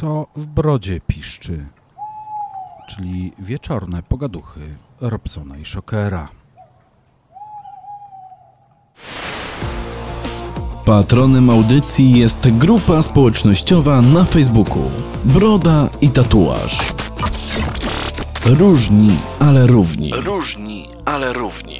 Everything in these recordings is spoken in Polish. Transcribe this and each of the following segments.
co w brodzie piszczy, czyli wieczorne pogaduchy Robsona i Szokera. Patronem audycji jest grupa społecznościowa na Facebooku Broda i Tatuaż. Różni, ale równi. Różni, ale równi.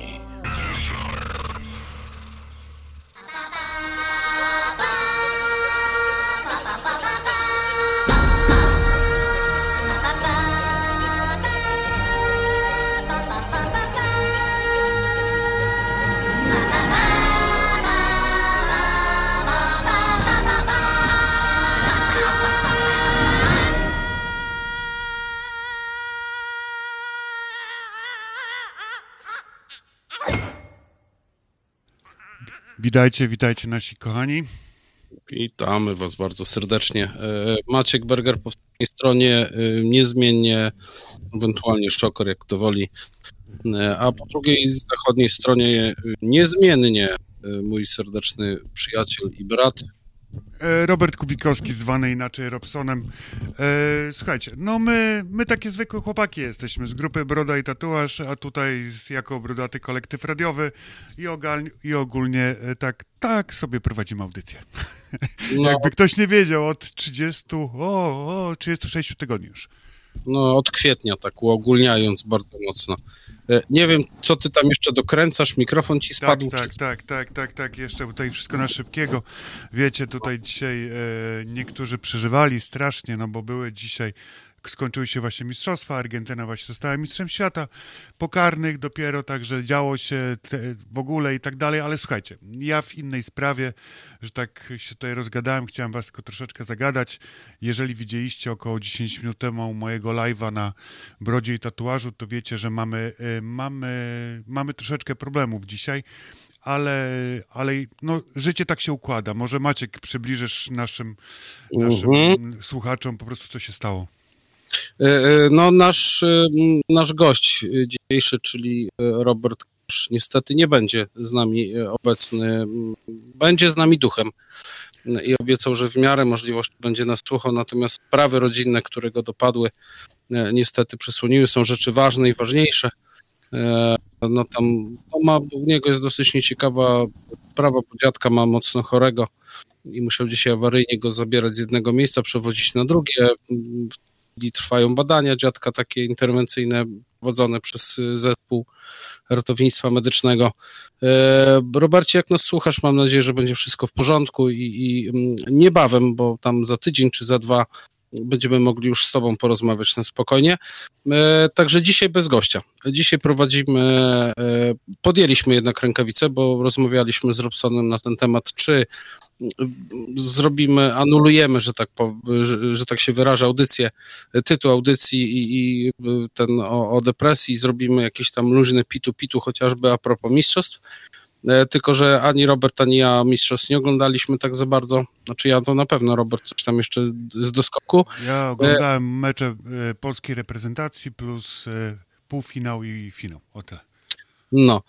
Witajcie, witajcie nasi kochani. Witamy Was bardzo serdecznie. E, Maciek Berger po tej stronie e, niezmiennie, ewentualnie Szoker, jak to woli, e, a po drugiej zachodniej stronie niezmiennie mój serdeczny przyjaciel i brat Robert Kubikowski, zwany inaczej Robsonem. E, słuchajcie, no my, my takie zwykłe chłopaki jesteśmy z grupy Broda i Tatuaż, a tutaj jako brodaty kolektyw radiowy i, ogal, i ogólnie e, tak, tak sobie prowadzimy audycję. No. Jakby ktoś nie wiedział, od 30, o, o 36 tygodni już. No, od kwietnia, tak uogólniając bardzo mocno. E, nie wiem, co ty tam jeszcze dokręcasz, mikrofon ci spadł. Tak, tak, tak, tak, tak, tak, jeszcze tutaj wszystko na szybkiego. Wiecie, tutaj dzisiaj e, niektórzy przeżywali strasznie, no bo były dzisiaj skończyły się właśnie mistrzostwa, Argentyna właśnie została mistrzem świata, pokarnych dopiero, także działo się te, w ogóle i tak dalej, ale słuchajcie, ja w innej sprawie, że tak się tutaj rozgadałem, chciałem was tylko troszeczkę zagadać. Jeżeli widzieliście około 10 minut temu mojego live'a na brodzie i tatuażu, to wiecie, że mamy, y, mamy, mamy troszeczkę problemów dzisiaj, ale, ale no, życie tak się układa. Może Maciek przybliżysz naszym, naszym mhm. słuchaczom po prostu, co się stało. E, e, no, nasz, e, nasz gość dzisiejszy, czyli Robert niestety nie będzie z nami obecny. Będzie z nami duchem i obiecał, że w miarę możliwości będzie nas słuchał, natomiast sprawy rodzinne, które go dopadły, niestety przysłoniły, są rzeczy ważne i ważniejsze. No tam no ma, u niego jest dosyć nieciekawa sprawa, bo dziadka ma mocno chorego i musiał dzisiaj awaryjnie go zabierać z jednego miejsca, przewozić na drugie chwili trwają badania dziadka takie interwencyjne prowadzone przez zespół ratownictwa medycznego. E, Robercie, jak nas słuchasz, mam nadzieję, że będzie wszystko w porządku i, i mm, niebawem, bo tam za tydzień czy za dwa będziemy mogli już z Tobą porozmawiać na spokojnie. E, także dzisiaj bez gościa. Dzisiaj prowadzimy, e, podjęliśmy jednak rękawice, bo rozmawialiśmy z Robsonem na ten temat, czy zrobimy, anulujemy, że tak, że, że, tak się wyraża, audycję, tytuł audycji i, i ten o, o, depresji, zrobimy jakiś tam luźny pitu-pitu, chociażby a propos mistrzostw. E, tylko, że ani Robert, ani ja mistrzostw nie oglądaliśmy tak za bardzo. Znaczy ja to na pewno, Robert, coś tam jeszcze z doskoku. Ja oglądałem mecze e, polskiej reprezentacji plus e, półfinał i finał. O te. No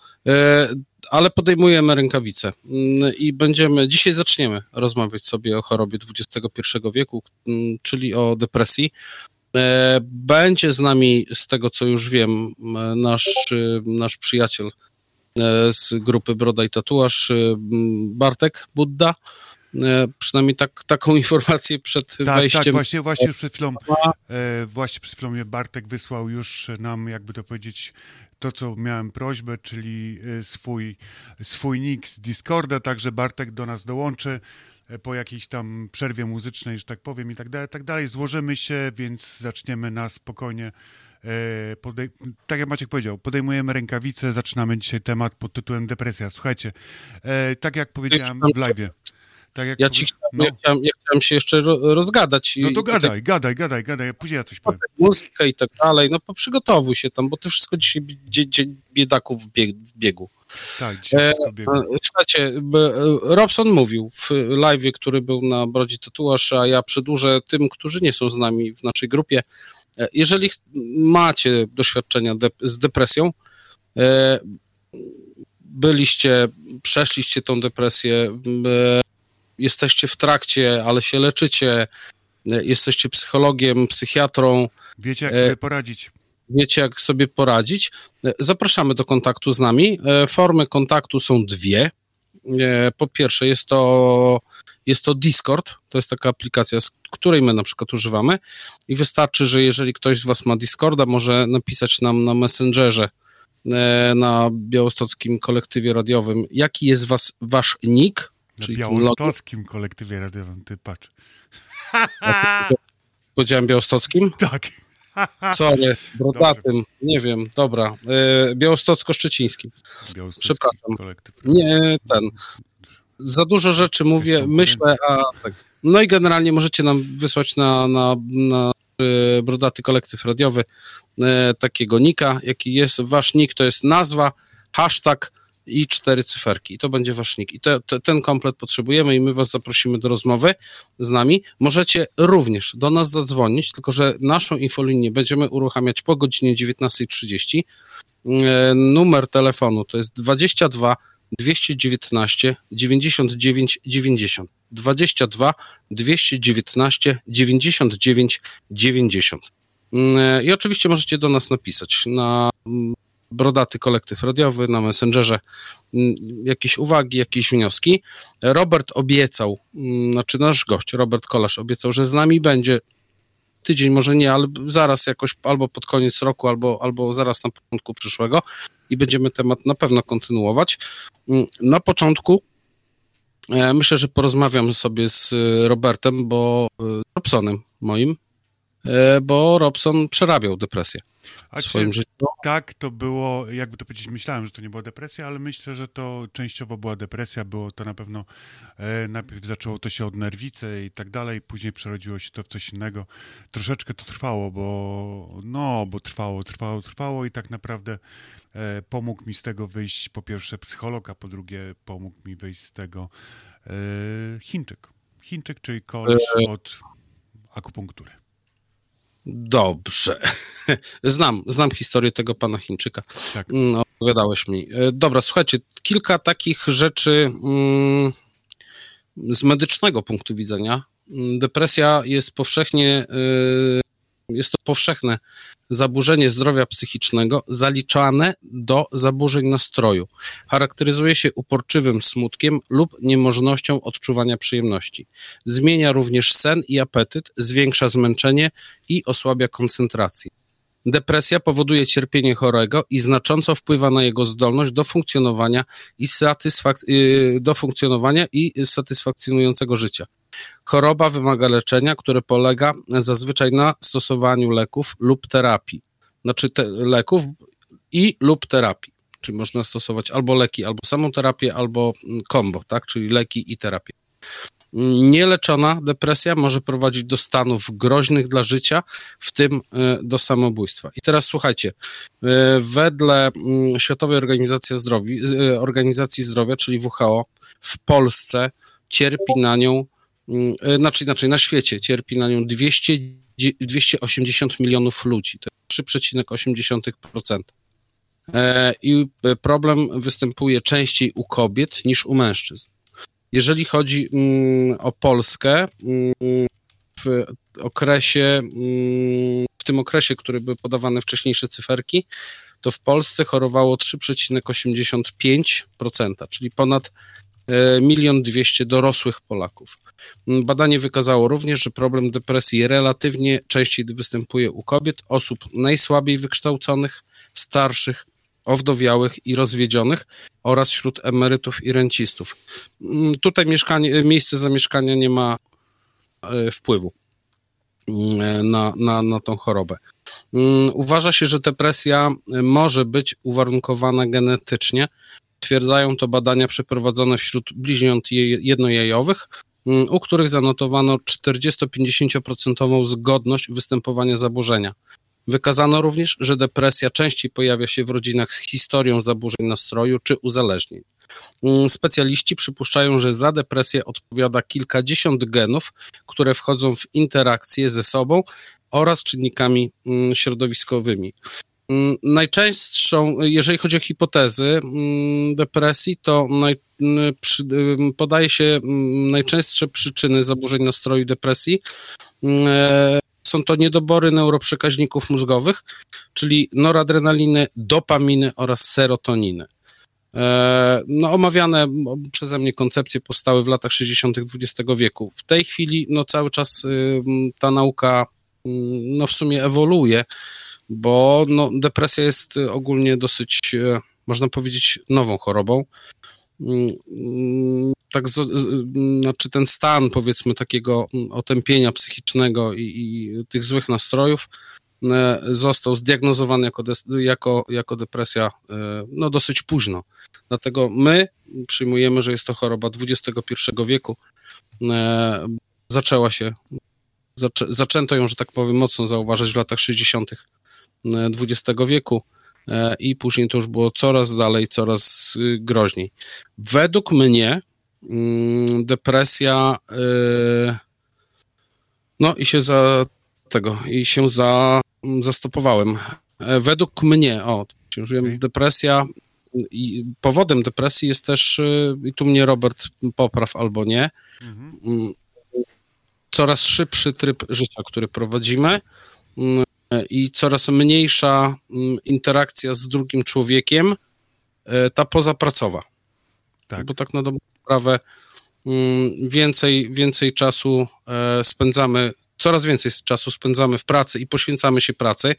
ale podejmujemy rękawice mm, i będziemy, dzisiaj zaczniemy rozmawiać sobie o chorobie XXI wieku, mm, czyli o depresji. E, będzie z nami, z tego co już wiem, nasz, nasz przyjaciel e, z grupy Broda i Tatuaż, Bartek Budda. E, przynajmniej tak, taką informację przed tak, wejściem. Tak, właśnie, właśnie przed chwilą, właśnie przed chwilą Bartek wysłał już nam, jakby to powiedzieć, to, co miałem prośbę, czyli swój, swój nick z Discorda, także Bartek do nas dołączy e, po jakiejś tam przerwie muzycznej, że tak powiem i tak dalej, tak dalej. Złożymy się, więc zaczniemy na spokojnie. E, podej- tak jak Maciek powiedział, podejmujemy rękawice, zaczynamy dzisiaj temat pod tytułem depresja. Słuchajcie, e, tak jak powiedziałem w live. Tak jak ja, ci chciałem, no. ja, chciałem, ja chciałem się jeszcze rozgadać. No to gadaj, tak, gadaj, gadaj, gadaj, później ja coś powiem. Muzykę i tak dalej, no przygotowuj się tam, bo ty wszystko dzisiaj biedaków w, bieg, w biegu. Tak, dzisiaj e, biegu. Słuchajcie, Robson mówił w live, który był na Brodzi Tatuaż, a ja przedłużę tym, którzy nie są z nami w naszej grupie. E, jeżeli macie doświadczenia de z depresją, e, byliście, przeszliście tą depresję, jesteście w trakcie, ale się leczycie, e, jesteście psychologiem, psychiatrą, Wiecie, jak E, sobie poradzić. wiecie jak sobie poradzić, e, zapraszamy do kontaktu z nami. E, Formy kontaktu są dwie. E, Po pierwsze jest to, jest to Discord, to jest taka aplikacja, z której my na przykład używamy i wystarczy, że jeżeli ktoś z Was ma Discorda, może napisać nam na Messengerze e, na białostockim kolektywie radiowym, jaki jest was, Wasz nick, Na czyli białostockim kolektywie radiowym, ty patrz. Powiedziałem białostockim? Tak. Sorry, brodatym, nie wiem, dobra, e, białostocko-szczecińskim. Białostocki Przepraszam. kolektyw. Nie, ten. Za dużo rzeczy mówię, myślę, a tak. No i generalnie możecie nam wysłać na, na, na e, brodaty kolektyw radiowy e, takiego nika, jaki jest. Wasz nick to jest nazwa, hashtag i cztery cyferki. I to będzie wasz nick. I te, te, ten komplet potrzebujemy i my was zaprosimy do rozmowy z nami. Możecie również do nas zadzwonić, tylko że naszą infolinię będziemy uruchamiać po godzinie 19.30. E, Numer telefonu to jest 22 219 99 90. 22 219 99 90. Mm, I oczywiście możecie do nas napisać na mm, Brodaty Kolektyw Radiowy, na Messengerze mm, jakieś uwagi, jakieś wnioski. Robert obiecał, mm, znaczy nasz gość, Robert Kolarz obiecał, że z nami będzie tydzień, może nie, ale zaraz jakoś albo pod koniec roku, albo, albo zaraz na początku przyszłego i będziemy temat na pewno kontynuować. Mm, Na początku e, myślę, że porozmawiam sobie z e, Robertem, bo e, Robsonem moim, bo Robson przerabiał depresję w swoim czy życiu. tak to było, jakby to powiedzieć, myślałem, że to nie była depresja, ale myślę, że to częściowo była depresja, było to na pewno, e, najpierw zaczęło to się od nerwicy i tak dalej, później przerodziło się to w coś innego. Troszeczkę to trwało, bo no, bo trwało, trwało, trwało i tak naprawdę e, pomógł mi z tego wyjść po pierwsze psycholog, a po drugie pomógł mi wyjść z tego e, Chińczyk. Chińczyk, czyli koleś od akupunktury. Dobrze. Znam, znam historię tego pana Chińczyka. Tak. Mm, Opowiadałeś mi. E, Dobra, słuchajcie, kilka takich rzeczy mm, z medycznego punktu widzenia. Mm, Depresja jest powszechnie, y, jest to powszechne zaburzenie zdrowia psychicznego zaliczane do zaburzeń nastroju. Charakteryzuje się uporczywym smutkiem lub niemożnością odczuwania przyjemności. Zmienia również sen i apetyt, zwiększa zmęczenie i osłabia koncentrację. Depresja powoduje cierpienie chorego i znacząco wpływa na jego zdolność do funkcjonowania i, satysfak- y, do funkcjonowania i satysfakcjonującego życia. Choroba wymaga leczenia, które polega zazwyczaj na stosowaniu leków lub terapii. Znaczy te leków i lub terapii. Czyli można stosować albo leki, albo samą terapię, albo mm, combo, tak? Czyli leki i terapię. Nieleczona depresja może prowadzić do stanów groźnych dla życia, w tym y, do samobójstwa. I teraz słuchajcie, y, wedle mm, Światowej Organizacji Zdrowia, Organizacji Zdrowia, czyli WHO, w Polsce cierpi na nią, mm, znaczy inaczej, na świecie cierpi na nią 200, 280 milionów ludzi. To jest 3,8%. E, I problem występuje częściej u kobiet niż u mężczyzn. Jeżeli chodzi mm, o Polskę, mm, w okresie, mm, w tym okresie, który były podawane wcześniejsze cyferki, to w Polsce chorowało 3,85%, czyli ponad e, milion dwieście dorosłych Polaków. Mm, Badanie wykazało również, że problem depresji relatywnie częściej występuje u kobiet, osób najsłabiej wykształconych, starszych, owdowiałych i rozwiedzionych oraz wśród emerytów i rencistów. Mm, Tutaj mieszkanie, miejsce zamieszkania nie ma e, wpływu mm, na, na, na tą chorobę. Uważa się, że depresja e, może być uwarunkowana genetycznie. Twierdzają to badania przeprowadzone wśród bliźniąt je- jednojajowych, mm, u których zanotowano 40-50% zgodność występowania zaburzenia. Wykazano również, że depresja częściej pojawia się w rodzinach z historią zaburzeń nastroju czy uzależnień. Mm, Specjaliści przypuszczają, że za depresję odpowiada kilkadziesiąt genów, które wchodzą w interakcję ze sobą oraz czynnikami mm, środowiskowymi. Mm, Najczęstszą, jeżeli chodzi o hipotezy mm, depresji, to naj, przy, podaje się mm, najczęstsze przyczyny zaburzeń nastroju depresji E, są to niedobory neuroprzekaźników mózgowych, czyli noradrenaliny, dopaminy oraz serotoniny. E, no, omawiane przeze mnie koncepcje powstały w latach 60. XX wieku. W tej chwili no, cały czas ta nauka no, w sumie ewoluuje, bo no, depresja jest ogólnie dosyć, e, można powiedzieć, nową chorobą. Mm, mm, tak, z, z, znaczy ten stan, powiedzmy, takiego otępienia psychicznego i, i tych złych nastrojów został zdiagnozowany jako, jako, jako depresja no, dosyć późno. Dlatego my przyjmujemy, że jest to choroba XXI wieku. Zaczęła się, zaczę, zaczęto ją, że tak powiem, mocno zauważać w latach 60. XX wieku i później to już było coraz dalej, coraz y, groźniej. Według mnie Mm, depresja, y, no i się za tego, i się za, mm, zastopowałem. E, według mnie, o, księżyłem, okay. depresja, i powodem depresji jest też, y, i tu mnie Robert popraw albo nie, mhm. Mm, coraz szybszy tryb życia, który prowadzimy i coraz mniejsza interakcja z drugim człowiekiem, e, ta pozapracowa. Tak. Bo tak na dobrą sprawę mm, więcej, więcej czasu e, spędzamy, coraz więcej czasu spędzamy w pracy i poświęcamy się pracy.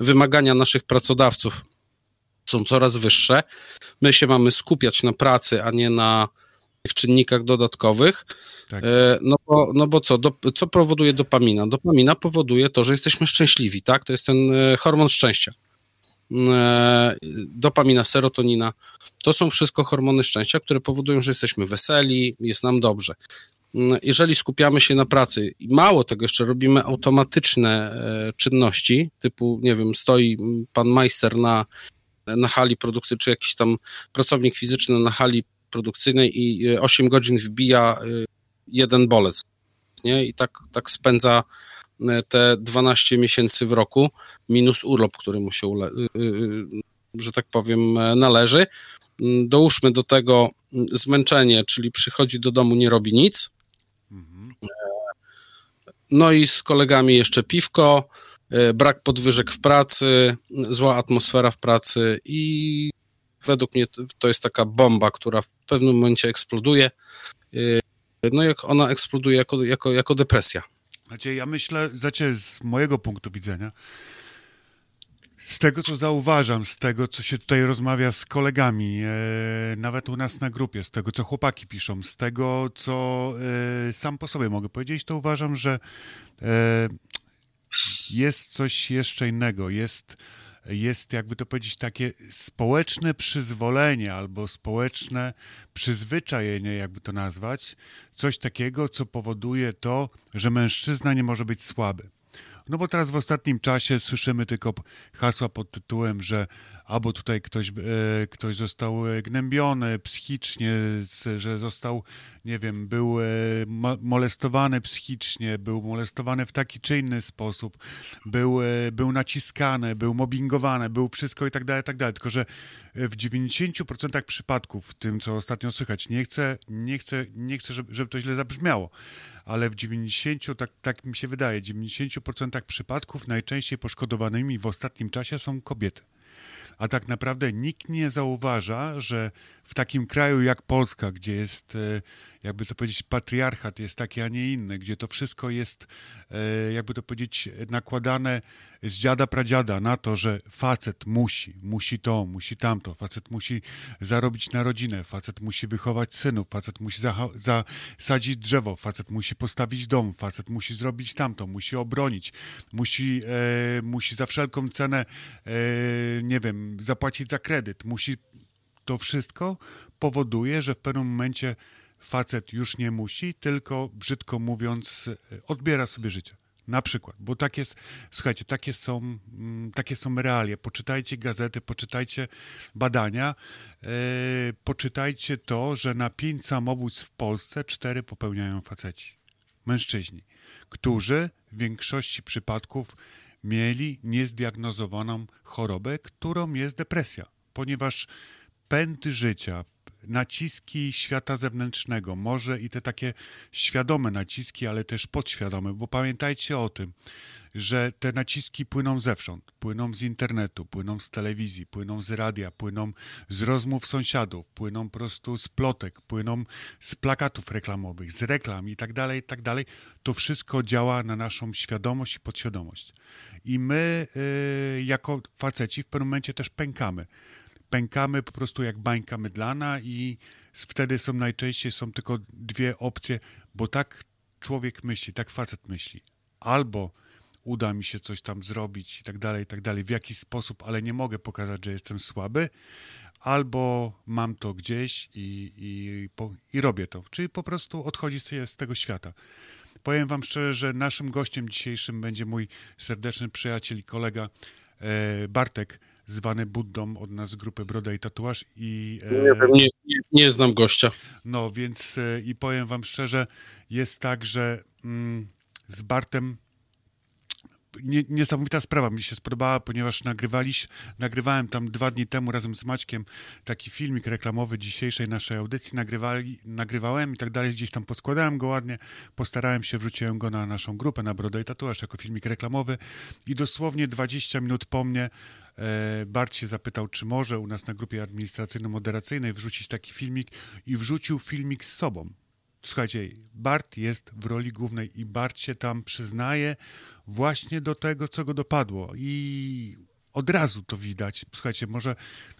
Wymagania naszych pracodawców są coraz wyższe. My się mamy skupiać na pracy, a nie na czynnikach dodatkowych. Tak. E, no, bo, no bo co? Do, co powoduje dopamina? Dopamina powoduje to, że jesteśmy szczęśliwi, tak? To jest ten e, hormon szczęścia. E, dopamina, serotonina. To są wszystko hormony szczęścia, które powodują, że jesteśmy weseli, jest nam dobrze. Jeżeli skupiamy się na pracy i mało tego jeszcze robimy automatyczne czynności, typu, nie wiem, stoi pan majster na, na hali produkcyjnej, czy jakiś tam pracownik fizyczny na hali produkcyjnej i 8 e, godzin wbija jeden bolec, nie? I tak, tak spędza E, te 12 miesięcy w roku minus urlop, który mu się, że tak powiem, e, należy. Mm, dołóżmy do tego mm, zmęczenie, czyli przychodzi do domu, nie robi nic. Mhm. E, no i z kolegami jeszcze piwko, brak podwyżek w pracy, zła atmosfera w pracy i według mnie to jest taka bomba, która w pewnym momencie eksploduje. No jak ona eksploduje jako, jako, jako depresja. Znaczy, ja myślę, znaczy, z mojego punktu widzenia, z tego, co zauważam, z tego, co się tutaj rozmawia z kolegami, e, nawet u nas na grupie, z tego, co chłopaki piszą, z tego, co e, sam po sobie mogę powiedzieć, to uważam, że e, jest coś jeszcze innego. Jest jest, jakby to powiedzieć, takie społeczne przyzwolenie albo społeczne przyzwyczajenie, jakby to nazwać, coś takiego, co powoduje to, że mężczyzna nie może być słaby. No bo teraz w ostatnim czasie słyszymy tylko hasła pod tytułem, że albo tutaj ktoś, e, ktoś został gnębiony psychicznie, że został, nie wiem, był e, molestowany psychicznie, był molestowany w taki czy inny sposób, był, e, był naciskany, był mobbingowany, był wszystko i tak dalej, i tak dalej. Tylko, że w 90% przypadków, w tym co ostatnio słychać, nie chcę, nie chcę, nie chcę żeby, żeby to źle zabrzmiało, ale w 90, tak, tak mi się wydaje, 90% przypadków najczęściej poszkodowanymi w ostatnim czasie są kobiety a tak naprawdę nikt nie zauważa, że w takim kraju jak Polska, gdzie jest, e, jakby to powiedzieć, patriarchat jest taki, a nie inny, gdzie to wszystko jest, e, jakby to powiedzieć, nakładane z dziada pradziada na to, że facet musi, musi to, musi tamto, facet musi zarobić na rodzinę, facet musi wychować synów, facet musi zasadzić drzewo, facet musi postawić dom, facet musi zrobić tamto, musi obronić, musi, e, musi za wszelką cenę, e, nie wiem, zapłacić za kredyt, musi to wszystko powoduje, że w pewnym momencie facet już nie musi, tylko brzydko mówiąc, odbiera sobie życie. Na przykład, bo tak jest, słuchajcie, takie są, mm, takie są realia. Poczytajcie gazety, poczytajcie badania, yy, poczytajcie to, że na pięć samobójstw w Polsce cztery popełniają faceci, mężczyźni, którzy w większości przypadków mieli niezdiagnozowaną chorobę, którą jest depresja, ponieważ pęd życia, naciski świata zewnętrznego, może i te takie świadome naciski, ale też podświadome, bo pamiętajcie o tym, że te naciski płyną zewsząd, płyną z internetu, płyną z telewizji, płyną z radia, płyną z rozmów sąsiadów, płyną po prostu z plotek, płyną z plakatów reklamowych, z reklam i tak dalej, i tak dalej. To wszystko działa na naszą świadomość i podświadomość. I my y, jako faceci w pewnym momencie też pękamy. Pękamy po prostu jak bańka mydlana i wtedy są najczęściej są tylko dwie opcje, bo tak człowiek myśli, tak facet myśli. Albo uda mi się coś tam zrobić i tak dalej, i tak dalej, w jakiś sposób, ale nie mogę pokazać, że jestem słaby, albo mam to gdzieś i, i, po, i robię to. Czyli po prostu odchodzi z, z tego świata. Powiem wam szczerze, że naszym gościem dzisiejszym będzie mój serdeczny przyjaciel i kolega e, Bartek, zwany Buddą od nas z grupy Broda i Tatuaż. I, e, Nie, nie, nie znam gościa. no więc e, i powiem wam szczerze, jest tak, że mm, z Bartem nie, niesamowita sprawa. Mi się spodobała, ponieważ nagrywaliś, nagrywałem tam dwa dni temu razem z Maćkiem taki filmik reklamowy dzisiejszej naszej audycji, nagrywali, nagrywałem i tak dalej, gdzieś tam poskładałem go ładnie, postarałem się, wrzuciłem go na naszą grupę, na Brodę i Tatuaż jako filmik reklamowy. I dosłownie 20 minut po mnie e, Bart się zapytał, czy może u nas na grupie administracyjno-moderacyjnej wrzucić taki filmik i wrzucił filmik z sobą. Słuchajcie, Bart jest w roli głównej i Bart się tam przyznaje właśnie do tego, co go dopadło. I od razu to widać. Słuchajcie, może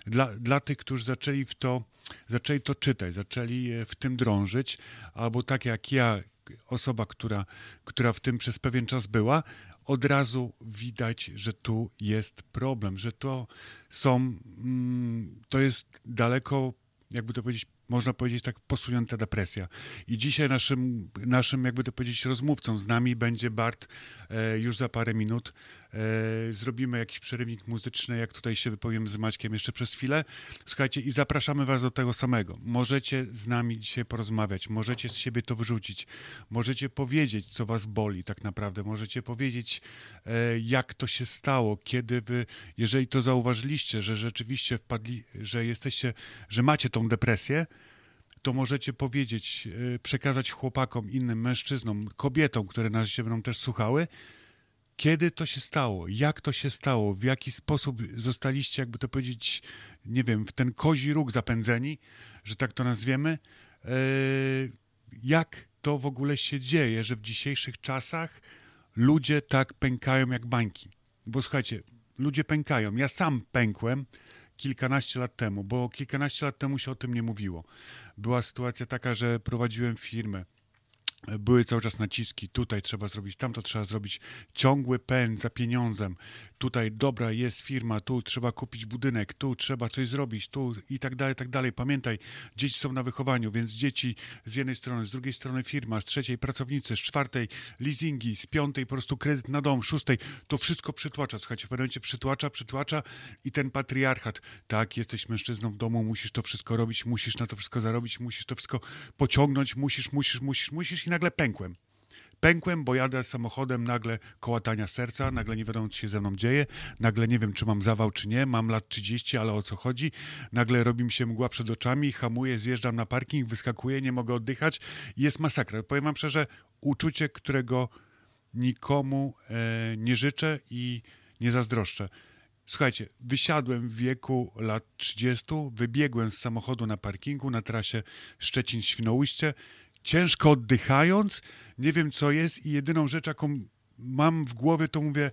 dla, dla tych, którzy zaczęli w to, zaczęli to czytać, zaczęli e, w tym drążyć, albo tak jak ja, osoba, która, która w tym przez pewien czas była, od razu widać, że tu jest problem, że to są, mm, to jest daleko, jakby to powiedzieć, można powiedzieć tak, posunięta depresja. I dzisiaj naszym, naszym jakby to powiedzieć, rozmówcą z nami będzie Bart e, już za parę minut. E, zrobimy jakiś przerywnik muzyczny, jak tutaj się wypowiem z Maćkiem jeszcze przez chwilę. Słuchajcie, i zapraszamy was do tego samego. Możecie z nami dzisiaj porozmawiać, możecie z siebie to wyrzucić, możecie powiedzieć, co was boli tak naprawdę, możecie powiedzieć, e, jak to się stało, kiedy wy, jeżeli to zauważyliście, że rzeczywiście wpadli, że jesteście, że macie tą depresję, to możecie powiedzieć, e, przekazać chłopakom, innym mężczyznom, kobietom, które nas się będą też słuchały, kiedy to się stało, jak to się stało, w jaki sposób zostaliście, jakby to powiedzieć, nie wiem, w ten kozi róg zapędzeni, że tak to nazwiemy. E, jak to w ogóle się dzieje, że w dzisiejszych czasach ludzie tak pękają jak bańki? Bo słuchajcie, ludzie pękają. Ja sam pękłem kilkanaście lat temu, bo kilkanaście lat temu się o tym nie mówiło. Była sytuacja taka, że prowadziłem firmę były cały czas naciski, tutaj trzeba zrobić, tamto trzeba zrobić, ciągły pęd za pieniądzem, tutaj dobra jest firma, tu trzeba kupić budynek, tu trzeba coś zrobić, tu i tak dalej, tak dalej. Pamiętaj, dzieci są na wychowaniu, więc dzieci z jednej strony, z drugiej strony firma, z trzeciej pracownicy, z czwartej leasingi, z piątej po prostu kredyt na dom, szóstej, to wszystko przytłacza, słuchajcie, w pewnym momencie przytłacza, przytłacza i ten patriarchat, tak, jesteś mężczyzną w domu, musisz to wszystko robić, musisz na to wszystko zarobić, musisz to wszystko pociągnąć, musisz, musisz, musisz, musisz i nagle pękłem. Pękłem, bo jadę samochodem, nagle kołatania serca, nagle nie wiadomo, co się ze mną dzieje, nagle nie wiem, czy mam zawał, czy nie, mam lat 30, ale o co chodzi, nagle robi mi się mgła przed oczami, hamuję, zjeżdżam na parking, wyskakuję, nie mogę oddychać jest masakra. Powiem wam szczerze, uczucie, którego nikomu e, nie życzę i nie zazdroszczę. Słuchajcie, wysiadłem w wieku lat 30, wybiegłem z samochodu na parkingu na trasie Szczecin-Świnoujście, ciężko oddychając, nie wiem co jest i jedyną rzecz, jaką mam w głowie, to mówię,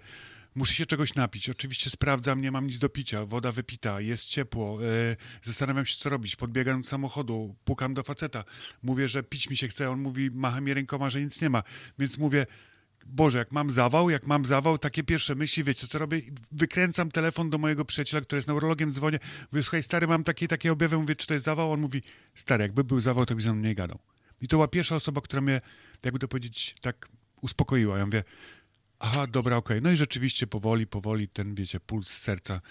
muszę się czegoś napić. Oczywiście sprawdzam, nie mam nic do picia, woda wypita, jest ciepło, e, zastanawiam się, co robić. Podbiegam do samochodu, pukam do faceta, mówię, że pić mi się chce, on mówi, macha mi rękoma, że nic nie ma, więc mówię, Boże, jak mam zawał, jak mam zawał, takie pierwsze myśli, wiecie co robię? Wykręcam telefon do mojego przyjaciela, który jest neurologiem, dzwonię, mówię, słuchaj, stary, mam takie takie objawy, mówię, czy to jest zawał? On mówi, stary, jakby był zawał, to by ze mną nie gadał. I to była pierwsza osoba, która mnie, jakby to powiedzieć, tak uspokoiła. Ja mówię, aha, dobra, okej. Okay. No i rzeczywiście powoli, powoli ten, wiecie, puls serca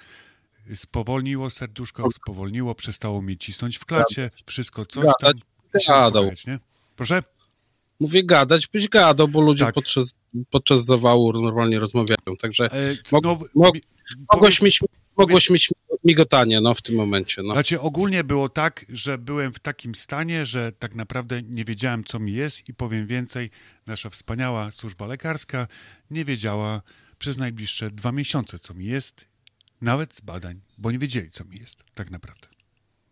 spowolniło serduszko, spowolniło, przestało mi cisnąć w klacie, wszystko coś tam. Gadał. Nie? Proszę? Mówię gadać, byś gadał, bo ludzie Tak. podczas, podczas zawału normalnie rozmawiają, także E, Mog- no, mog- mi- mogłeś mieć mogłeś mieć migotanie, no, w tym momencie, no. Znaczy, ogólnie było tak, że byłem w takim stanie, że tak naprawdę nie wiedziałem, co mi jest i powiem więcej, nasza wspaniała służba lekarska nie wiedziała przez najbliższe dwa miesiące, co mi jest, nawet z badań, bo nie wiedzieli, co mi jest, tak naprawdę.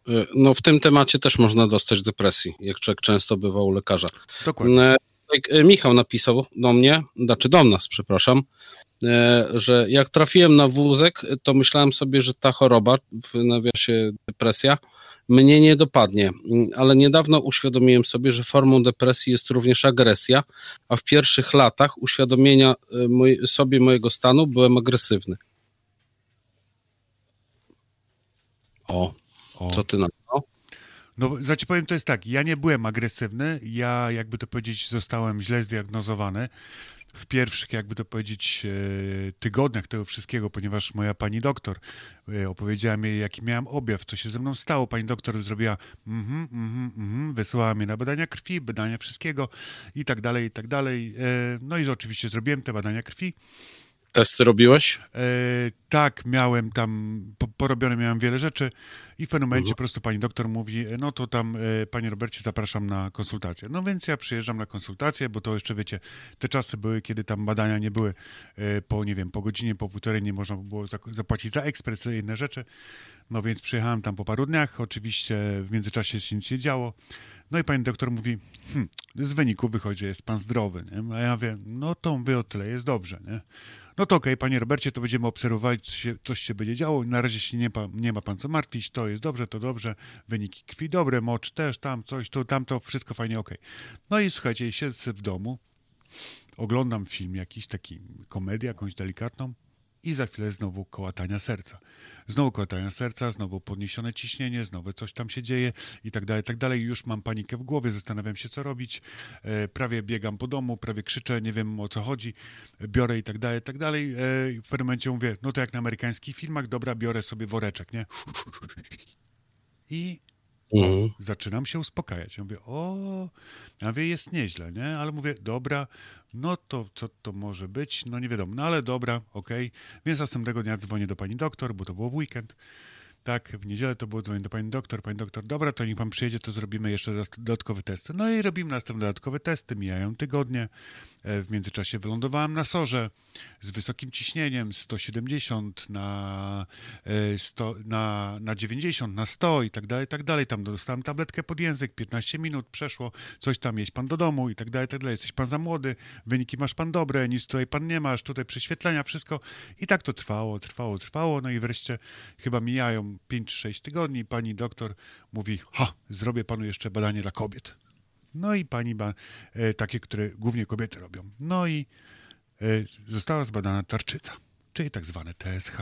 Y, No, w tym temacie też można dostać depresji, jak człowiek często bywa u lekarza. Dokładnie. E, Michał napisał do mnie, znaczy do nas, przepraszam, e, że jak trafiłem na wózek, to myślałem sobie, że ta choroba, w nawiasie depresja, mnie nie dopadnie, Mm, ale niedawno uświadomiłem sobie, że formą depresji jest również agresja, a w pierwszych latach uświadomienia e, sobie mojego stanu byłem agresywny. O, O. co ty na to? No, za ci powiem, to jest tak, ja nie byłem agresywny, ja, jakby to powiedzieć, zostałem źle zdiagnozowany w pierwszych, jakby to powiedzieć, e, tygodniach tego wszystkiego, ponieważ moja pani doktor e, opowiedziała mi, jaki miałem objaw, co się ze mną stało. Pani doktor zrobiła mhm, mhm, mhm, wysłała mnie na badania krwi, badania wszystkiego i tak dalej, i tak dalej. E, No i oczywiście zrobiłem te badania krwi. Testy robiłeś? E, tak, miałem tam, po, porobione miałem wiele rzeczy i w pewnym momencie po prostu pani doktor mówi, e, no to tam, e, panie Robercie, zapraszam na konsultację. No więc ja przyjeżdżam na konsultację, bo to jeszcze, wiecie, te czasy były, kiedy tam badania nie były e, po, nie wiem, po godzinie, po półtorej nie można było zapłacić za ekspres i inne rzeczy. No więc przyjechałem tam po paru dniach, oczywiście w międzyczasie się nic nie działo. No i pani doktor mówi, hm, z wyniku wychodzi, że jest pan zdrowy, nie? A ja wiem, no to mówię, o tyle jest dobrze, nie? No to okej, panie Robercie, to będziemy obserwować, co się, coś się będzie działo. Na razie się nie, pa, nie ma pan co martwić, to jest dobrze, to dobrze, wyniki krwi dobre, mocz też, tam coś, to tamto, wszystko fajnie, okej. No i słuchajcie, siedzę w domu, oglądam film jakiś taki, komedię jakąś delikatną i za chwilę znowu kołatania serca. Znowu kołatania serca, znowu podniesione ciśnienie, znowu coś tam się dzieje i tak dalej, tak dalej. Już mam panikę w głowie, zastanawiam się, co robić. E, prawie biegam po domu, prawie krzyczę, nie wiem o co chodzi, biorę i tak dalej, tak dalej. E, w pewnym momencie mówię, no to jak na amerykańskich filmach, dobra, biorę sobie woreczek, nie? I Mhm. zaczynam się uspokajać. Ja mówię, o, ja mówię, jest nieźle, nie? Ale mówię, dobra, no to co to może być? No nie wiadomo, no ale dobra, okej. Więc następnego dnia dzwonię do pani doktor, bo to było w weekend. Tak, w niedzielę to było dzwonię do pani doktor. Pani doktor, dobra, to niech pan przyjedzie, to zrobimy jeszcze dodat- dodatkowe testy. No i robimy następne dodatkowe testy, mijają tygodnie. E, W międzyczasie wylądowałem na sorze z wysokim ciśnieniem 170 na, e, 100, na, na 90, na 100 i tak dalej, i tak dalej. Tam dostałem tabletkę pod język, 15 minut przeszło, coś tam jeść pan do domu i tak dalej, i tak dalej. Jesteś pan za młody, wyniki masz pan dobre, nic tutaj pan nie masz, tutaj prześwietlenia, wszystko. I tak to trwało, trwało, trwało. No i wreszcie chyba mijają 5 czy 6 tygodni. Pani doktor mówi, ha, zrobię panu jeszcze badanie dla kobiet. No i pani, ba, e, takie, które głównie kobiety robią. No i e, została zbadana tarczyca, czyli tak zwane TSH.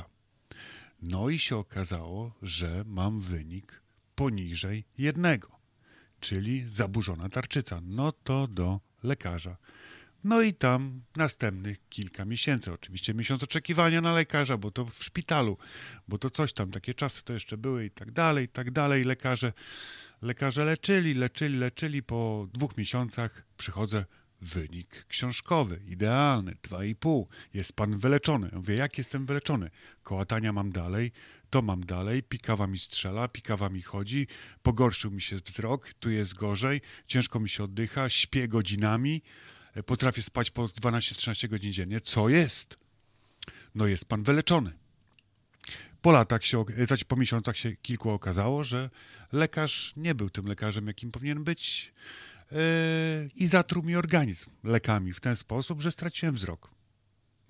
No i się okazało, że mam wynik poniżej jednego, czyli zaburzona tarczyca. No to do lekarza. No i tam następnych kilka miesięcy. Oczywiście miesiąc oczekiwania na lekarza, bo to w szpitalu, bo to coś tam, takie czasy to jeszcze były i tak dalej, i tak dalej. Lekarze, lekarze leczyli, leczyli, leczyli. Po dwóch miesiącach przychodzę, wynik książkowy, idealny, 2,5. Jest pan wyleczony. Mówię, jak jestem wyleczony? Kołatania mam dalej, to mam dalej, pikawa mi strzela, pikawa mi chodzi, pogorszył mi się wzrok, tu jest gorzej, ciężko mi się oddycha, śpię godzinami, potrafię spać po 12-13 godzin dziennie. Co jest? No jest pan wyleczony. Po latach się, znaczy po miesiącach się kilku okazało, że lekarz nie był tym lekarzem, jakim powinien być yy, i zatruł mi organizm lekami w ten sposób, że straciłem wzrok.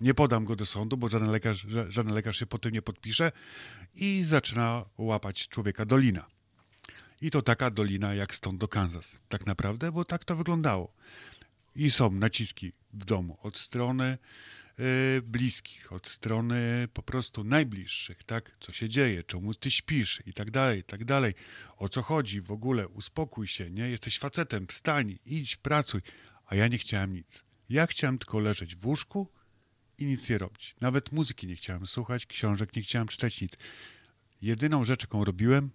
Nie podam go do sądu, bo żaden lekarz, ża- żaden lekarz się po tym nie podpisze i zaczyna łapać człowieka dolina. I to taka dolina jak stąd do Kansas. Tak naprawdę, bo tak to wyglądało. I są naciski w domu od strony y, bliskich, od strony po prostu najbliższych, tak? Co się dzieje, czemu ty śpisz i tak dalej, i tak dalej. O co chodzi w ogóle? Uspokój się, nie? Jesteś facetem, wstań, idź, pracuj. A ja nie chciałem nic. Ja chciałem tylko leżeć w łóżku i nic nie robić. Nawet muzyki nie chciałem słuchać, książek nie chciałem czytać, nic. Jedyną rzecz, jaką robiłem,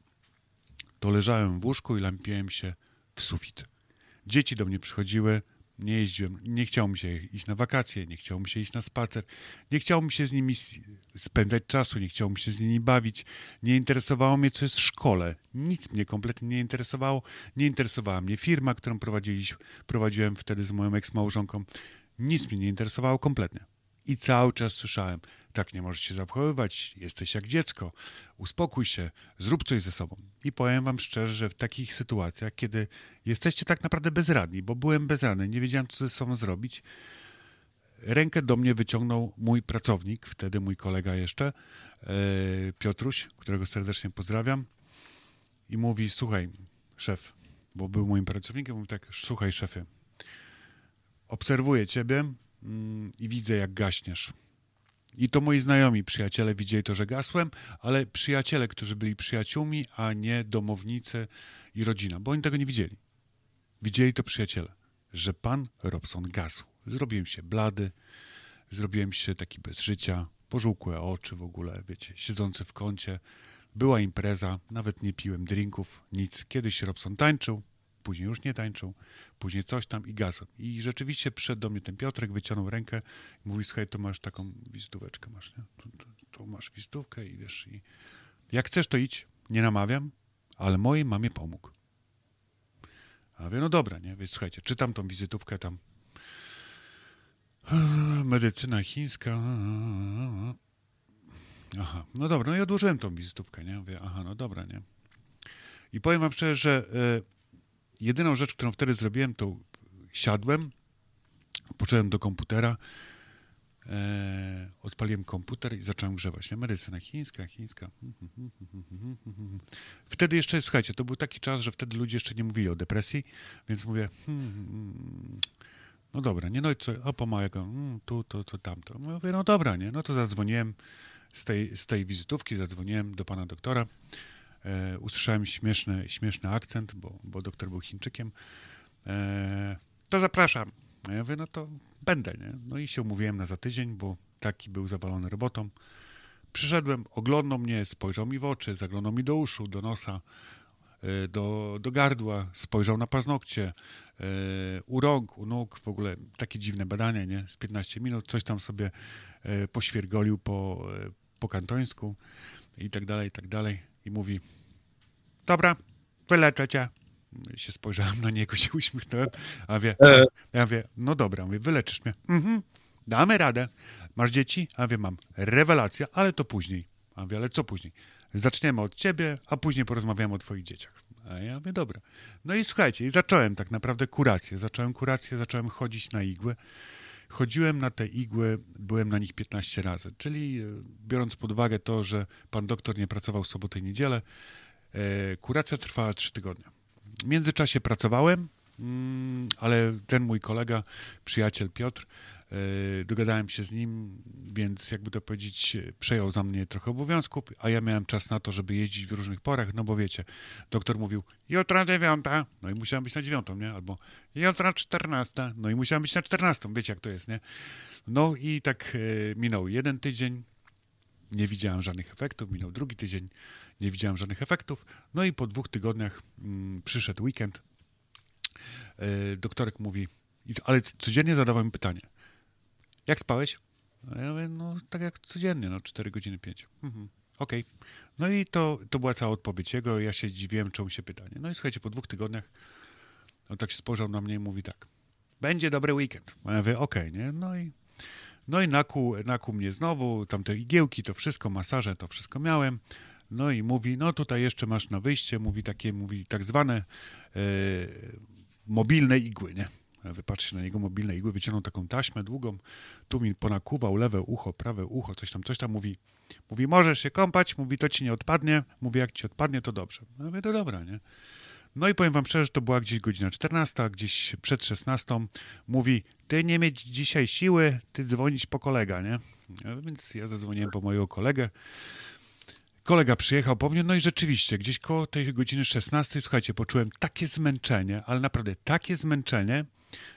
to leżałem w łóżku i lampiłem się w sufit. Dzieci do mnie przychodziły, Nie jeździłem, nie chciało mi się iść na wakacje, nie chciało mi się iść na spacer, nie chciało mi się z nimi spędzać czasu, nie chciało mi się z nimi bawić, nie interesowało mnie, co jest w szkole. Nic mnie kompletnie nie interesowało. Nie interesowała mnie firma, którą prowadziłem wtedy z moją eks-małżonką. Nic mnie nie interesowało kompletnie. I cały czas słyszałem, tak nie możesz się zachowywać, jesteś jak dziecko, uspokój się, zrób coś ze sobą. I powiem wam szczerze, że w takich sytuacjach, kiedy jesteście tak naprawdę bezradni, bo byłem bezradny, nie wiedziałem, co ze sobą zrobić, rękę do mnie wyciągnął mój pracownik, wtedy mój kolega jeszcze, e, Piotruś, którego serdecznie pozdrawiam, i mówi, słuchaj, szef, bo był moim pracownikiem, mówi tak, słuchaj szefie, obserwuję ciebie mm, i widzę, jak gaśniesz. I to moi znajomi, przyjaciele widzieli to, że gasłem, ale przyjaciele, którzy byli przyjaciółmi, a nie domownicy i rodzina, bo oni tego nie widzieli. Widzieli to przyjaciele, że pan Robson gasł. Zrobiłem się blady, zrobiłem się taki bez życia, pożółkłe oczy w ogóle, wiecie, siedzący w kącie. Była impreza, nawet nie piłem drinków, nic. Kiedyś Robson tańczył, później już nie tańczył, później coś tam i gasłem. I rzeczywiście przyszedł do mnie ten Piotrek, wyciągnął rękę i mówi, słuchaj, tu masz taką wizytóweczkę, masz, nie? Tu, tu, tu masz wizytówkę i wiesz, i jak chcesz, to idź, nie namawiam, ale mojej mamie pomógł. A mówię, no dobra, nie? Więc słuchajcie, czytam tą wizytówkę tam. Medycyna chińska. Aha, no dobra, no i odłożyłem tą wizytówkę, nie? Mówię, aha, no dobra, nie? I powiem wam szczerze, że e, jedyną rzecz, którą wtedy zrobiłem, to siadłem, poszedłem do komputera, e, odpaliłem komputer i zacząłem grzewać, nie? Medycyna chińska, chińska. Wtedy jeszcze, słuchajcie, to był taki czas, że wtedy ludzie jeszcze nie mówili o depresji, więc mówię, hmm, no dobra, nie, no i co, a pomaga, mm, tu, to, to, tamto. Mówię, no dobra, nie, no to zadzwoniłem z tej, z tej wizytówki, zadzwoniłem do pana doktora, e, usłyszałem śmieszny, śmieszny akcent, bo, bo doktor był Chińczykiem, e, to zapraszam. Ja mówię, no to będę, nie? No i się umówiłem na za tydzień, bo taki był zawalony robotą. Przyszedłem, oglądał mnie, spojrzał mi w oczy, zaglądał mi do uszu, do nosa, e, do, do gardła, spojrzał na paznokcie, e, u rąk, u nóg, w ogóle takie dziwne badania, nie? Z 15 minut, coś tam sobie poświergolił po, po kantońsku i tak dalej, i tak dalej. I mówi, dobra, wyleczę cię. Się spojrzałem na niego, się uśmiechnąłem, a wie, E. ja mówię, no dobra, mówię, wyleczysz mnie. Mhm, damy radę. Masz dzieci? A wie, mam. Rewelacja, ale to później. A mówię, ale co później? Zaczniemy od ciebie, a później porozmawiamy o twoich dzieciach. A ja mówię, dobra. No i słuchajcie, i zacząłem tak naprawdę kurację. Zacząłem kurację, zacząłem chodzić na igły. Chodziłem na te igły, byłem na nich 15 razy. Czyli e, biorąc pod uwagę to, że pan doktor nie pracował sobotę i niedzielę, e, kuracja trwała 3 tygodnie. W międzyczasie pracowałem, mm, ale ten mój kolega, przyjaciel Piotr, dogadałem się z nim, więc jakby to powiedzieć, e, przejął za mnie trochę obowiązków, a ja miałem czas na to, żeby jeździć w różnych porach, no bo wiecie, doktor mówił, jutro dziewiąta, no i musiałem być na dziewiątą, nie? Albo jutro czternasta, no i musiałem być na czternastą, wiecie jak to jest, nie? No i tak e, minął jeden tydzień, nie widziałem żadnych efektów, minął drugi tydzień, nie widziałem żadnych efektów, no i po dwóch tygodniach mm, przyszedł weekend, e, doktorek mówi, ale codziennie zadawał mi pytanie, jak spałeś? Ja mówię, no tak jak codziennie, no 4 godziny 5. Mhm. Okej. No i to, to była cała odpowiedź jego, ja się dziwiłem, czemu się pytanie. No i słuchajcie, po dwóch tygodniach on tak się spojrzał na mnie i mówi tak, będzie dobry weekend. Ja mówię, okej, nie? No i, no i nakuł, nakuł mnie znowu, tamte igiełki, to wszystko, masaże, to wszystko miałem. No i mówi, no tutaj jeszcze masz na wyjście, mówi takie, mówi tak zwane e, mobilne igły, nie? Ja Wypatrzcie na niego mobilne igły, wyciągnął taką taśmę długą, tu mi ponakuwał lewe ucho, prawe ucho, coś tam, coś tam mówi. Mówi, możesz się kąpać, mówi, to ci nie odpadnie, mówi, jak ci odpadnie, to dobrze. No mówię, to dobra, nie? No i powiem wam szczerze, że to była gdzieś godzina 14, gdzieś przed 16. Mówi, ty nie mieć dzisiaj siły, ty dzwonić po kolega, nie? No, więc ja zadzwoniłem po mojego kolegę. Kolega przyjechał po mnie, no i rzeczywiście, gdzieś koło tej godziny 16, słuchajcie, poczułem takie zmęczenie, ale naprawdę takie zmęczenie,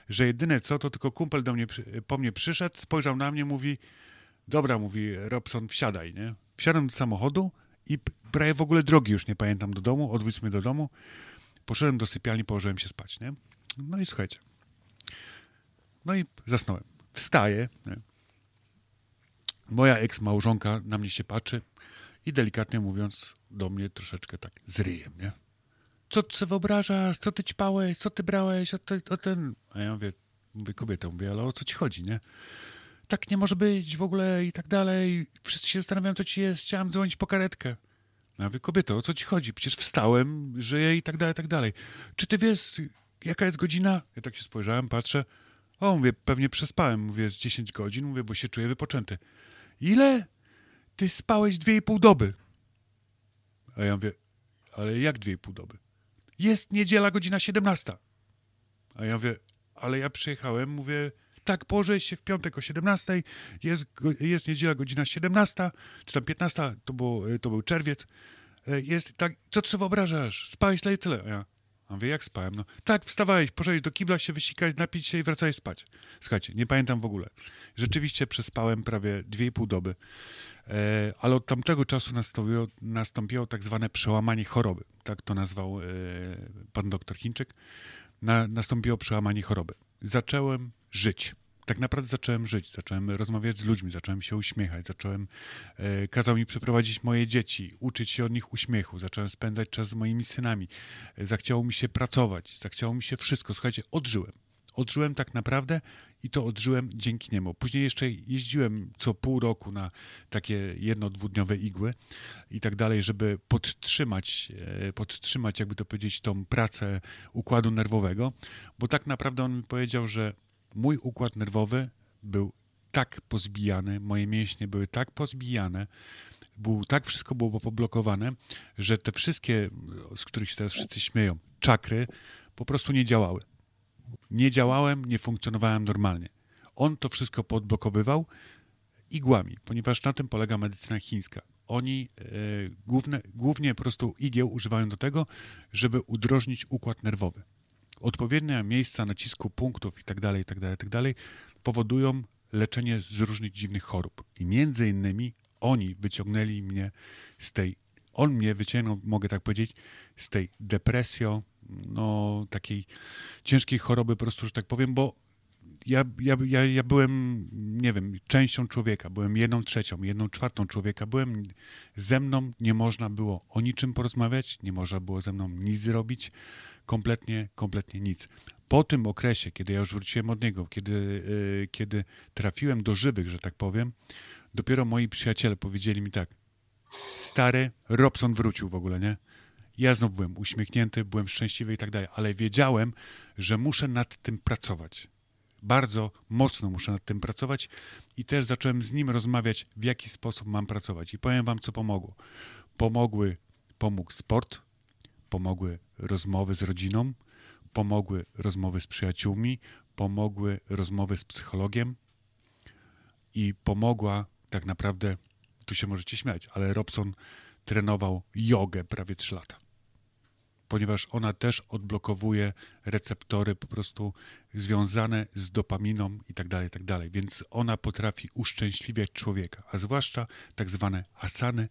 że jedyne co, to tylko kumpel do mnie, po mnie przyszedł, spojrzał na mnie, mówi, dobra, mówi Robson, wsiadaj, nie? Wsiadłem do samochodu i prawie w ogóle drogi już nie pamiętam do domu, odwózł mnie do domu, poszedłem do sypialni, położyłem się spać, nie? No i słuchajcie, No i zasnąłem. Wstaję. Nie? Moja eks-małżonka na mnie się patrzy i delikatnie mówiąc do mnie troszeczkę tak z ryjem, nie? Co ty wyobrażasz? Co ty ćpałeś? Co ty brałeś? O, ty, o ten... A ja mówię, mówię kobietę, mówię, ale o co ci chodzi, nie? Tak nie może być w ogóle i tak dalej. Wszyscy się zastanawiają, co ci jest. Chciałem dzwonić po karetkę. Ja mówię, kobieto, o co ci chodzi? Przecież wstałem, żyję i tak dalej, i tak dalej. Czy ty wiesz, jaka jest godzina? Ja tak się spojrzałem, patrzę. O, mówię, pewnie przespałem. Mówię, z 10 godzin, mówię, bo się czuję wypoczęty. Ile? Ty spałeś dwie i pół doby. A ja mówię, ale jak dwie i pół doby? Jest niedziela, godzina 17. A ja mówię, ale ja przyjechałem, mówię, tak, położę się w piątek o 17, jest, jest niedziela, godzina 17, czy tam 15, to, było, to był czerwiec. E, Jest tak, co ty sobie wyobrażasz? Spałeś tyle i tyle. A ja, a mówię, jak spałem? No, tak, wstawałeś, poszedłeś do kibla się wysikać, napić się i wracałeś spać. Słuchajcie, nie pamiętam w ogóle. Rzeczywiście przespałem prawie 2,5 doby. E, ale od tamtego czasu nastąpiło, nastąpiło tak zwane przełamanie choroby. Tak to nazwał e, pan doktor Chińczyk. Na, nastąpiło przełamanie choroby. Zacząłem żyć. Tak naprawdę zacząłem żyć, zacząłem rozmawiać z ludźmi, zacząłem się uśmiechać, zacząłem, e, kazał mi przeprowadzić moje dzieci, uczyć się od nich uśmiechu, zacząłem spędzać czas z moimi synami, e, zachciało mi się pracować, zachciało mi się wszystko. Słuchajcie, odżyłem. Odżyłem tak naprawdę i to odżyłem dzięki niemu. Później jeszcze jeździłem co pół roku na takie jedno, dwudniowe igły i tak dalej, żeby podtrzymać, e, podtrzymać, jakby to powiedzieć, tą pracę układu nerwowego, bo tak naprawdę on mi powiedział, że mój układ nerwowy był tak pozbijany, moje mięśnie były tak pozbijane, był, tak wszystko było poblokowane, że te wszystkie, z których się teraz wszyscy śmieją, czakry, po prostu nie działały. Nie działałem, nie funkcjonowałem normalnie. On to wszystko podblokowywał igłami, ponieważ na tym polega medycyna chińska. Oni e, główne, głównie po prostu igieł używają do tego, żeby udrożnić układ nerwowy. Odpowiednie miejsca nacisku punktów i tak dalej, i tak dalej, i tak dalej powodują leczenie z różnych dziwnych chorób. I między innymi oni wyciągnęli mnie z tej, on mnie wyciągnął, mogę tak powiedzieć, z tej depresjo, no takiej ciężkiej choroby po prostu, że tak powiem, bo ja, ja, ja, ja byłem, nie wiem, częścią człowieka, byłem jedną trzecią, jedną czwartą człowieka, byłem, ze mną nie można było o niczym porozmawiać, nie można było ze mną nic zrobić, kompletnie, kompletnie nic. Po tym okresie, kiedy ja już wróciłem od niego, kiedy, yy, kiedy trafiłem do żywych, że tak powiem, dopiero moi przyjaciele powiedzieli mi tak, stary, Robson wrócił w ogóle, nie? Ja znów byłem uśmiechnięty, byłem szczęśliwy i tak dalej, ale wiedziałem, że muszę nad tym pracować. Bardzo mocno muszę nad tym pracować i też zacząłem z nim rozmawiać, w jaki sposób mam pracować. I powiem wam, co pomogło. Pomogły, pomógł sport, pomogły rozmowy z rodziną, pomogły rozmowy z przyjaciółmi, pomogły rozmowy z psychologiem i pomogła tak naprawdę, tu się możecie śmiać, ale Robson trenował jogę prawie 3 lata. Ponieważ ona też odblokowuje receptory po prostu związane z dopaminą i tak dalej, i tak dalej. Więc ona potrafi uszczęśliwiać człowieka, a zwłaszcza tak zwane asany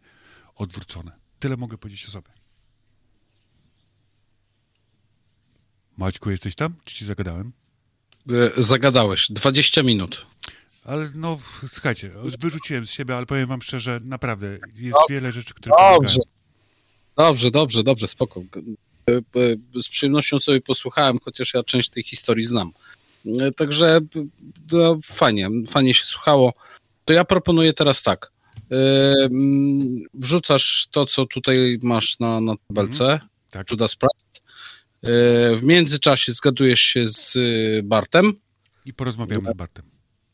odwrócone. Tyle mogę powiedzieć o sobie. Maćku, jesteś tam? Czy ci zagadałem? E, Zagadałeś. 20 minut. Ale no, słuchajcie, wyrzuciłem z siebie, ale powiem wam szczerze, naprawdę, jest Dobrze. wiele rzeczy, które Dobrze. Dobrze, dobrze, dobrze, spoko. E, e, Z przyjemnością sobie posłuchałem, chociaż ja część tej historii znam. Także to fajnie, fajnie się słuchało. To ja proponuję teraz tak. Mm, Wrzucasz to, co tutaj masz na, na tabelce, Tak. Judas Priest. E, W międzyczasie zgadujesz się z e, Bartem, I porozmawiamy z Bartem.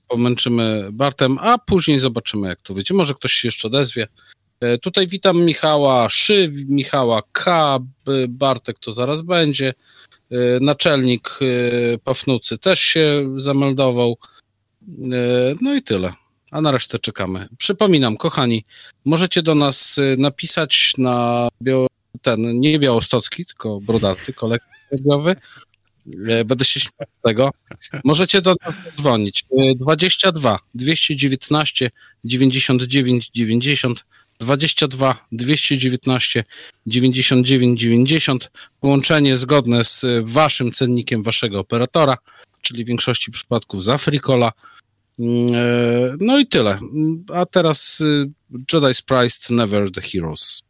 pomęczymy Bartem, a później zobaczymy, jak to wyjdzie. Może ktoś się jeszcze odezwie. E, Tutaj witam Michała Szy, Michała K, Bartek to zaraz będzie. Naczelnik Pafnucy też się zameldował. No i tyle. A na resztę czekamy. Przypominam, kochani, możecie do nas napisać na bio, ten, nie białostocki, tylko brodaty, kolega. E, będę się śmiał z tego. Możecie do nas dzwonić. 22 219 99 90 22 219 99 90. Połączenie zgodne z e, waszym cennikiem waszego operatora, czyli w większości przypadków za Fricola. Mm, e, no i tyle. A teraz Jedi's Priced Never the Heroes.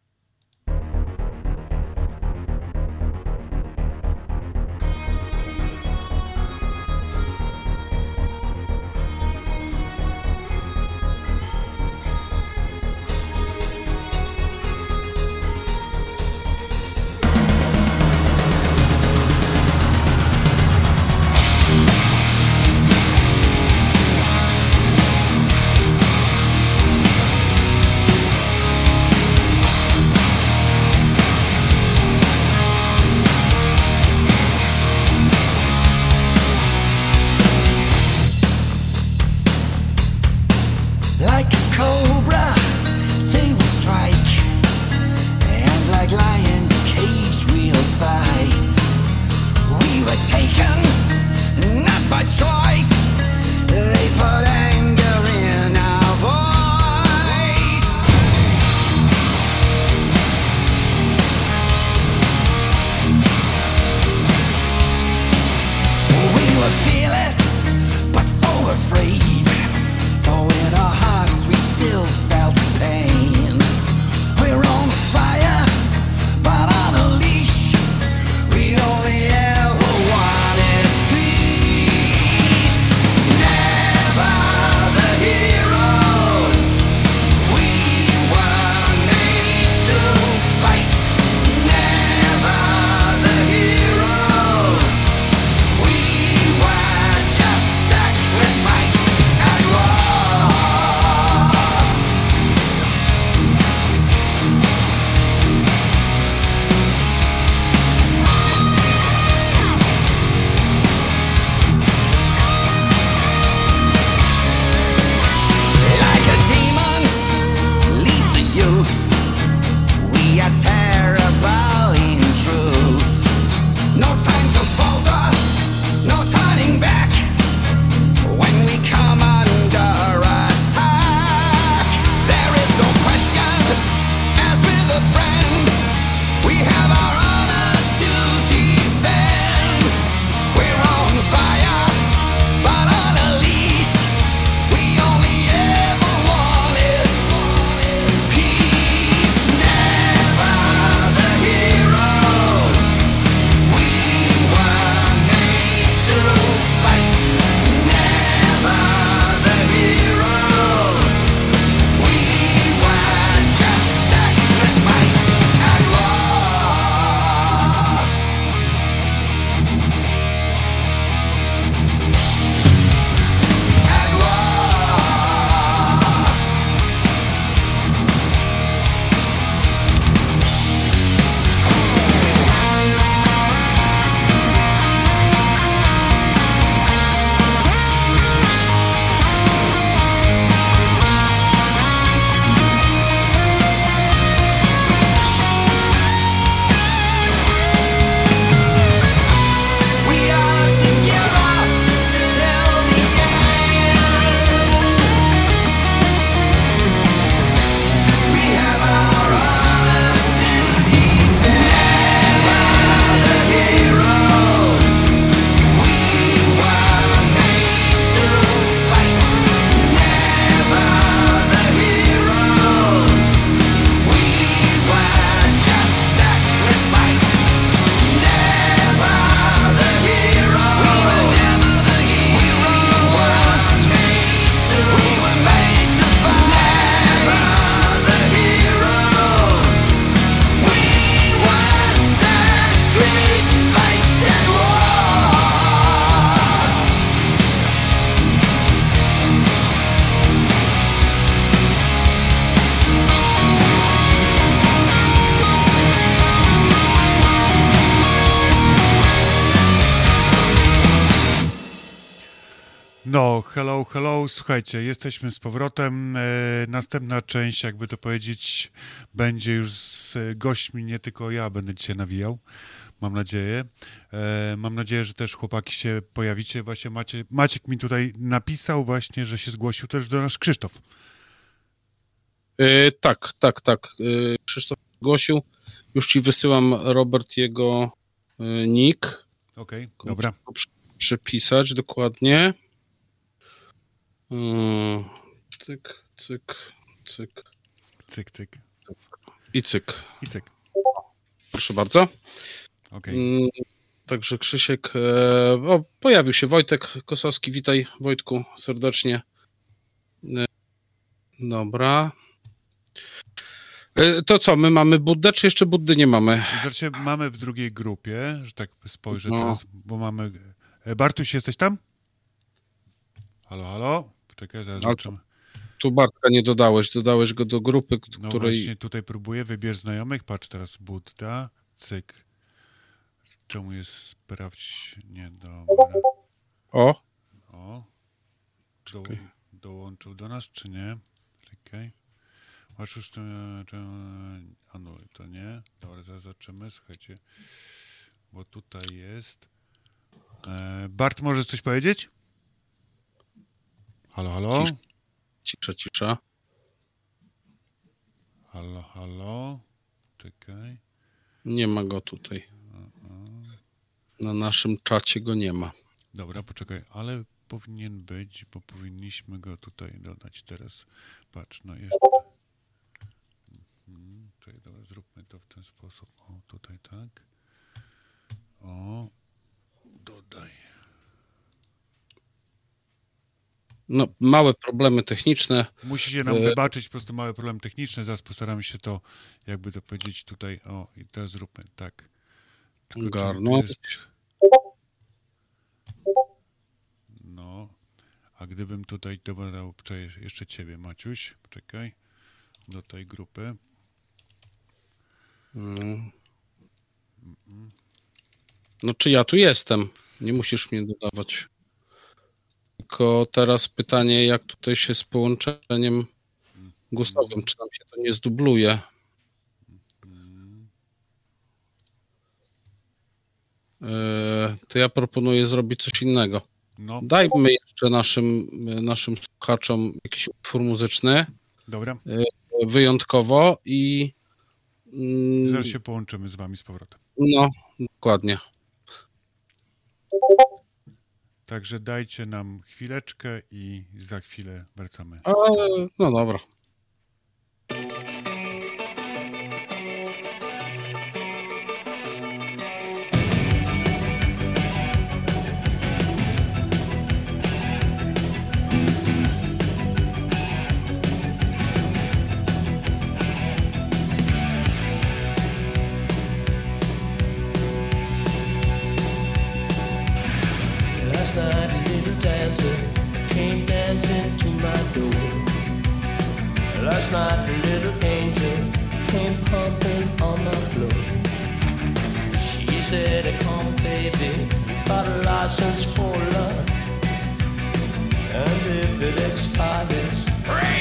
słuchajcie, jesteśmy z powrotem. E, następna część, jakby to powiedzieć, będzie już z gośćmi, nie tylko ja będę dzisiaj nawijał. Mam nadzieję. E, mam nadzieję, że też chłopaki się pojawicie. Właśnie Maciek, Maciek mi tutaj napisał właśnie, że się zgłosił też do nas Krzysztof. E, tak, tak, tak. Krzysztof zgłosił. Już ci wysyłam, Robert, jego yy, nick. Okej, okay, dobra. Przy, przypisać dokładnie. Mm, Cyk, cyk, cyk Cyk, cyk. i cyk. I cyk. Proszę bardzo. Okej. Mm, Także Krzysiek, e, o, pojawił się Wojtek Kosowski, witaj Wojtku serdecznie. E, Dobra. E, To co, my mamy Buddę, czy jeszcze Buddy nie mamy? Znaczy, mamy w drugiej grupie, że tak spojrzę No. teraz, bo mamy... Bartuś, jesteś tam? Halo, halo? Poczekaj, zaraz zobaczymy. Tu Bartka nie dodałeś, dodałeś go do grupy, No której... właśnie, tutaj próbuję, wybierz znajomych, patrz teraz, Budda, cyk. Czemu jest sprawdź... Nie, dobra. O, O. Do, dołączył do nas, czy nie? Czekaj. Masz już to anuluj to, nie? Dobra, zaraz zobaczymy, słuchajcie. Bo tutaj jest... E, Bart, możesz coś powiedzieć? Halo, halo? Cisz. cisza, cisza. Halo, halo? Czekaj. Nie ma go tutaj. Na naszym czacie go nie ma. Dobra, poczekaj, ale powinien być, bo powinniśmy go tutaj dodać teraz. Patrz, no jest. Mhm, Czekaj, dobra, zróbmy to w ten sposób. O, tutaj tak. O, dodaj. No, małe problemy techniczne. Musicie nam E, wybaczyć po prostu małe problemy techniczne, zaraz postaramy się to, jakby to powiedzieć tutaj, o, i to zróbmy, tak. Ogarnąć. jest- No, a gdybym tutaj dodał jeszcze ciebie, Maciuś, czekaj, do tej grupy. Mm. No, czy ja tu jestem? Nie musisz mnie dodawać. Tylko teraz pytanie, jak tutaj się z połączeniem głosowym, czy nam się to nie zdubluje? E, To ja proponuję zrobić coś innego. No, Dajmy jeszcze naszym, naszym słuchaczom jakiś utwór muzyczny, dobra, wyjątkowo i mm, zaraz się połączymy z wami z powrotem. no, dokładnie. Także dajcie nam chwileczkę i za chwilę wracamy. A, no dobra. Dancer came dancing to my door. Last night, a little angel came pumping on the floor. She said, Come, baby, got a license for love. And if it expires,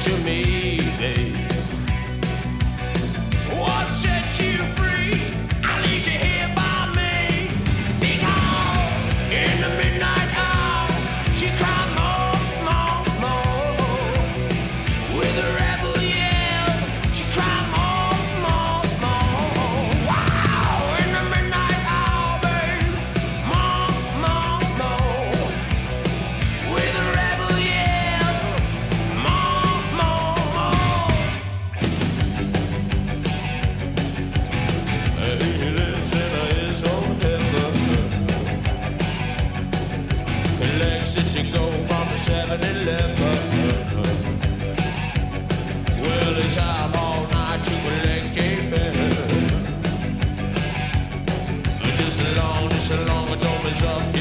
to me, shop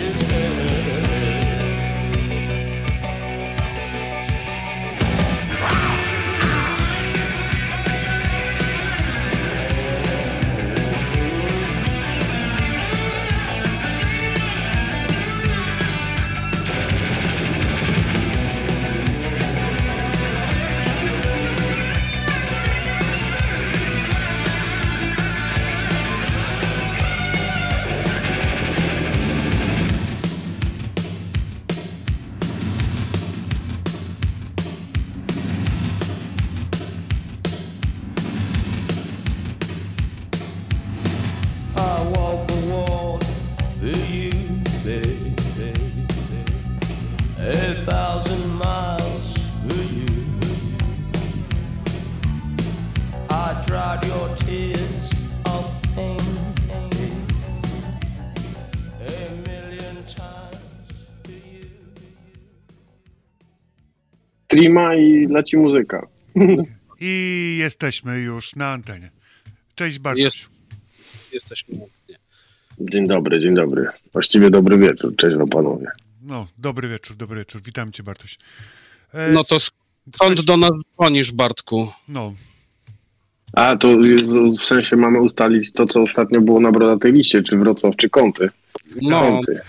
streama i leci muzyka. I jesteśmy już na antenie. Cześć Bartuś. Jest. Jesteśmy. Nie. Dzień dobry, dzień dobry. Właściwie dobry wieczór. Cześć wam panowie. No, dobry wieczór, dobry wieczór. Witam cię Bartuś. E, No to skąd do nas dzwonisz, Bartku? No, A, to jest, w sensie mamy ustalić to, co ostatnio było na brodatej liście, czy Wrocław, czy Kąty. No, Kąty.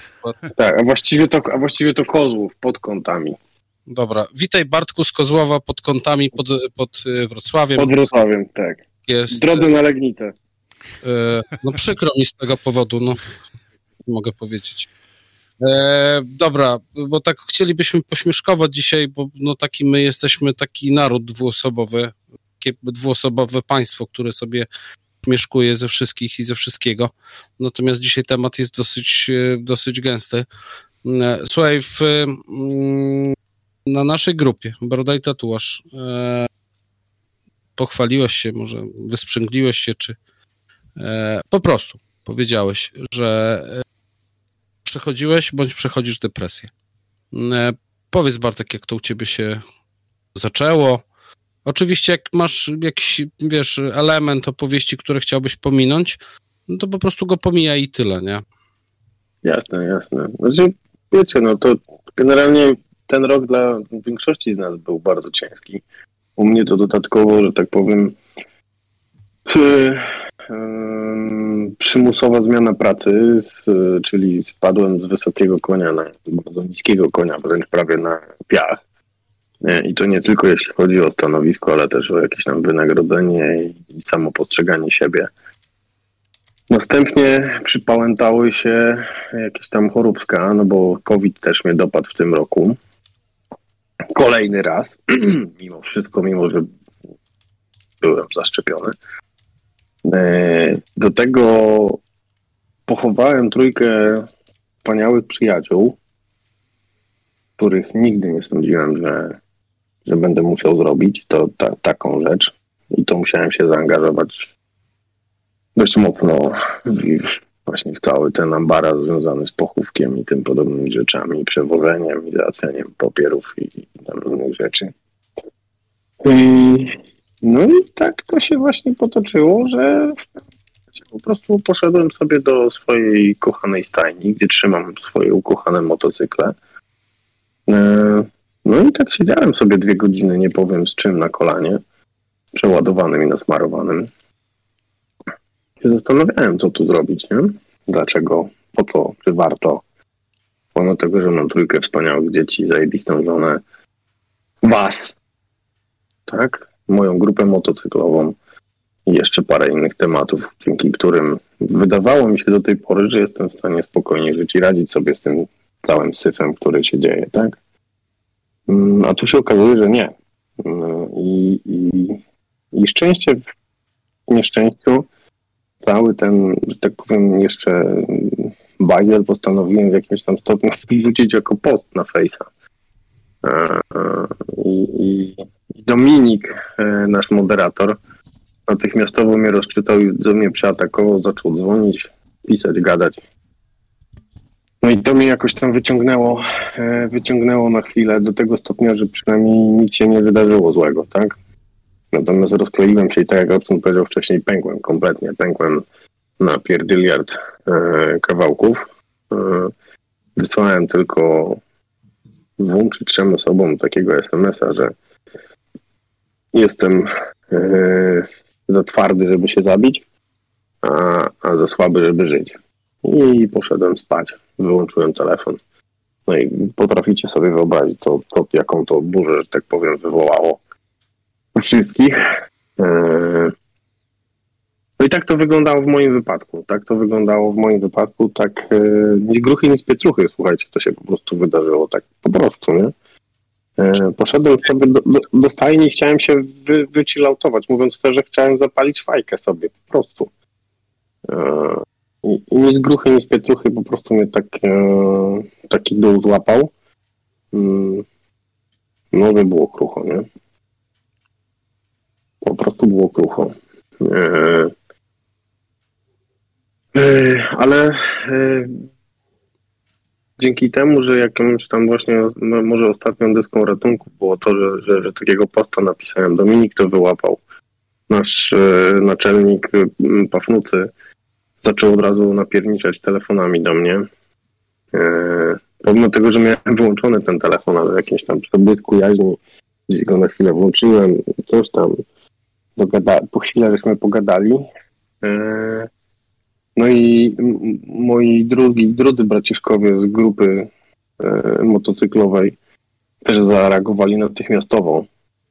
Tak, a właściwie to, a właściwie to Kozłów, pod kątami. Dobra. Witaj, Bartku z Kozłowa pod kątami pod, pod y, Wrocławiem. Pod Wrocławiem, tak. Jest, drodze na Legnicę. E, no przykro mi z tego powodu, no mogę powiedzieć. E, dobra, bo tak chcielibyśmy pośmieszkować dzisiaj, bo no taki my jesteśmy taki naród dwuosobowy, takie dwuosobowe państwo, które sobie śmieszkuje ze wszystkich i ze wszystkiego. Natomiast dzisiaj temat jest dosyć, dosyć gęsty. E, Słuchaj, w, mm, na naszej grupie Broda i Tatuaż e, pochwaliłeś się, może wysprzęgliłeś się, czy E, po prostu powiedziałeś, że e, przechodziłeś bądź przechodzisz depresję. E, powiedz Bartek, jak to u ciebie się zaczęło. Oczywiście, jak masz jakiś, wiesz, element opowieści, który chciałbyś pominąć, no to po prostu go pomijaj i tyle, nie? Jasne, jasne. Znaczy, wiecie, no to generalnie ten rok dla większości z nas był bardzo ciężki. U mnie to dodatkowo, że tak powiem, y, ym, przymusowa zmiana pracy, y, czyli spadłem z wysokiego konia na bardzo niskiego konia, wręcz prawie na piach. I to nie tylko jeśli chodzi o stanowisko, ale też o jakieś tam wynagrodzenie i, i samo siebie. Następnie przypałętały się jakieś tam choróbska, no bo COVID też mnie dopadł w tym roku. Kolejny raz, mimo wszystko, mimo że byłem zaszczepiony. E, Do tego pochowałem trójkę wspaniałych przyjaciół, których nigdy nie sądziłem, że, że będę musiał zrobić to, ta, taką rzecz. I to musiałem się zaangażować dość mocno w, właśnie w cały ten ambaraz związany z pochówkiem i tym podobnymi rzeczami, przewożeniem i załatwianiem papierów i, i tam innych rzeczy. I, no i tak to się właśnie potoczyło, że po prostu poszedłem sobie do swojej kochanej stajni, gdzie trzymam swoje ukochane motocykle. E, No i tak siedziałem sobie dwie godziny, nie powiem z czym, na kolanie, przeładowanym i nasmarowanym się zastanawiałem, co tu zrobić, nie? Dlaczego, po co, czy warto. Pomimo tego, że mam trójkę wspaniałych dzieci, zajebistą żonę, was, tak? Moją grupę motocyklową i jeszcze parę innych tematów, dzięki którym wydawało mi się do tej pory, że jestem w stanie spokojnie żyć i radzić sobie z tym całym syfem, który się dzieje, tak? Mm, A tu się okazuje, że nie. Mm, I, i, i szczęście w nieszczęściu cały ten, że tak powiem, jeszcze bajzel postanowiłem w jakimś tam stopniu wrzucić jako post na Face'a. E, e, I, i, Dominik, e, nasz moderator, natychmiastowo mnie rozczytał i do mnie przeatakował, zaczął dzwonić, pisać, gadać. No i to mnie jakoś tam wyciągnęło, wyciągnęło na chwilę do tego stopnia, że przynajmniej nic się nie wydarzyło złego, tak? Natomiast rozkleiłem się i tak jak Robson powiedział wcześniej, pękłem kompletnie. Pękłem na pierdyliard e, kawałków. E, wysłałem tylko dwóm czy trzem osobom takiego SMS-a, że jestem e, za twardy, żeby się zabić, a, a za słaby, żeby żyć. I poszedłem spać. Wyłączyłem telefon. No i potraficie sobie wyobrazić, co, co, jaką to burzę, że tak powiem, wywołało wszystkich. Eee, No i tak to wyglądało w moim wypadku. Tak to wyglądało w moim wypadku. Tak e, nic gruchy, nic pietruchy. Słuchajcie, to się po prostu wydarzyło. Tak po prostu, nie? E, Poszedłem sobie do, do, do stajni i chciałem się wy, wychilloutować. Mówiąc szczerze, chciałem zapalić fajkę sobie. Po prostu. E, I, i nic gruchy, nic pietruchy. Po prostu mnie tak, e, taki dół złapał. Mm, No, było krucho, nie? Po prostu było krucho. E, e, ale e, dzięki temu, że jakąś tam właśnie, no, może ostatnią deską ratunku było to, że, że, że takiego posta napisałem. Dominik to wyłapał. Nasz naczelnik Pafnucy zaczął od razu napierniczać telefonami do mnie. Pomimo tego, że miałem wyłączony ten telefon, ale w jakimś tam przebłysku jaźni gdzieś go na chwilę włączyłem, coś tam dogada, po chwilę żeśmy pogadali. E, no i moi drugi, drodzy braciszkowie z grupy e, motocyklowej też zareagowali natychmiastowo,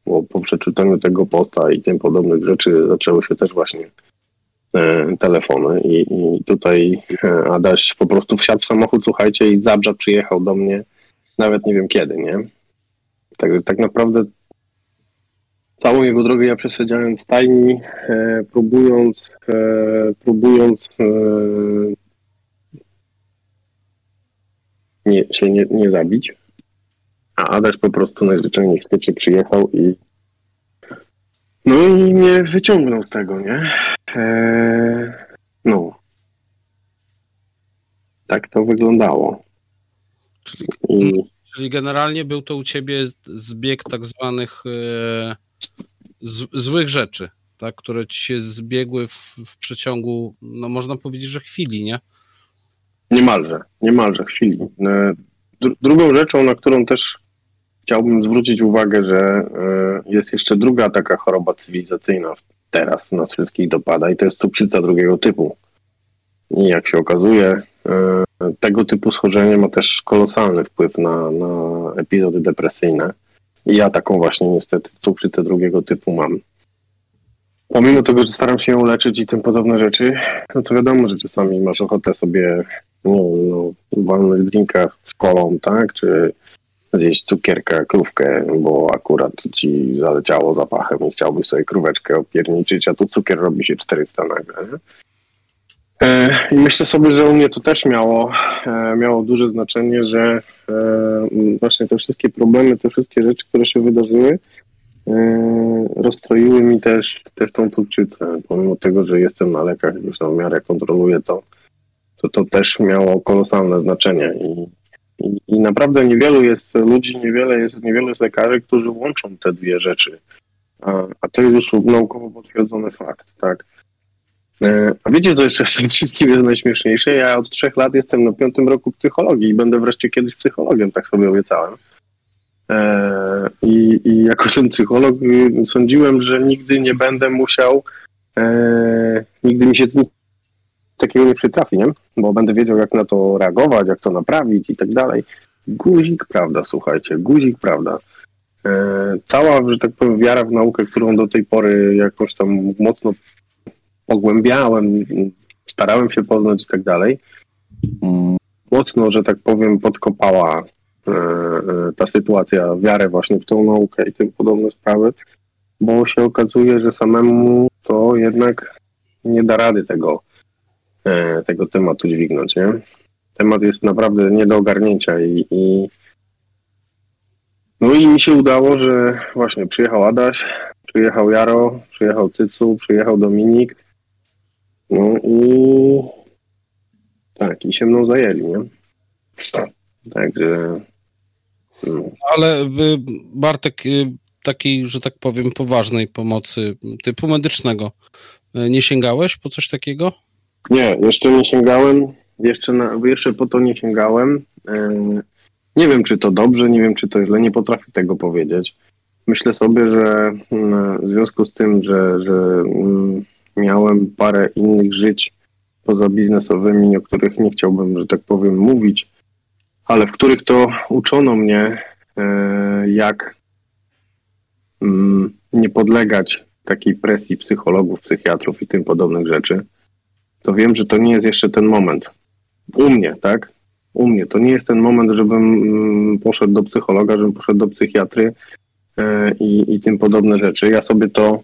bo po przeczytaniu tego posta i tym podobnych rzeczy zaczęły się też właśnie e, telefony i, i tutaj Adaś po prostu wsiadł w samochód, słuchajcie, i Zabrza przyjechał do mnie, nawet nie wiem kiedy, nie? Tak, tak naprawdę całą jego drogę ja przesiedziałem w stajni, e, próbując, e, próbując e, nie, się nie, nie zabić. A Adaś po prostu najzwyczajniej w świecie przyjechał i no i mnie wyciągnął z tego, nie? E, no. Tak to wyglądało. Czyli, I czyli generalnie był to u ciebie zbieg tak zwanych e, z, złych rzeczy, tak, które ci się zbiegły w, w przeciągu, no można powiedzieć, że chwili, nie? Niemalże, niemalże chwili. E, dru- Drugą rzeczą, na którą też chciałbym zwrócić uwagę, że e, jest jeszcze druga taka choroba cywilizacyjna teraz nas wszystkich dopada i to jest cukrzyca drugiego typu. I jak się okazuje, e, tego typu schorzenie ma też kolosalny wpływ na, na epizody depresyjne. Ja taką właśnie niestety cukrzycę drugiego typu mam. Pomimo tego, że staram się ją leczyć i tym podobne rzeczy, no to wiadomo, że czasami masz ochotę sobie no, no, walnąć drinka z kolą, tak? Czy zjeść cukierkę, krówkę, bo akurat ci zaleciało zapachem i chciałbyś sobie króweczkę opierniczyć, a tu cukier robi się 400 nagle. Nie? E, I myślę sobie, że u mnie to też miało, e, miało duże znaczenie, że e, właśnie te wszystkie problemy, te wszystkie rzeczy, które się wydarzyły, e, rozstroiły mi też, też tą cukrzycę. Pomimo tego, że jestem na lekach, już na miarę kontroluję to, to to też miało kolosalne znaczenie i, i, i naprawdę niewielu jest ludzi, niewiele jest, niewiele jest lekarzy, którzy łączą te dwie rzeczy. A, a to jest już naukowo potwierdzony fakt, tak. E, A wiecie, co jeszcze w tym wszystkim jest najśmieszniejsze? Ja od trzech lat jestem na piątym roku psychologii i będę wreszcie kiedyś psychologiem, tak sobie obiecałem. E, I, i jako ten psycholog y, sądziłem, że nigdy nie będę musiał, e, nigdy mi się takiego nie przytrafi, nie? Bo będę wiedział, jak na to reagować, jak to naprawić i tak dalej. Guzik, prawda, słuchajcie, guzik, prawda. Cała, że tak powiem, wiara w naukę, którą do tej pory jakoś tam mocno pogłębiałem, starałem się poznać i tak dalej, mocno, że tak powiem, podkopała e, e, ta sytuacja, wiarę właśnie w tą naukę i tym podobne sprawy, bo się okazuje, że samemu to jednak nie da rady tego, e, tego tematu dźwignąć, nie? Temat jest naprawdę nie do ogarnięcia i, i no i mi się udało, że właśnie przyjechał Adaś, przyjechał Jaro, przyjechał Cycu, przyjechał Dominik, no i tak, i się mną zajęli, nie? Także no, Ale y, Bartek, y, takiej, że tak powiem, poważnej pomocy typu medycznego, y, nie sięgałeś po coś takiego? Nie, jeszcze nie sięgałem, jeszcze, na, jeszcze po to nie sięgałem. Nie wiem, czy to dobrze, nie wiem, czy to źle, nie potrafię tego powiedzieć. Myślę sobie, że w związku z tym, że, że mm, miałem parę innych żyć poza biznesowymi, o których nie chciałbym, że tak powiem, mówić, ale w których to uczono mnie, e, jak mm, nie podlegać takiej presji psychologów, psychiatrów i tym podobnych rzeczy to wiem, że to nie jest jeszcze ten moment. U mnie, tak? U mnie. To nie jest ten moment, żebym mm, poszedł do psychologa, żebym poszedł do psychiatry e, i, i tym podobne rzeczy. Ja sobie to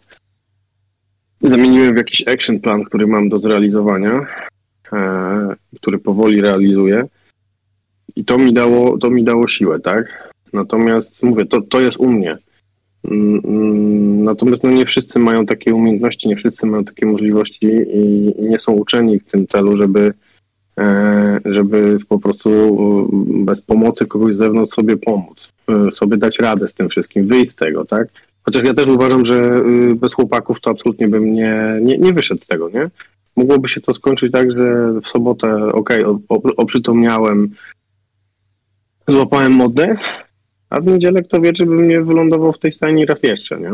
zamieniłem w jakiś action plan, który mam do zrealizowania, e, który powoli realizuję. I to mi dało, to mi dało siłę, tak? Natomiast mówię, to, to jest u mnie. Mm, mm, Natomiast no, nie wszyscy mają takie umiejętności, nie wszyscy mają takie możliwości i, nie są uczeni w tym celu, żeby e, żeby po prostu e, bez pomocy kogoś z zewnątrz sobie pomóc, e, sobie dać radę z tym wszystkim, wyjść z tego, tak? Chociaż ja też uważam, że y, bez chłopaków to absolutnie bym nie, nie, nie wyszedł z tego, nie? Mogłoby się to skończyć tak, że w sobotę, okej, o- o- oprzytomniałem, złapałem oddech, a w niedzielę kto wie, czy bym nie wylądował w tej stajni raz jeszcze, nie?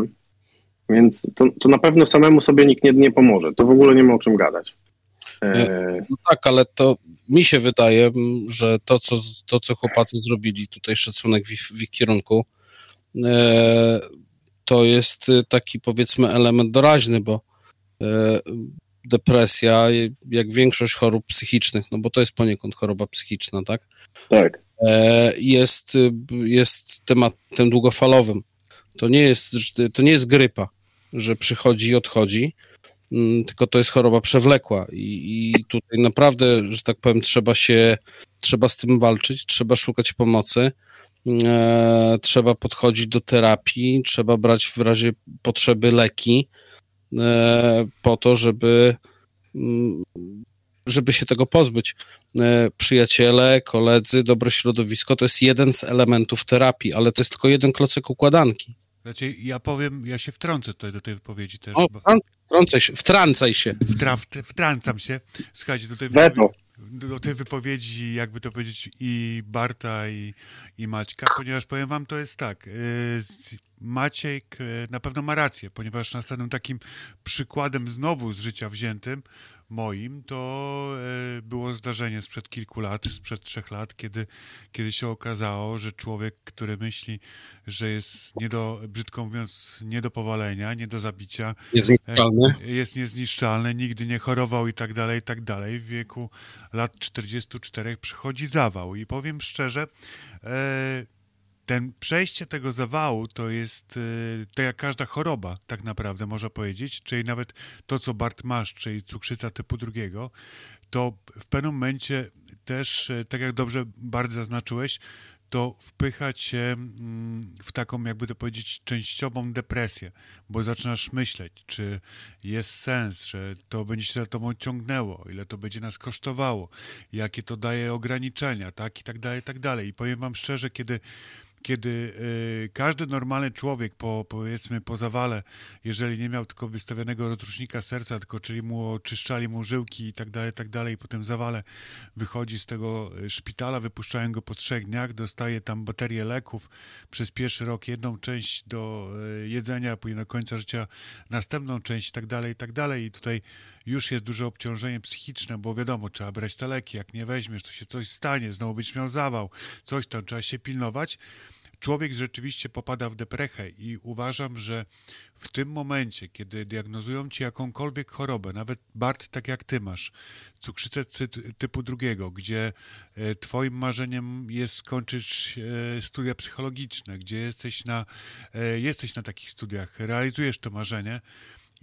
Więc to, to na pewno samemu sobie nikt nie, nie pomoże. To w ogóle nie ma o czym gadać. E, No tak, ale to mi się wydaje, że to, co, to, co chłopacy zrobili, tutaj szacunek w ich, w ich kierunku, e, to jest e, taki powiedzmy element doraźny, bo e, depresja, jak większość chorób psychicznych, no bo to jest poniekąd choroba psychiczna, tak? tak. e, jest, y, jest tematem długofalowym. To nie jest, to nie jest grypa, że przychodzi i odchodzi, mm, tylko to jest choroba przewlekła i, i tutaj naprawdę, że tak powiem, trzeba się, trzeba z tym walczyć, trzeba szukać pomocy, trzeba podchodzić do terapii, trzeba brać w razie potrzeby leki e, po to, żeby mm, żeby się tego pozbyć. E, Przyjaciele, koledzy, dobre środowisko to jest jeden z elementów terapii, ale to jest tylko jeden klocek układanki. Znaczy, ja powiem, ja się wtrącę tutaj do tej wypowiedzi też, O, bo wtrą- wtrącaj się, wtrącaj się. wtra, się. Słuchajcie, do tej, Weto. wypowiedzi, do tej wypowiedzi, jakby to powiedzieć, i Barta, i, i Maćka, ponieważ powiem wam, to jest tak, y, Maciek y, na pewno ma rację, ponieważ następnym takim przykładem znowu z życia wziętym moim, to y, było zdarzenie sprzed kilku lat, sprzed trzech lat, kiedy, kiedy się okazało, że człowiek, który myśli, że jest nie do, brzydko mówiąc, nie do powalenia, nie do zabicia, Jest zniszczalny. jest niezniszczalny, nigdy nie chorował i tak dalej, i tak dalej. W wieku lat 44 przychodzi zawał i powiem szczerze, e, ten przejście tego zawału to jest e, tak jak każda choroba, tak naprawdę można powiedzieć, czyli nawet to, co Bart masz, czyli cukrzyca typu drugiego, to w pewnym momencie też, e, tak jak dobrze Bart zaznaczyłeś, to wpycha cię mm, w taką, jakby to powiedzieć, częściową depresję, bo zaczynasz myśleć, czy jest sens, że to będzie się za tobą ciągnęło, ile to będzie nas kosztowało, jakie to daje ograniczenia, tak, i tak dalej, i tak dalej. I powiem wam szczerze, kiedy kiedy y, każdy normalny człowiek po, powiedzmy po zawale, jeżeli nie miał tylko wystawionego rozrusznika serca, tylko czyli mu oczyszczali mu żyłki i tak dalej, tak dalej, i po tym zawale wychodzi z tego y, szpitala, wypuszczają go po trzech dniach, dostaje tam baterię leków, przez pierwszy rok jedną część do y, jedzenia, później do końca życia następną część i tak dalej, i tak dalej. I tutaj już jest duże obciążenie psychiczne, bo wiadomo, trzeba brać te leki, jak nie weźmiesz, to się coś stanie, znowu będziesz miał zawał, coś tam, trzeba się pilnować. Człowiek rzeczywiście popada w deprechę i uważam, że w tym momencie, kiedy diagnozują ci jakąkolwiek chorobę, nawet Bart, tak jak ty masz, cukrzycę typu drugiego, gdzie e, twoim marzeniem jest skończyć e, studia psychologiczne, gdzie jesteś na, e, jesteś na takich studiach, realizujesz to marzenie,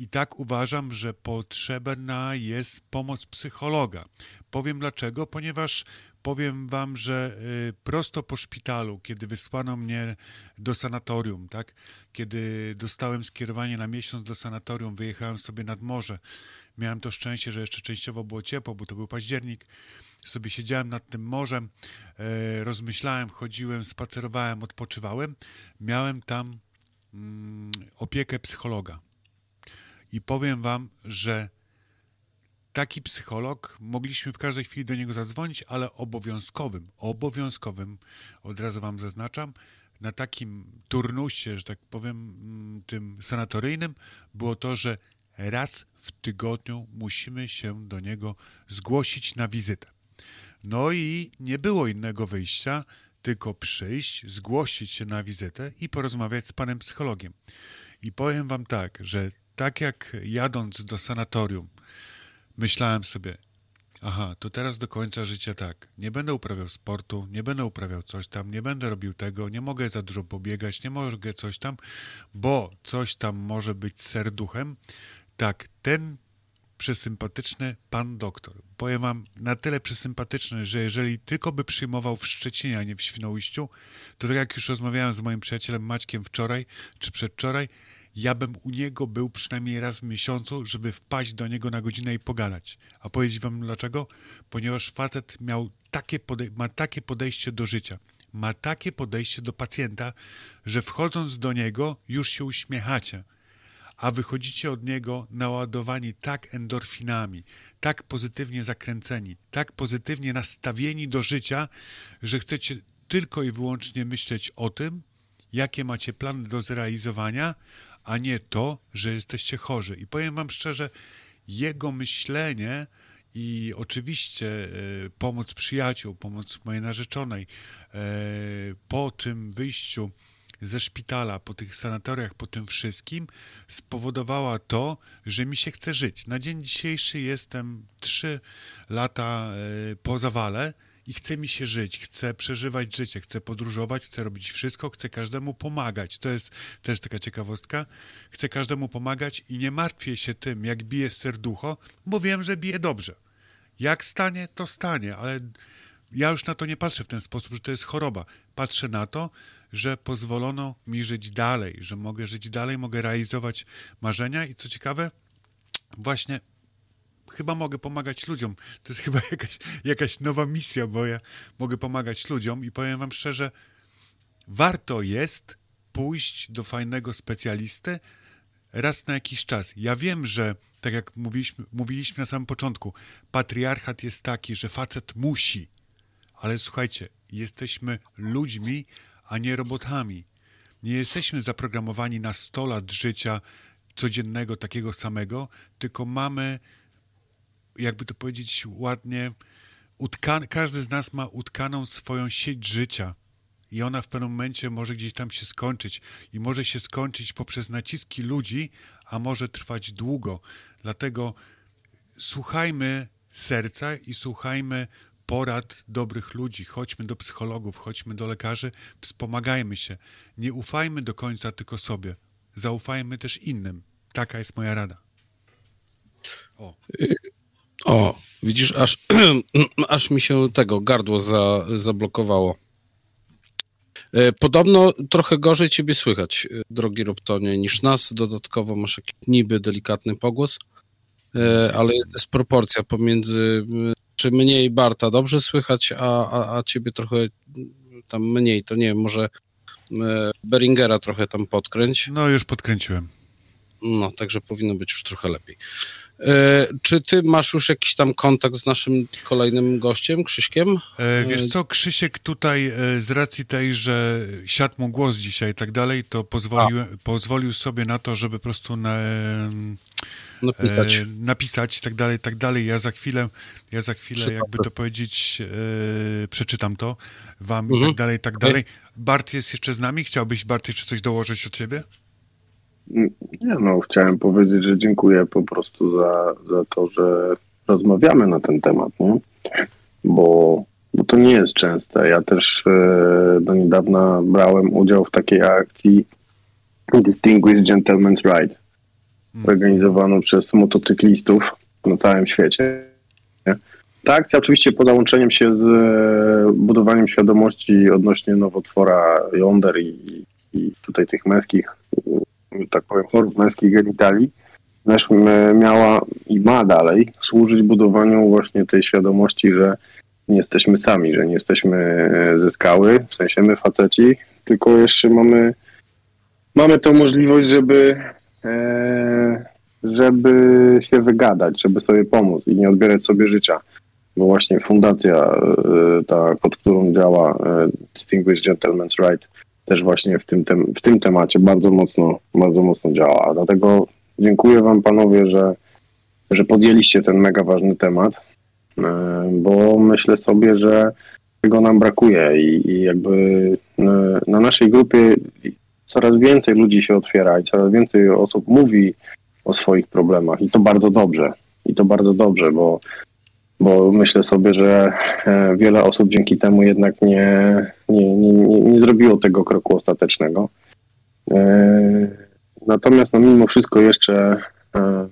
i tak uważam, że potrzebna jest pomoc psychologa. Powiem dlaczego, ponieważ powiem wam, że y, prosto po szpitalu, kiedy wysłano mnie do sanatorium, tak, kiedy dostałem skierowanie na miesiąc do sanatorium, wyjechałem sobie nad morze. Miałem to szczęście, że jeszcze częściowo było ciepło, bo to był październik. Sobie siedziałem nad tym morzem, e, rozmyślałem, chodziłem, spacerowałem, odpoczywałem. Miałem tam mm, opiekę psychologa. I powiem wam, że taki psycholog, mogliśmy w każdej chwili do niego zadzwonić, ale obowiązkowym, obowiązkowym, od razu wam zaznaczam, na takim turnusie, że tak powiem, mm, tym sanatoryjnym, było to, że raz w tygodniu musimy się do niego zgłosić na wizytę. No i nie było innego wyjścia, tylko przyjść, zgłosić się na wizytę i porozmawiać z panem psychologiem. I powiem wam tak, że tak jak jadąc do sanatorium, myślałem sobie, aha, to teraz do końca życia tak, nie będę uprawiał sportu, nie będę uprawiał coś tam, nie będę robił tego, nie mogę za dużo pobiegać, nie mogę coś tam, bo coś tam może być serduchem. Tak, ten przesympatyczny pan doktor. Powiem wam, na tyle przesympatyczny, że jeżeli tylko by przyjmował w Szczecinie, a nie w Świnoujściu, to tak jak już rozmawiałem z moim przyjacielem Maćkiem wczoraj czy przedwczoraj, ja bym u niego był przynajmniej raz w miesiącu, żeby wpaść do niego na godzinę i pogadać. A powiedzieć wam dlaczego? Ponieważ facet miał takie ma takie podejście do życia, ma takie podejście do pacjenta, że wchodząc do niego już się uśmiechacie a wychodzicie od niego naładowani tak endorfinami, tak pozytywnie zakręceni, tak pozytywnie nastawieni do życia, że chcecie tylko i wyłącznie myśleć o tym, jakie macie plany do zrealizowania, a nie to, że jesteście chorzy. I powiem Wam szczerze, jego myślenie i oczywiście e, pomoc przyjaciół, pomoc mojej narzeczonej e, po tym wyjściu ze szpitala, po tych sanatoriach, po tym wszystkim, spowodowała to, że mi się chce żyć. Na dzień dzisiejszy jestem trzy lata e, po zawale i chce mi się żyć, chcę przeżywać życie, chcę podróżować, chcę robić wszystko, chcę każdemu pomagać. To jest też taka ciekawostka. Chcę każdemu pomagać i nie martwię się tym, jak bije serducho, bo wiem, że bije dobrze. Jak stanie, to stanie, ale ja już na to nie patrzę w ten sposób, że to jest choroba. Patrzę na to, że pozwolono mi żyć dalej, że mogę żyć dalej, mogę realizować marzenia i co ciekawe, właśnie chyba mogę pomagać ludziom. To jest chyba jakaś, jakaś nowa misja, bo ja mogę pomagać ludziom i powiem wam szczerze, warto jest pójść do fajnego specjalisty raz na jakiś czas. Ja wiem, że tak jak mówiliśmy, mówiliśmy na samym początku, patriarchat jest taki, że facet musi, ale słuchajcie, jesteśmy ludźmi, a nie robotami. Nie jesteśmy zaprogramowani na 100 lat życia codziennego takiego samego, tylko mamy, jakby to powiedzieć ładnie, każdy z nas ma utkaną swoją sieć życia. I ona w pewnym momencie może gdzieś tam się skończyć. I może się skończyć poprzez naciski ludzi, a może trwać długo. Dlatego słuchajmy serca i słuchajmy porad dobrych ludzi. Chodźmy do psychologów, chodźmy do lekarzy, wspomagajmy się. Nie ufajmy do końca tylko sobie. Zaufajmy też innym. Taka jest moja rada. O, O, widzisz, aż, aż mi się tego gardło za, zablokowało. E, Podobno trochę gorzej ciebie słychać, e, drogi Robtonie, niż nas. Dodatkowo masz jakiś niby delikatny pogłos, e, ale jest dysproporcja pomiędzy, czy mniej Barta dobrze słychać, a, a, a ciebie trochę tam mniej. To nie wiem, może Beringera trochę tam podkręć. no już podkręciłem. No, także powinno być już trochę lepiej. E, czy ty masz już jakiś tam kontakt z naszym kolejnym gościem, Krzyśkiem? E, wiesz co, Krzysiek tutaj e, z racji tej, że siadł mu głos dzisiaj i tak dalej, to pozwolił, pozwolił sobie na to, żeby po prostu na, Napisać. e, napisać i tak dalej, i tak dalej. Ja za chwilę, ja za chwilę, jakby to powiedzieć, e, przeczytam to wam i Mhm. tak dalej, i tak dalej. Bart jest jeszcze z nami? Chciałbyś, Bart, jeszcze coś dołożyć od ciebie? Nie no, chciałem powiedzieć, że dziękuję po prostu za, za to, że rozmawiamy na ten temat, nie? Bo, bo to nie jest częste. Ja też e, do niedawna brałem udział w takiej akcji Distinguished Gentleman's Ride, organizowaną przez motocyklistów na całym świecie. Ta akcja oczywiście poza łączeniem się z e, budowaniem świadomości odnośnie nowotwora jąder i, i tutaj tych męskich tak powiem, chorób męskich genitali, też m- miała i ma dalej służyć budowaniu właśnie tej świadomości, że nie jesteśmy sami, że nie jesteśmy e, ze skały, w sensie my faceci, tylko jeszcze mamy, mamy tą możliwość, żeby, e, żeby się wygadać, żeby sobie pomóc i nie odbierać sobie życia. Bo właśnie fundacja, e, ta, pod którą działa e, Distinguished Gentleman's Right, też właśnie w tym, tem, w tym temacie bardzo mocno, bardzo mocno działa. Dlatego dziękuję Wam panowie, że, że podjęliście ten mega ważny temat, e, bo myślę sobie, że tego nam brakuje i, i jakby e, na naszej grupie coraz więcej ludzi się otwiera i coraz więcej osób mówi o swoich problemach i to bardzo dobrze. I to bardzo dobrze, bo, bo myślę sobie, że e, wiele osób dzięki temu jednak nie, nie, nie, nie, zrobiło tego kroku ostatecznego. E, Natomiast no, mimo wszystko jeszcze e,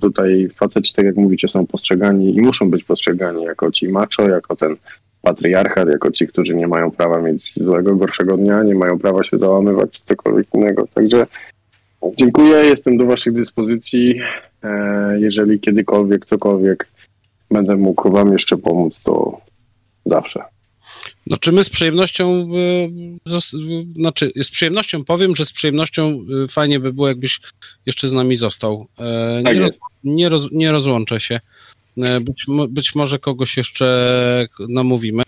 tutaj faceci, tak jak mówicie, są postrzegani i muszą być postrzegani jako ci macho, jako ten patriarchat, jako ci, którzy nie mają prawa mieć złego, gorszego dnia, nie mają prawa się załamywać czy cokolwiek innego. Także Dziękuję, jestem do Waszych dyspozycji. E, Jeżeli kiedykolwiek, cokolwiek będę mógł Wam jeszcze pomóc, to zawsze. Znaczy my z przyjemnością, zos- y, znaczy z przyjemnością powiem, że z przyjemnością y, fajnie by było, jakbyś jeszcze z nami został. E, Tak nie, roz, nie, roz, nie rozłączę się. E, Być, być może kogoś jeszcze namówimy.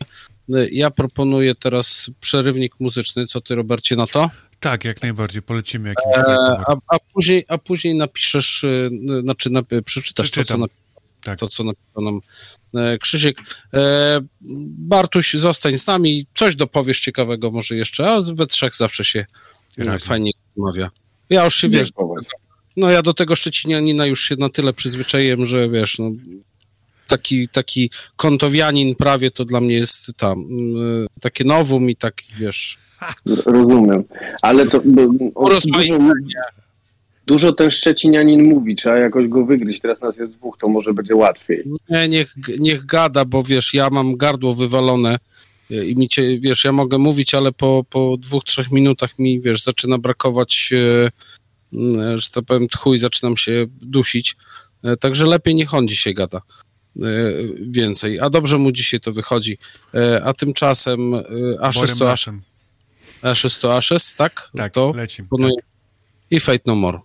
E, Ja proponuję teraz przerywnik muzyczny. Co ty, Robercie, na to? Tak, jak najbardziej, polecimy jakimś E, a, a, później, a później napiszesz, znaczy nap, przeczytasz to, co napisał Tak. to, co napisał nam e, Krzysiek. E, Bartuś, zostań z nami, coś dopowiesz ciekawego może jeszcze, a we trzech zawsze się e, fajnie rozmawia. Ja już się, wiesz, no ja do tego Szczecinianina już się na tyle przyzwyczaiłem, że wiesz, no, taki, taki kontowianin prawie to dla mnie jest tam, takie nowum i taki, wiesz, Rozumiem. Ale to Urozmaicenie. Dużo, ten Szczecinianin mówi, trzeba jakoś go wygryźć. Teraz nas jest dwóch, to może będzie łatwiej. Nie, niech, niech gada, bo wiesz, ja mam gardło wywalone e, i mi cię, wiesz, ja mogę mówić, ale po, po dwóch, trzech minutach mi, wiesz, zaczyna brakować, e, m, że tak powiem, tchu i zaczynam się dusić. E, Także lepiej niech on dzisiaj gada e, więcej. A dobrze mu dzisiaj to wychodzi. E, A tymczasem e, Ashes Borem to naszym. Ashes, to Ashes tak? Tak, to lecimy. proponuję. Tak. I Fate No More.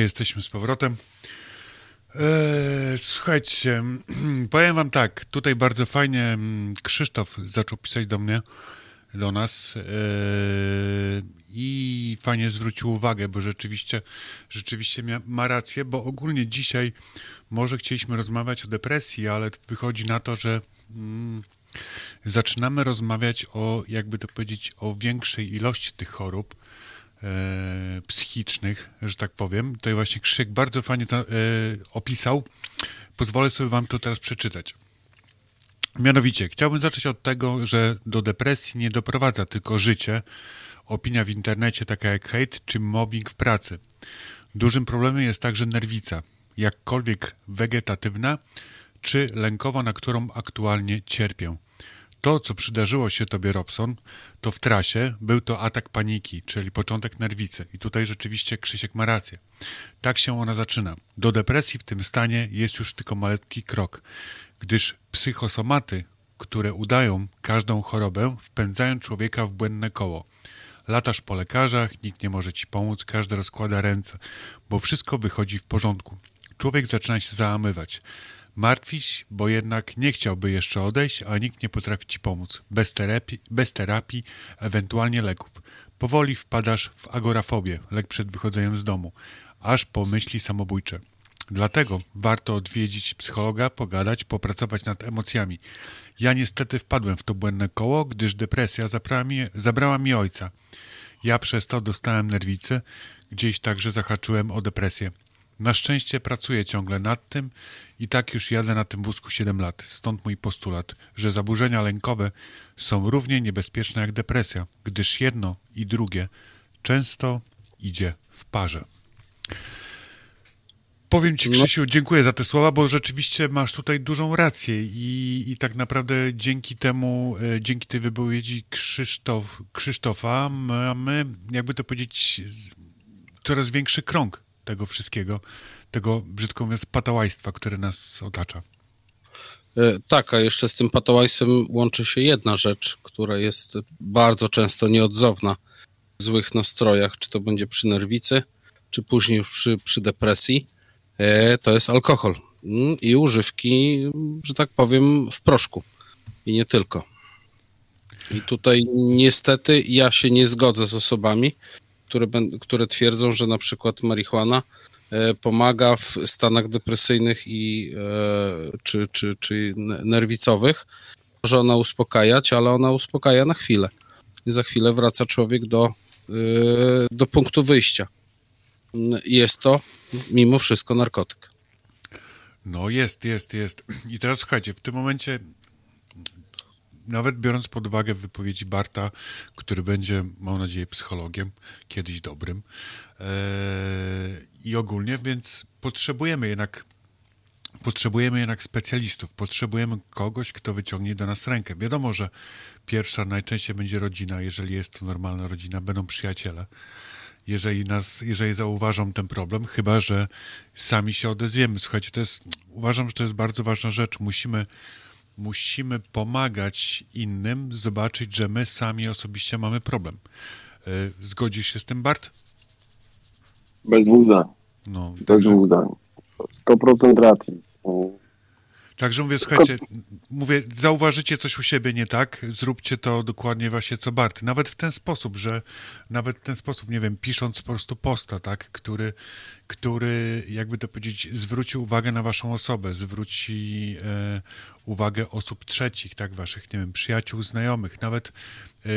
Jesteśmy z powrotem. Eee, słuchajcie, powiem wam tak, tutaj bardzo fajnie mm, Krzysztof zaczął pisać do mnie, do nas eee, i fajnie zwrócił uwagę, bo rzeczywiście, rzeczywiście ma rację, bo ogólnie dzisiaj może chcieliśmy rozmawiać o depresji, ale wychodzi na to, że mm, zaczynamy rozmawiać o, jakby to powiedzieć, o większej ilości tych chorób, psychicznych, że tak powiem. Tutaj właśnie Krzysiek bardzo fajnie to e, opisał. Pozwolę sobie wam to teraz przeczytać. Mianowicie, chciałbym zacząć od tego, że do depresji nie doprowadza tylko życie, opinia w internecie taka jak hejt czy mobbing w pracy. Dużym problemem jest także nerwica, jakkolwiek wegetatywna czy lękowa, na którą aktualnie cierpię. To, co przydarzyło się tobie, Robson, to w trasie był to atak paniki, czyli początek nerwicy. I tutaj rzeczywiście Krzysiek ma rację. Tak się ona zaczyna. Do depresji w tym stanie jest już tylko malutki krok, gdyż psychosomaty, które udają każdą chorobę, wpędzają człowieka w błędne koło. Latasz po lekarzach, nikt nie może ci pomóc, każdy rozkłada ręce, bo wszystko wychodzi w porządku. Człowiek zaczyna się załamywać. Martwić, bo jednak nie chciałby jeszcze odejść, a nikt nie potrafi ci pomóc. Bez terapii, bez terapii ewentualnie leków. Powoli wpadasz w agorafobię, lek przed wychodzeniem z domu, aż po myśli samobójcze. Dlatego warto odwiedzić psychologa, pogadać, popracować nad emocjami. Ja niestety wpadłem w to błędne koło, gdyż depresja zabrała mi, zabrała mi ojca. Ja przez to dostałem nerwicy, gdzieś także zahaczyłem o depresję. Na szczęście pracuję ciągle nad tym i tak już jadę na tym wózku 7 lat. Stąd mój postulat, że zaburzenia lękowe są równie niebezpieczne jak depresja, gdyż jedno i drugie często idzie w parze. Powiem Ci, Krzysiu, dziękuję za te słowa, bo rzeczywiście masz tutaj dużą rację i, i tak naprawdę dzięki temu, e, dzięki tej wypowiedzi Krzysztof, Krzysztofa mamy, jakby to powiedzieć, coraz większy krąg tego wszystkiego, tego, brzydko mówiąc, patołajstwa, które nas otacza. E, Tak, a jeszcze z tym patołajstwem łączy się jedna rzecz, która jest bardzo często nieodzowna w złych nastrojach, czy to będzie przy nerwicy, czy później już przy, przy depresji, e, to jest alkohol Mm, i używki, że tak powiem, w proszku i nie tylko. I tutaj niestety ja się nie zgodzę z osobami, które, które twierdzą, że na przykład marihuana e, pomaga w stanach depresyjnych i e, czy, czy, czy nerwicowych, że ona uspokajać, ale ona uspokaja na chwilę. I za chwilę wraca człowiek do, e, do punktu wyjścia. Jest to mimo wszystko narkotyk. No jest, jest, jest. I teraz słuchajcie, w tym momencie, nawet biorąc pod uwagę wypowiedzi Barta, który będzie, mam nadzieję, psychologiem, kiedyś dobrym, e, i ogólnie, więc potrzebujemy jednak potrzebujemy jednak specjalistów, potrzebujemy kogoś, kto wyciągnie do nas rękę. Wiadomo, że pierwsza najczęściej będzie rodzina, jeżeli jest to normalna rodzina, będą przyjaciele. Jeżeli nas, jeżeli zauważą ten problem, chyba że sami się odezwiemy. Słuchajcie, to jest, uważam, że to jest bardzo ważna rzecz. Musimy, musimy pomagać innym, zobaczyć, że my sami osobiście mamy problem. E, Zgodzisz się z tym, Bart? Bez dwóch zdań. No, Bez także, dwóch zdań. 100% racji. Także mówię, słuchajcie, mówię, zauważycie coś u siebie nie tak, zróbcie to dokładnie właśnie co Bart. Nawet w ten sposób, że nawet w ten sposób, nie wiem, pisząc po prostu posta, tak, który, który jakby to powiedzieć, zwróci uwagę na waszą osobę, zwróci e, uwagę osób trzecich, tak, waszych, nie wiem, przyjaciół, znajomych, nawet e,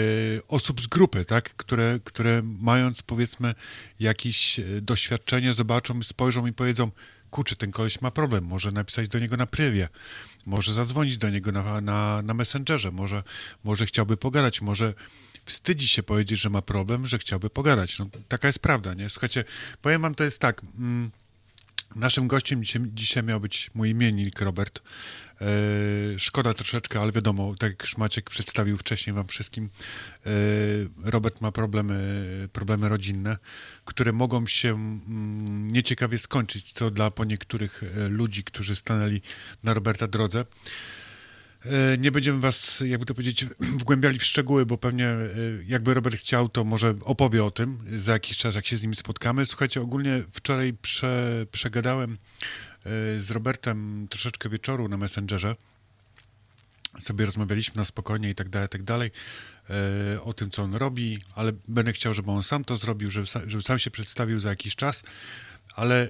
osób z grupy, tak, które, które mając powiedzmy jakieś e, doświadczenie, zobaczą, spojrzą i powiedzą, kurczę, ten koleś ma problem, może napisać do niego na prywie, może zadzwonić do niego na, na, na Messengerze, może, może chciałby pogadać, może wstydzi się powiedzieć, że ma problem, że chciałby pogadać. No, taka jest prawda, nie? Słuchajcie, powiem wam, to jest tak, mm, naszym gościem dzisiaj, dzisiaj miał być mój imiennik Robert. E, szkoda troszeczkę, ale wiadomo, tak jak już Maciek przedstawił wcześniej wam wszystkim, e, Robert ma problemy, problemy rodzinne, które mogą się mm, nieciekawie skończyć, co dla po niektórych e, ludzi, którzy stanęli na Roberta drodze. E, Nie będziemy was, jakby to powiedzieć, wgłębiali w szczegóły, bo pewnie e, jakby Robert chciał, to może opowie o tym za jakiś czas, jak się z nim spotkamy. Słuchajcie, ogólnie wczoraj prze, przegadałem e, z Robertem troszeczkę wieczoru na Messengerze. Sobie rozmawialiśmy na spokojnie i tak dalej, tak dalej, o tym, co on robi, ale będę chciał, żeby on sam to zrobił, żeby, sa- żeby sam się przedstawił za jakiś czas, ale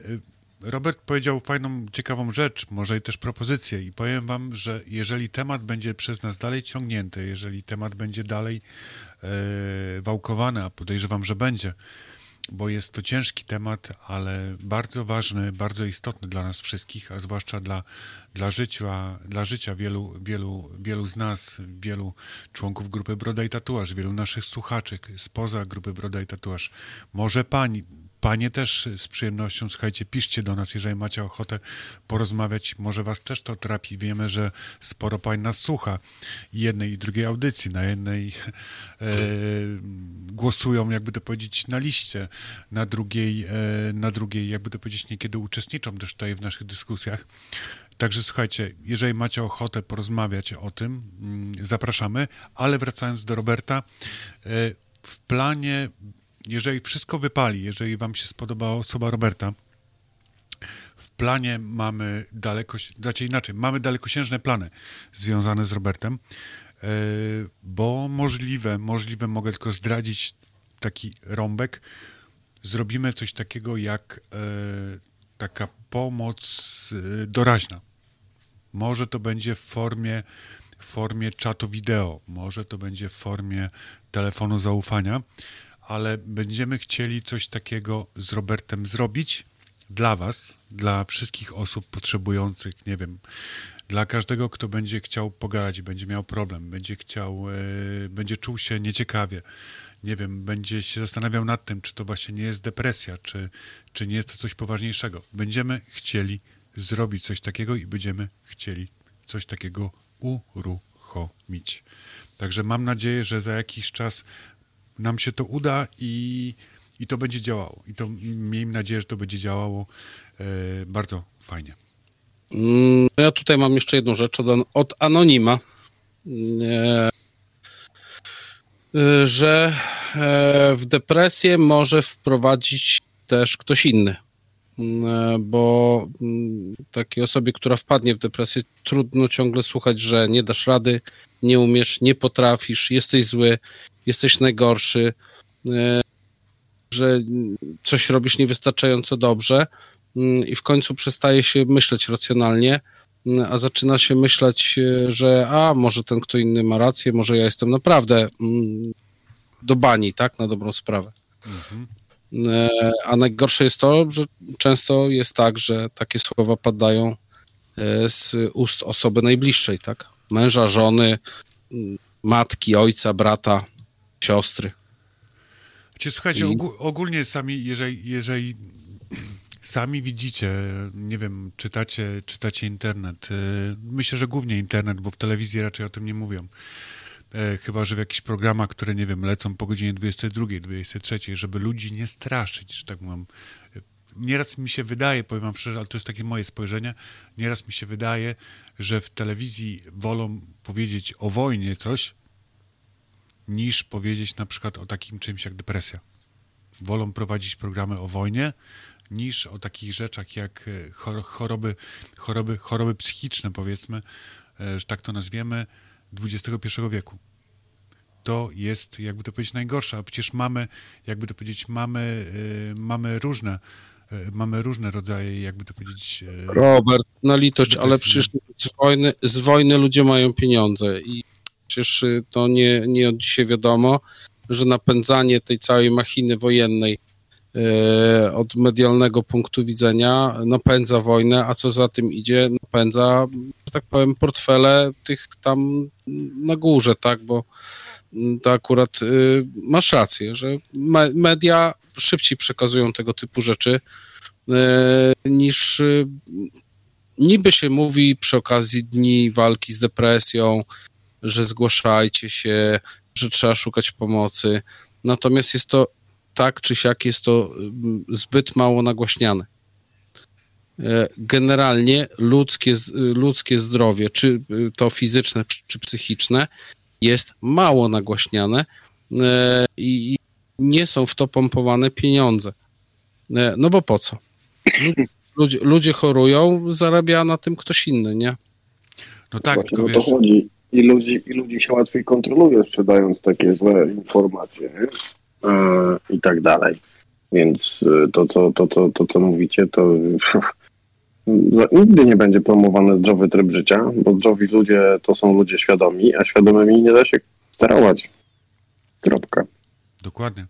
Robert powiedział fajną, ciekawą rzecz, może i też propozycję i powiem wam, że jeżeli temat będzie przez nas dalej ciągnięty, jeżeli temat będzie dalej e, wałkowany, a podejrzewam, że będzie, bo jest to ciężki temat, ale bardzo ważny, bardzo istotny dla nas wszystkich, a zwłaszcza dla, dla, życia, dla życia wielu, wielu, wielu z nas, wielu członków grupy Broda i Tatuaż, wielu naszych słuchaczy spoza grupy Broda i Tatuaż. Może pani, panie też z przyjemnością, słuchajcie, piszcie do nas, jeżeli macie ochotę porozmawiać, może was też to trapi. Wiemy, że sporo pań nas słucha jednej i drugiej audycji, na jednej e, głosują, jakby to powiedzieć, na liście, na drugiej, e, na drugiej, jakby to powiedzieć, niekiedy uczestniczą też tutaj w naszych dyskusjach. Także słuchajcie, jeżeli macie ochotę porozmawiać o tym, mm, zapraszamy, ale wracając do Roberta, e, w planie, jeżeli wszystko wypali, jeżeli wam się spodoba osoba Roberta, w planie mamy daleko, znaczy inaczej, mamy dalekosiężne plany związane z Robertem, e, bo możliwe, możliwe, mogę tylko zdradzić taki rąbek, zrobimy coś takiego jak e, taka pomoc e, doraźna. Może to będzie w formie, w formie czatu wideo, może to będzie w formie telefonu zaufania, ale będziemy chcieli coś takiego z Robertem zrobić dla Was, dla wszystkich osób potrzebujących, nie wiem, dla każdego, kto będzie chciał pogadać, będzie miał problem, będzie chciał, e, będzie czuł się nieciekawie, nie wiem, będzie się zastanawiał nad tym, czy to właśnie nie jest depresja, czy, czy nie jest to coś poważniejszego. Będziemy chcieli zrobić coś takiego i będziemy chcieli coś takiego uruchomić. Także mam nadzieję, że za jakiś czas nam się to uda i, i to będzie działało. I to miejmy nadzieję, że to będzie działało e, bardzo fajnie. Mm, Ja tutaj mam jeszcze jedną rzecz od, od Anonima, e, e, że e, w depresję może wprowadzić też ktoś inny. Mm, e, Bo mm, takiej osobie, która wpadnie w depresję, trudno ciągle słuchać, że nie dasz rady, nie umiesz, nie potrafisz, jesteś zły, jesteś najgorszy, e, że coś robisz niewystarczająco dobrze mm, i w końcu przestaje się myśleć racjonalnie, mm, a zaczyna się myśleć, e, że a może ten kto inny ma rację, może ja jestem naprawdę mm, do bani, tak, na dobrą sprawę. E, A najgorsze jest to, że często jest tak, że takie słowa padają z ust osoby najbliższej, tak? Męża, żony, matki, ojca, brata, siostry. Znaczy, słuchajcie, I- ogó- ogólnie sami, jeżeli, jeżeli sami widzicie, nie wiem, czytacie, czytacie internet, e, myślę, że głównie internet, bo w telewizji raczej o tym nie mówią. E, Chyba, że w jakichś programach, które, nie wiem, lecą po godzinie 22, 23, żeby ludzi nie straszyć, że tak mam. Nieraz mi się wydaje, powiem wam szczerze, ale to jest takie moje spojrzenie, nieraz mi się wydaje, że w telewizji wolą powiedzieć o wojnie coś, niż powiedzieć na przykład o takim czymś jak depresja. Wolą prowadzić programy o wojnie, niż o takich rzeczach jak e, chor- choroby, choroby, choroby psychiczne, powiedzmy, e, że tak to nazwiemy, XXI wieku. To jest, jakby to powiedzieć, najgorsze, a przecież mamy, jakby to powiedzieć, mamy, e, mamy różne, mamy różne rodzaje, jakby to powiedzieć, Robert, na litość, ale przecież z wojny, z wojny ludzie mają pieniądze i przecież y, to nie, nie od dzisiaj wiadomo, że napędzanie tej całej machiny wojennej e, od medialnego punktu widzenia napędza wojnę, a co za tym idzie, napędza, że tak powiem, portfele tych tam na górze, tak, bo mm, to akurat y, masz rację, że me, media szybciej przekazują tego typu rzeczy e, niż y, niby się mówi przy okazji dni walki z depresją, że zgłaszajcie się, że trzeba szukać pomocy. Natomiast jest to tak czy siak, jest to mm, zbyt mało nagłaśniane. e, generalnie ludzkie, ludzkie zdrowie, czy y, to fizyczne, czy- psychiczne, jest mało nagłaśniane e, i nie są w to pompowane pieniądze. E, No bo po co? Lu- Ludzie, ludzie chorują, zarabia na tym ktoś inny, nie? No tak, Właśnie tylko wiesz, chodzi. I ludzi, I ludzi się łatwiej kontroluje, sprzedając takie złe informacje? E, i tak dalej. Więc e, to, co, to, to, to, co mówicie, to nigdy nie będzie promowany zdrowy tryb życia, bo zdrowi ludzie to są ludzie świadomi, a świadomymi nie da się sterować. Kropka. Dokładnie.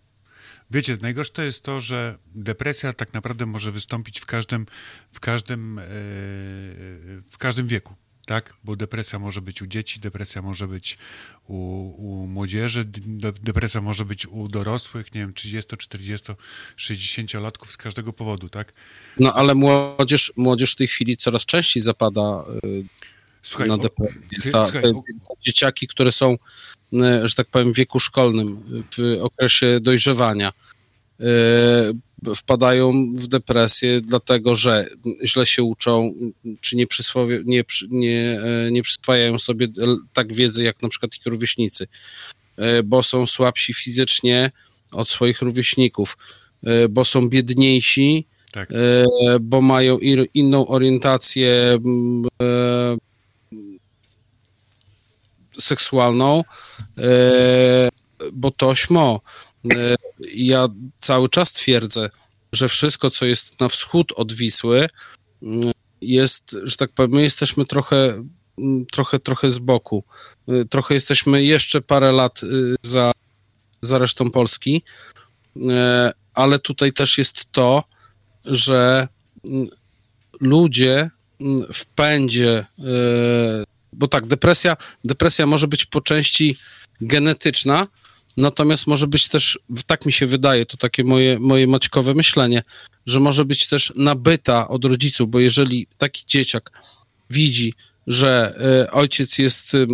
Wiecie, najgorsze to jest to, że depresja tak naprawdę może wystąpić w każdym, w każdym, e, w każdym wieku, tak? Bo depresja może być u dzieci, depresja może być u, u młodzieży, de- depresja może być u dorosłych, nie wiem, 30, 40, 60-latków z każdego powodu, tak? No ale młodzież, młodzież w tej chwili coraz częściej zapada y, Słuchaj, na depresję. Ta, słuchaj, te o- dzieciaki, które są, e, że tak powiem, w wieku szkolnym, w okresie dojrzewania, e, wpadają w depresję, dlatego że źle się uczą, czy nie, nie, nie, e, nie przyswajają sobie tak wiedzy, jak na przykład ich rówieśnicy, e, bo są słabsi fizycznie od swoich rówieśników, e, bo są biedniejsi, tak. bo mają inną orientację seksualną, bo to śmo. E, ja cały czas twierdzę, że wszystko, co jest na wschód od Wisły, mm, jest, że tak powiem, my jesteśmy trochę, mm, trochę, trochę z boku. E, Trochę jesteśmy jeszcze parę lat za, za resztą Polski, E, ale tutaj też jest to, że mm, ludzie mm, w pędzie, e, bo tak, depresja, depresja może być po części genetyczna, natomiast może być też, tak mi się wydaje, to takie moje, moje maćkowe myślenie, że może być też nabyta od rodziców, bo jeżeli taki dzieciak widzi, że e, ojciec jest e,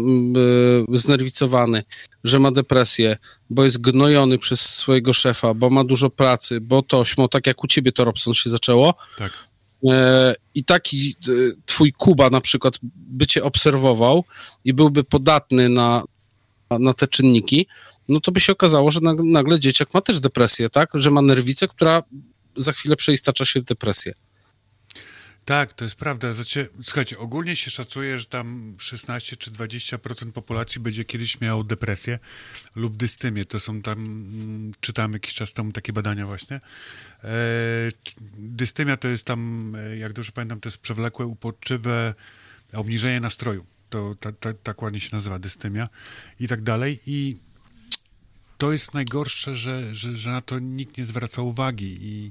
znerwicowany, że ma depresję, bo jest gnojony przez swojego szefa, bo ma dużo pracy, bo to śmo, tak jak u ciebie to Robson się zaczęło, tak. E, I taki twój Kuba na przykład by cię obserwował i byłby podatny na, na te czynniki, no to by się okazało, że nag- nagle dzieciak ma też depresję, tak? Że ma nerwicę, która za chwilę przeistacza się w depresję. Tak, to jest prawda. Znaczy, słuchajcie, ogólnie się szacuje, że tam 16 czy 20% populacji będzie kiedyś miało depresję lub dystymię. To są tam, mm, czytałem jakiś czas temu takie badania właśnie. E, dystymia to jest tam, e, jak dobrze pamiętam, to jest przewlekłe, uporczywe obniżenie nastroju. To ta, ta, tak ładnie się nazywa dystymia i tak dalej. I to jest najgorsze, że, że, że na to nikt nie zwraca uwagi i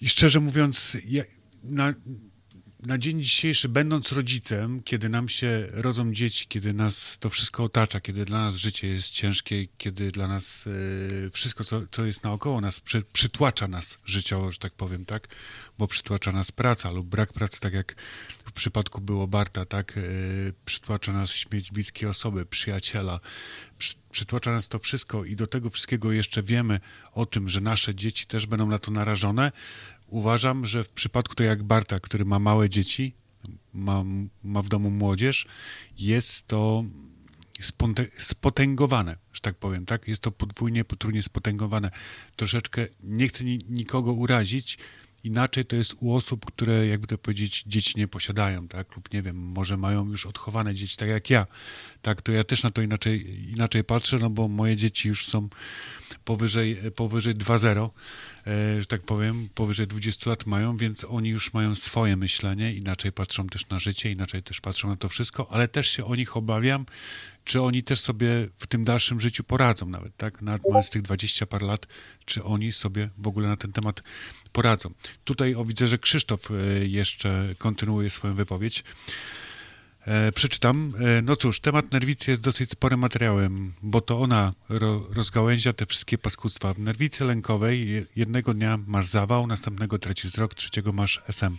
i szczerze mówiąc, ja, na, na dzień dzisiejszy, będąc rodzicem, kiedy nam się rodzą dzieci, kiedy nas to wszystko otacza, kiedy dla nas życie jest ciężkie, kiedy dla nas e, wszystko, co, co jest naokoło nas, przy, przytłacza nas życiowo, że tak powiem, tak? Bo przytłacza nas praca lub brak pracy, tak jak w przypadku było Barta, tak? E, przytłacza nas śmierć bliskiej osoby, przyjaciela, przy, przytłacza nas to wszystko i do tego wszystkiego jeszcze wiemy o tym, że nasze dzieci też będą na to narażone. Uważam, że w przypadku to jak Barta, który ma małe dzieci, ma, ma w domu młodzież, jest to spotęgowane, że tak powiem, tak? Jest to podwójnie, potrójnie spotęgowane. Troszeczkę nie chcę ni- nikogo urazić, inaczej to jest u osób, które, jakby to powiedzieć, dzieci nie posiadają, tak? Lub nie wiem, może mają już odchowane dzieci, tak jak ja. Tak, to ja też na to inaczej, inaczej patrzę, no bo moje dzieci już są powyżej, powyżej 2-0, e, że tak powiem, powyżej 20 lat mają, więc oni już mają swoje myślenie, inaczej patrzą też na życie, inaczej też patrzą na to wszystko, ale też się o nich obawiam, czy oni też sobie w tym dalszym życiu poradzą nawet, tak? Nawet mając tych 20 par lat, czy oni sobie w ogóle na ten temat poradzą. Tutaj o, widzę, że Krzysztof e, jeszcze kontynuuje swoją wypowiedź. E, przeczytam. E, no cóż, temat nerwicy jest dosyć sporym materiałem, bo to ona ro, rozgałęzia te wszystkie paskudztwa. W nerwicy lękowej je- jednego dnia masz zawał, następnego tracisz wzrok, trzeciego masz SM.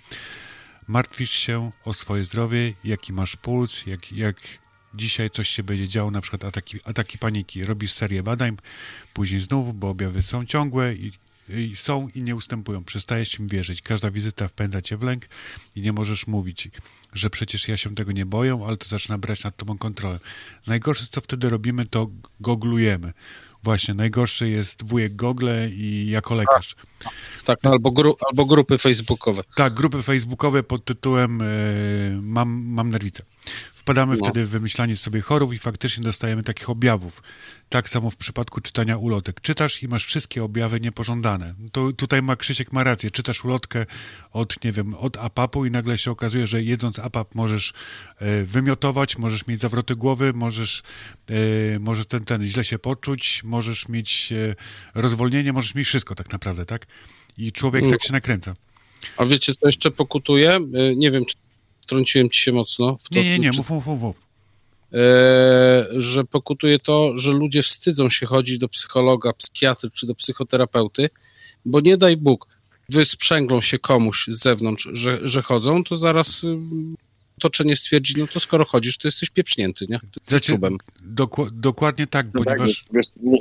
Martwisz się o swoje zdrowie, jaki masz puls, jak, jak dzisiaj coś się będzie działo, na przykład ataki, ataki paniki. Robisz serię badań, później znów, bo objawy są ciągłe i i są i nie ustępują. Przestajesz im wierzyć. Każda wizyta wpędza cię w lęk i nie możesz mówić, że przecież ja się tego nie boję, ale to zaczyna brać nad tobą kontrolę. Najgorsze, co wtedy robimy, to goglujemy. Właśnie, najgorszy jest wujek Gogle i jako lekarz. Tak, albo, gru, albo grupy facebookowe. Tak, grupy facebookowe pod tytułem e, mam, mam nerwicę. Wpadamy No. wtedy w wymyślanie sobie chorób i faktycznie dostajemy takich objawów. Tak samo w przypadku czytania ulotek. Czytasz i masz wszystkie objawy niepożądane. To tutaj ma Krzysiek ma rację. Czytasz ulotkę od, nie wiem, od apapu i nagle się okazuje, że jedząc apap możesz e, wymiotować, możesz mieć zawroty głowy, możesz, e, możesz ten, ten źle się poczuć, możesz mieć e, rozwolnienie, możesz mieć wszystko tak naprawdę, tak? I człowiek No. tak się nakręca. A wiecie, co jeszcze pokutuje? Y, Nie wiem, czy trąciłem ci się mocno. W to, Nie, nie, nie, czy- mów, mów, mów, e, że pokutuje to, że ludzie wstydzą się chodzić do psychologa, psychiatry czy do psychoterapeuty, bo nie daj Bóg, wysprzęglą się komuś z zewnątrz, że, że chodzą, to zaraz y, otoczenie stwierdzi, no to skoro chodzisz, to jesteś pieprznięty, nie? Jesteś Znaczy, doku- dokładnie tak, No tak, ponieważ... wiesz, nie,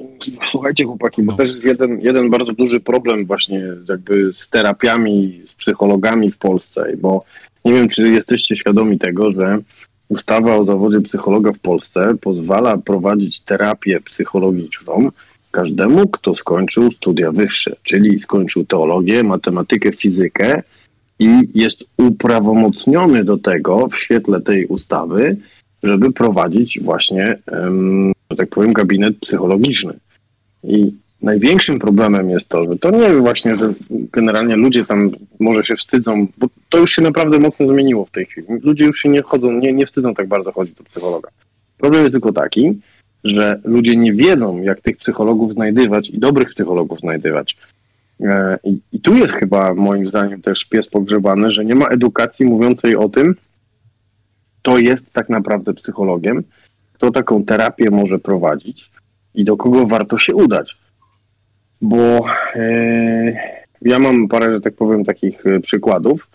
słuchajcie chłopaki, bo No. też jest jeden, jeden bardzo duży problem właśnie jakby z terapiami, z psychologami w Polsce, bo nie wiem, czy jesteście świadomi tego, że ustawa o zawodzie psychologa w Polsce pozwala prowadzić terapię psychologiczną każdemu, kto skończył studia wyższe, czyli skończył teologię, matematykę, fizykę i jest uprawomocniony do tego w świetle tej ustawy, żeby prowadzić właśnie, że tak powiem, gabinet psychologiczny. I największym problemem jest to, że to nie właśnie, że generalnie ludzie tam może się wstydzą, bo to już się naprawdę mocno zmieniło w tej chwili. Ludzie już się nie chodzą, nie, nie wstydzą tak bardzo chodzić do psychologa. Problem jest tylko taki, że ludzie nie wiedzą, jak tych psychologów znajdywać i dobrych psychologów znajdywać. E, I, I tu jest chyba moim zdaniem też pies pogrzebany, że nie ma edukacji mówiącej o tym, kto jest tak naprawdę psychologiem, kto taką terapię może prowadzić i do kogo warto się udać. Bo e, ja mam parę, że tak powiem, takich e, przykładów,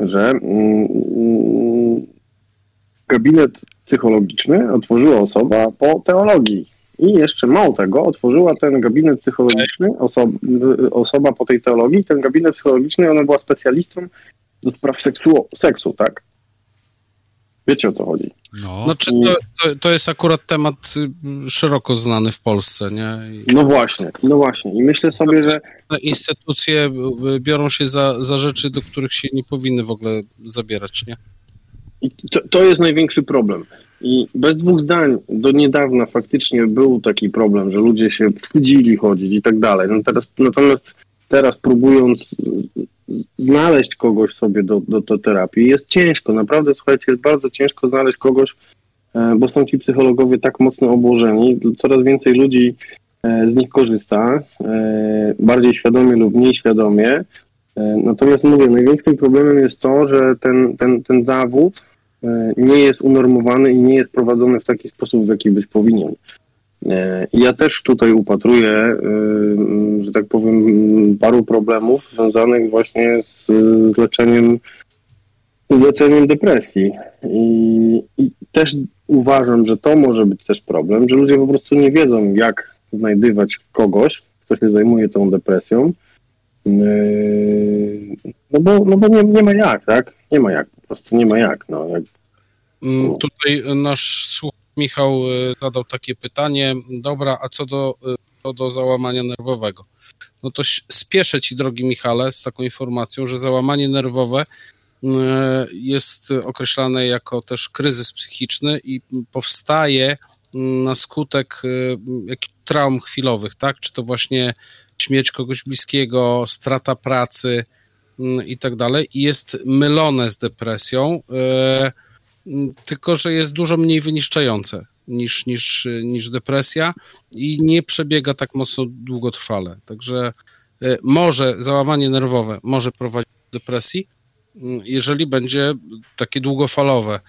że mm, mm, gabinet psychologiczny otworzyła osoba po teologii. I jeszcze mało tego, otworzyła ten gabinet psychologiczny, oso- osoba po tej teologii, ten gabinet psychologiczny, ona była specjalistą do spraw seksu, seksu tak? Wiecie o co chodzi. No, Znaczy, to, to, to jest akurat temat y, szeroko znany w Polsce, nie? I No właśnie, no właśnie. I myślę sobie, że te instytucje y, biorą się za, za rzeczy, do których się nie powinny w ogóle zabierać, nie? I to, to jest największy problem. I bez dwóch zdań, do niedawna faktycznie był taki problem, że ludzie się wstydzili chodzić i tak dalej. No teraz, natomiast teraz próbując y, znaleźć kogoś sobie do, do, do terapii, jest ciężko, naprawdę słuchajcie, jest bardzo ciężko znaleźć kogoś, e, bo są ci psychologowie tak mocno obłożeni, coraz więcej ludzi e, z nich korzysta, e, bardziej świadomie lub mniej świadomie. Natomiast mówię, największym problemem jest to, że ten, ten, ten zawód nie jest unormowany i nie jest prowadzony w taki sposób, w jaki być powinien. E, ja też tutaj upatruję, e, że tak powiem, paru problemów związanych właśnie z, z leczeniem leczeniem depresji. I, I też uważam, że to może być też problem, że ludzie po prostu nie wiedzą, jak znajdywać kogoś, kto się zajmuje tą depresją. Yy, No bo, no bo nie, nie ma jak, tak? Nie ma jak, po prostu nie ma jak. No, jak Mm, Tutaj nasz słuch Michał y, zadał takie pytanie. Dobra, a co do, y, co do załamania nerwowego? No to spieszę ci, drogi Michale, z taką informacją, że załamanie nerwowe y, jest określane jako też kryzys psychiczny i powstaje na skutek jakichś traum chwilowych, tak? Czy to właśnie śmierć kogoś bliskiego, strata pracy i tak dalej. I jest mylone z depresją. y, Mm, tylko że jest dużo mniej wyniszczające niż, niż, niż depresja i nie przebiega tak mocno długotrwale. Także y, może załamanie nerwowe może prowadzić do depresji, mm, jeżeli będzie takie długofalowe.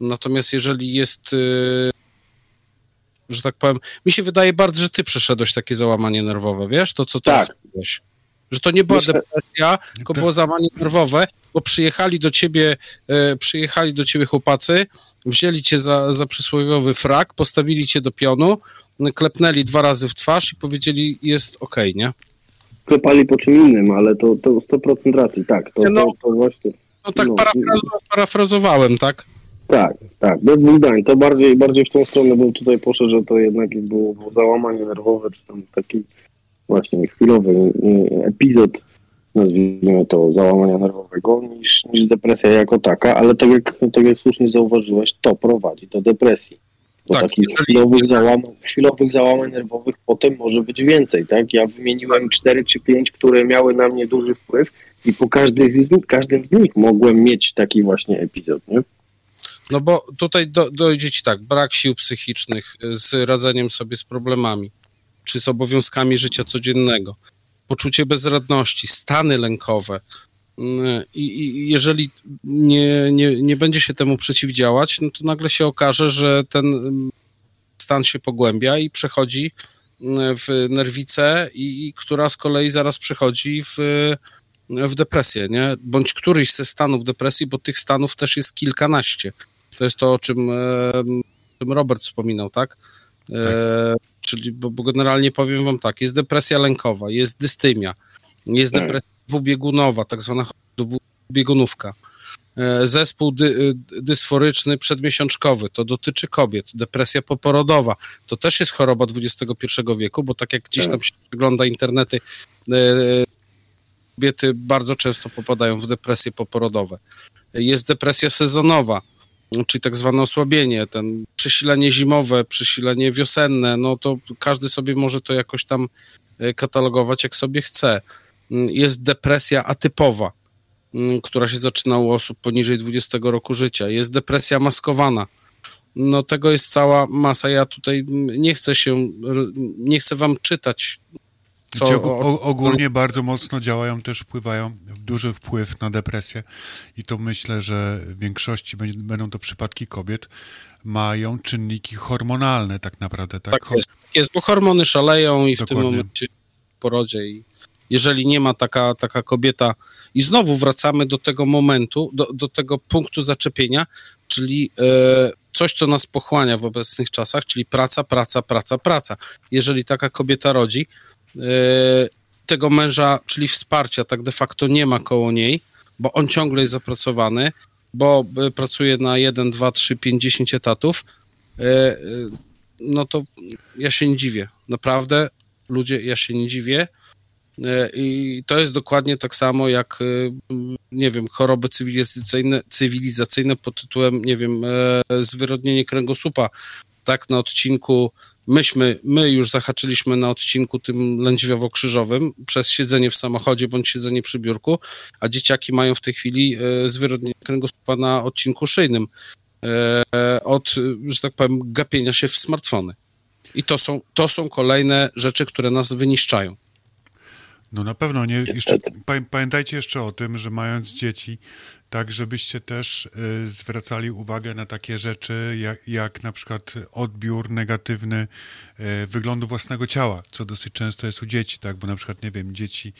Natomiast jeżeli jest, y, że tak powiem, mi się wydaje bardzo, że ty przeszedłeś takie załamanie nerwowe, wiesz, to co teraz Tak. Że to nie była depresja, tylko było załamanie nerwowe, bo przyjechali do ciebie, e, przyjechali do ciebie chłopacy, wzięli cię za, za przysłowiowy frak, postawili cię do pionu, klepnęli dwa razy w twarz i powiedzieli, jest okej, nie? klepali po czym innym, ale to, to 100% racji, tak, to, No. to, to właśnie, No tak No, parafrazo- parafrazowałem, tak? tak, tak, bez dwóch zdań, to bardziej, bardziej w tą stronę bym tutaj poszedł, że to jednak było załamanie nerwowe, czy tam taki właśnie chwilowy y, epizod, nazwijmy to, załamania nerwowego, niż, niż depresja jako taka, ale tak jak, tak jak słusznie zauważyłeś, to prowadzi do depresji. Bo Tak, takich chwilowych załamań, chwilowych załamań nerwowych potem może być więcej, tak? Ja wymieniłem cztery czy pięć, które miały na mnie duży wpływ i po każdym z, nich- każdym z nich mogłem mieć taki właśnie epizod, nie? No bo tutaj do, dojdzie ci tak, brak sił psychicznych z radzeniem sobie z problemami, czy z obowiązkami życia codziennego, poczucie bezradności, stany lękowe. I, jeżeli nie, nie, nie będzie się temu przeciwdziałać, no to nagle się okaże, że ten mm, stan się pogłębia i przechodzi mm, w nerwicę, i, i która z kolei zaraz przechodzi w, w depresję, nie? Bądź któryś ze stanów depresji, bo tych stanów też jest kilkanaście. To jest to, o czym, e, czym Robert wspominał, tak? E, Czyli, bo, bo generalnie powiem wam tak, jest depresja lękowa, jest dystymia, jest Tak. depresja dwubiegunowa, tak zwana dwubiegunówka. E, Zespół dy, y, dysforyczny przedmiesiączkowy, to dotyczy kobiet. Depresja poporodowa, to też jest choroba XXI wieku, bo tak jak gdzieś Tak. tam się przegląda internety, e, kobiety bardzo często popadają w depresje poporodowe. Jest depresja sezonowa, czyli tak zwane osłabienie, ten przesilenie zimowe, przesilenie wiosenne, no to każdy sobie może to jakoś tam e, katalogować jak sobie chce. Mm, Jest depresja atypowa, mm, która się zaczyna u osób poniżej 20 roku życia. Jest depresja maskowana. No tego jest cała masa. Ja tutaj mm, nie chcę się, nie chcę wam czytać co Gdzie ogólnie bardzo mocno działają, też wpływają, duży wpływ na depresję i to myślę, że w większości będą to przypadki kobiet, mają czynniki hormonalne tak naprawdę, tak? Tak jest, jest, bo hormony szaleją i w tym Dokładnie. momencie porodzie i jeżeli nie ma taka, taka kobieta i znowu wracamy do tego momentu, do, do tego punktu zaczepienia, czyli e, coś, co nas pochłania w obecnych czasach, czyli praca, praca, praca, praca. Jeżeli taka kobieta rodzi, tego męża, czyli wsparcia tak de facto nie ma koło niej, bo on ciągle jest zapracowany, bo e, pracuje na 1, 2, 3, 5, 10 etatów, e, e, no to ja się nie dziwię. Naprawdę, ludzie, ja się nie dziwię. E, I to jest dokładnie tak samo jak, e, nie wiem, choroby cywilizacyjne, cywilizacyjne pod tytułem, nie wiem, e, zwyrodnienie kręgosłupa. Tak, na odcinku, myśmy, my już zahaczyliśmy na odcinku tym lędźwiowo-krzyżowym przez siedzenie w samochodzie bądź siedzenie przy biurku, a dzieciaki mają w tej chwili e, zwyrodnienie kręgosłupa na odcinku szyjnym e, od, że tak powiem, gapienia się w smartfony. I to są, to są kolejne rzeczy, które nas wyniszczają. No na pewno nie. Jeszcze, pamiętajcie jeszcze o tym, że mając dzieci, tak żebyście też y, zwracali uwagę na takie rzeczy, jak, jak na przykład odbiór negatywny y, wyglądu własnego ciała, co dosyć często jest u dzieci, tak, bo na przykład, nie wiem, dzieci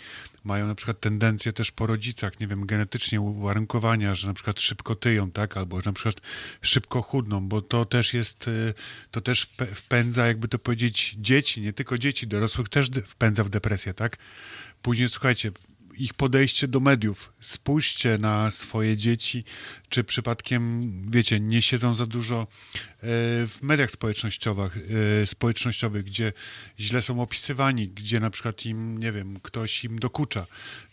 mają na przykład tendencję też po rodzicach, nie wiem, genetycznie uwarunkowania, że na przykład szybko tyją, tak, albo na przykład szybko chudną, bo to też jest, y, to też wpędza, jakby to powiedzieć, dzieci, nie tylko dzieci, dorosłych też wpędza w depresję, tak? Później, słuchajcie, ich podejście do mediów. Spójrzcie na swoje dzieci, czy przypadkiem, wiecie, nie siedzą za dużo e, w mediach społecznościowych, e, społecznościowych, gdzie źle są opisywani, gdzie na przykład im, nie wiem, ktoś im dokucza.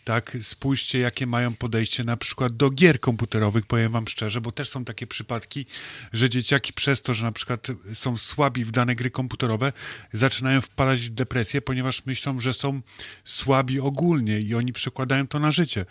Tak, spójrzcie, jakie mają podejście na przykład do gier komputerowych, powiem wam szczerze, bo też są takie przypadki, że dzieciaki przez to, że na przykład są słabi w dane gry komputerowe, zaczynają wpadać w depresję, ponieważ myślą, że są słabi ogólnie i oni przekładają to na życie.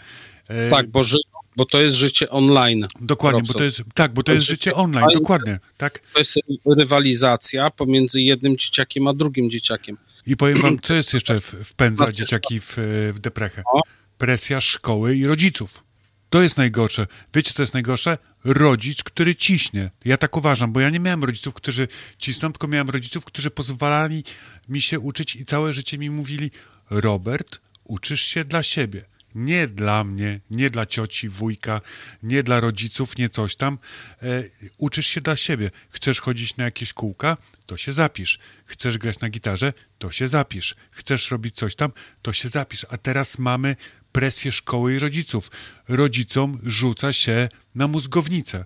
E, Tak, bo, ży, bo to jest życie online. Dokładnie, bo to jest, tak, bo to To jest życie życie online, online. dokładnie, tak. To jest rywalizacja pomiędzy jednym dzieciakiem a drugim dzieciakiem. I powiem wam, co jest jeszcze wpędza dzieciaki w, w deprechę. No. Presja szkoły i rodziców. To jest najgorsze. Wiecie, co jest najgorsze? Rodzic, który ciśnie. Ja tak uważam, bo ja nie miałem rodziców, którzy cisną, tylko miałem rodziców, którzy pozwalali mi się uczyć i całe życie mi mówili Robert, uczysz się dla siebie. Nie dla mnie, nie dla cioci, wujka, nie dla rodziców, nie coś tam. E, uczysz się dla siebie. Chcesz chodzić na jakieś kółka? To się zapisz. Chcesz grać na gitarze? To się zapisz. Chcesz robić coś tam? To się zapisz. A teraz mamy presję szkoły i rodziców. Rodzicom rzuca się na mózgownicę.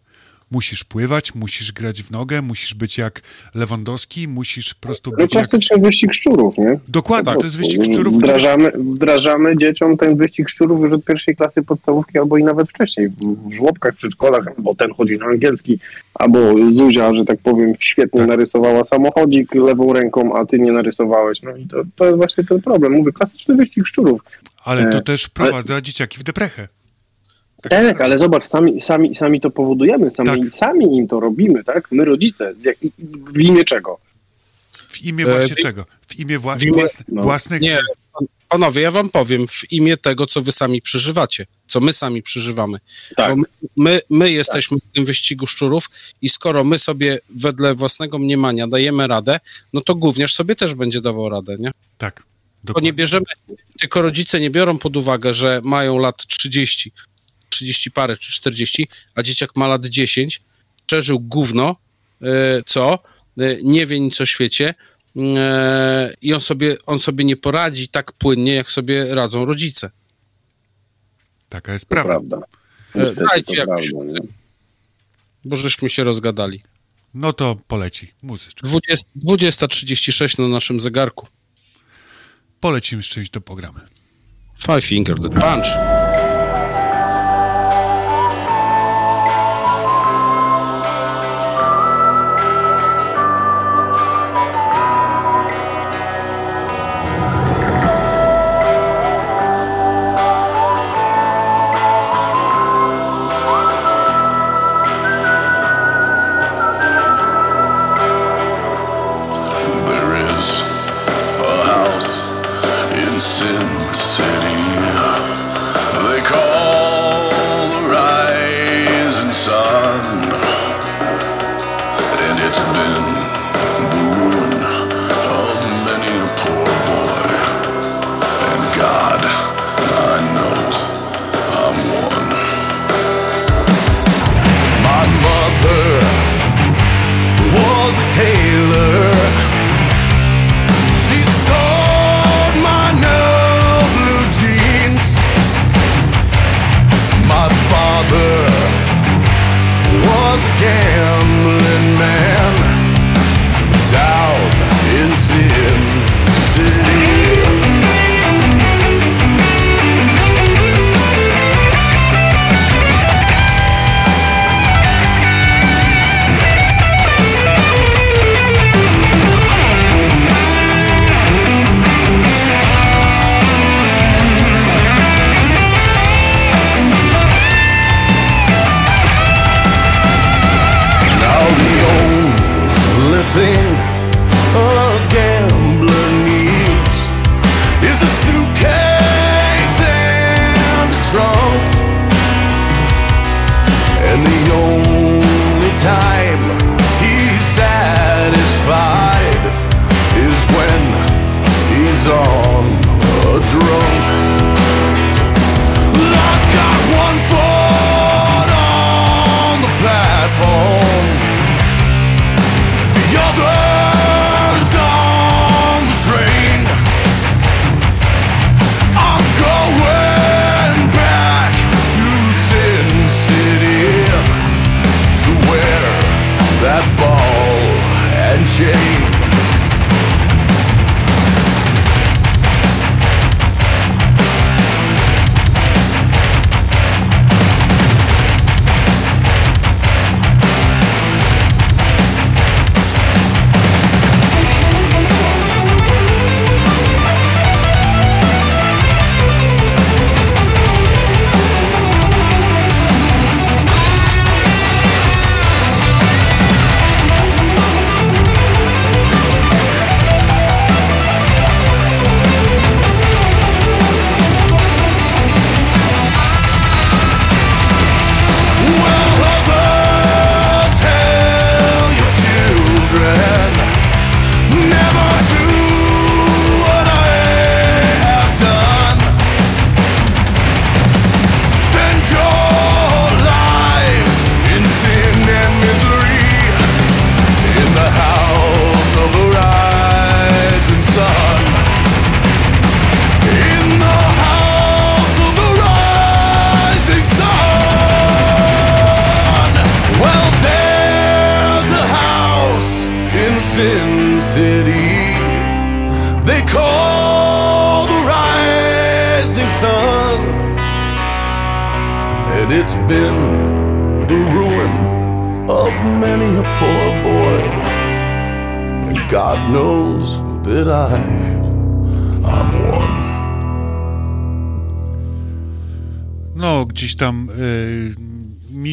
Musisz pływać, musisz grać w nogę, musisz być jak Lewandowski, musisz po prostu No być jak... klasyczny wyścig szczurów, nie? Dokładnie, to jest wyścig szczurów, Wdrażamy, wdrażamy dzieciom ten wyścig szczurów już od pierwszej klasy podstawówki, albo i nawet wcześniej, w żłobkach, przedszkolach, bo ten chodzi na angielski, albo Zuzia, że tak powiem, świetnie Tak. narysowała samochodzik lewą ręką, a ty nie narysowałeś. No i to, to jest właśnie ten problem. Mówię, klasyczny wyścig szczurów. Ale to E, też wprowadza dzieciaki w deprechę. Tak, ale zobacz, sami, sami, sami to powodujemy, sami, Tak. sami im to robimy, tak? My rodzice. Jak, w imię czego? W imię E, właśnie wi- czego? W imię, wła- w imię- własne, no. własnych... Nie, pan- panowie, ja wam powiem w imię tego, co wy sami przeżywacie, co my sami przeżywamy. Tak. Bo my, my, my jesteśmy w tym wyścigu szczurów i skoro my sobie wedle własnego mniemania dajemy radę, no to gówniarz sobie też będzie dawał radę, nie? Tak, Tylko dokładnie. nie bierzemy, tylko rodzice nie biorą pod uwagę, że mają lat 30, 30 parę czy 40, a dzieciak ma lat 10, przeżył gówno, e, co, e, nie wie nic o świecie e, i on sobie, on sobie nie poradzi tak płynnie, jak sobie radzą rodzice. Taka jest prawda. prawda. Niestety Dajcie jakoś, bo żeśmy się rozgadali. No to poleci muzyczka. 20 20.36 na naszym zegarku. Polecimy z czymś do programy. Five Finger Dead Punch.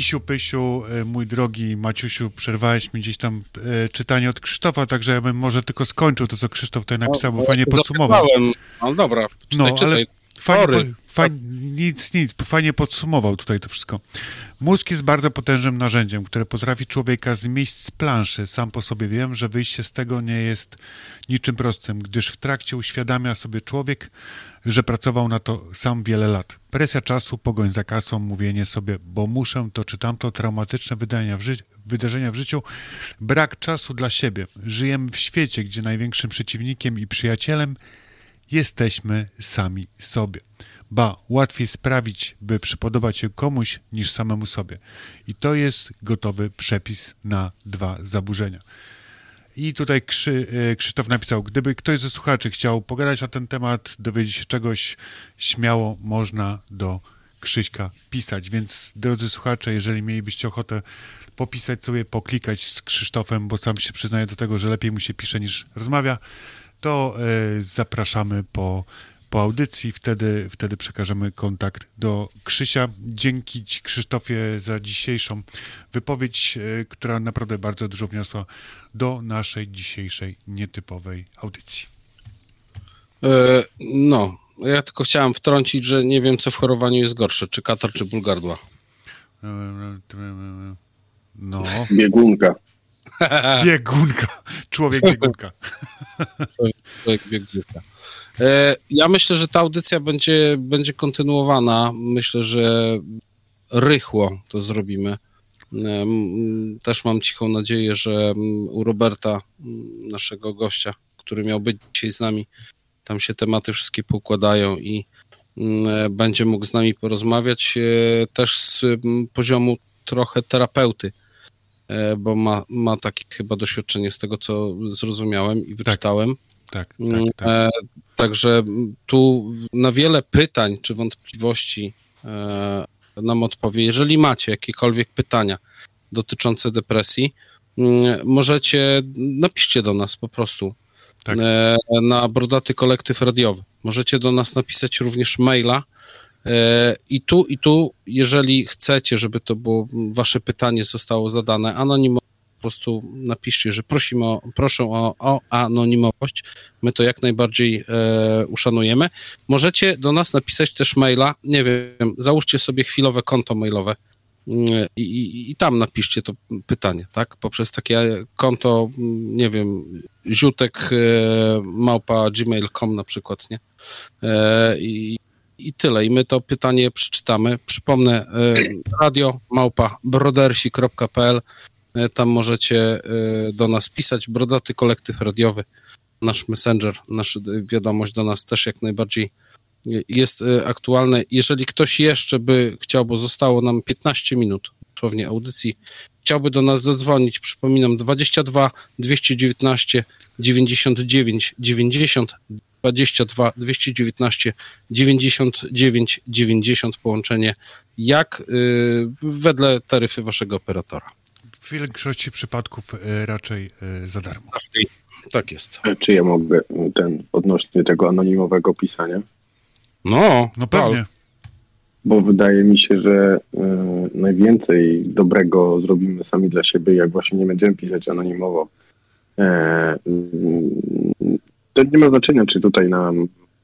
Misiu, Pysiu, y, mój drogi Maciusiu, przerwałeś mi gdzieś tam y, czytanie od Krzysztofa, także ja bym może tylko skończył to, co Krzysztof tutaj napisał, bo fajnie podsumował. Zapytałem, ale dobra, czytaj, No, czytaj. Fajnie, po, fajnie, nic, nic, fajnie podsumował tutaj to wszystko. Mózg jest bardzo potężnym narzędziem, które potrafi człowieka zmieść z planszy. Sam po sobie wiem, że wyjście z tego nie jest niczym prostym, gdyż w trakcie uświadamia sobie człowiek, że pracował na to sam wiele lat. Presja czasu, pogoń za kasą, mówienie sobie, bo muszę to czy tamto, traumatyczne wydania w ży- wydarzenia w życiu, brak czasu dla siebie. Żyjemy w świecie, gdzie największym przeciwnikiem i przyjacielem jesteśmy sami sobie. Ba, łatwiej sprawić, by przypodobać się komuś niż samemu sobie. I to jest gotowy przepis na dwa zaburzenia. I tutaj Krzy, e, Krzysztof napisał, gdyby ktoś ze słuchaczy chciał pogadać na ten temat, dowiedzieć się czegoś, śmiało można do Krzyśka pisać. Więc drodzy słuchacze, jeżeli mielibyście ochotę popisać sobie, poklikać z Krzysztofem, bo sam się przyznaje do tego, że lepiej mu się pisze niż rozmawia, to e, zapraszamy po, po audycji, wtedy, wtedy przekażemy kontakt do Krzysia. Dzięki Ci Krzysztofie za dzisiejszą wypowiedź, e, która naprawdę bardzo dużo wniosła do naszej dzisiejszej nietypowej audycji. E, no, ja tylko chciałem wtrącić, że nie wiem, co w chorowaniu jest gorsze, czy katar, czy ból gardła. No, Biegunka. biegunka, człowiek biegunka. Człowiek biegunka. E, Ja myślę, że ta audycja będzie, będzie kontynuowana. Myślę, że rychło to zrobimy. E, Też mam cichą nadzieję, że u Roberta, naszego gościa, który miał być dzisiaj z nami, tam się tematy wszystkie poukładają i e, będzie mógł z nami porozmawiać też z poziomu trochę terapeuty, bo ma, ma takie chyba doświadczenie z tego, co zrozumiałem i wyczytałem. Tak, Mm, tak, tak. E, także tu na wiele pytań czy wątpliwości e, nam odpowie. Jeżeli macie jakiekolwiek pytania dotyczące depresji, mm, możecie, napiszcie do nas po prostu Tak. e, na Brodaty Kolektyw Radiowy. Możecie do nas napisać również maila e, i tu, i tu, jeżeli chcecie, żeby to było, wasze pytanie zostało zadane anonimowo, po prostu napiszcie, że prosimy o, proszę o, o anonimowość. My to jak najbardziej e, uszanujemy. Możecie do nas napisać też maila. Nie wiem, załóżcie sobie chwilowe konto mailowe mm, i, i, i tam napiszcie to pytanie, tak? Poprzez takie konto, mm, nie wiem, ziutek e, małpa gmail.com na przykład, nie? E, i, I tyle. I my to pytanie przeczytamy. Przypomnę, e, radio małpa brodersi.pl E, Tam możecie e, do nas pisać. Brodaty kolektyw radiowy, nasz messenger, nasza wiadomość do nas też jak najbardziej jest aktualne. Jeżeli ktoś jeszcze by chciał, bo zostało nam 15 minut dosłownie audycji, chciałby do nas zadzwonić, przypominam 22 219 99 90 22 219 99 90 połączenie jak y, wedle taryfy waszego operatora. W większości przypadków e, raczej e, za darmo. Tak jest. Czy ja mogę ten odnośnie tego anonimowego pisania? No, No pewnie. Bo wydaje mi się, że y, najwięcej dobrego zrobimy sami dla siebie, jak właśnie nie będziemy pisać anonimowo. E, y, to nie ma znaczenia, czy tutaj na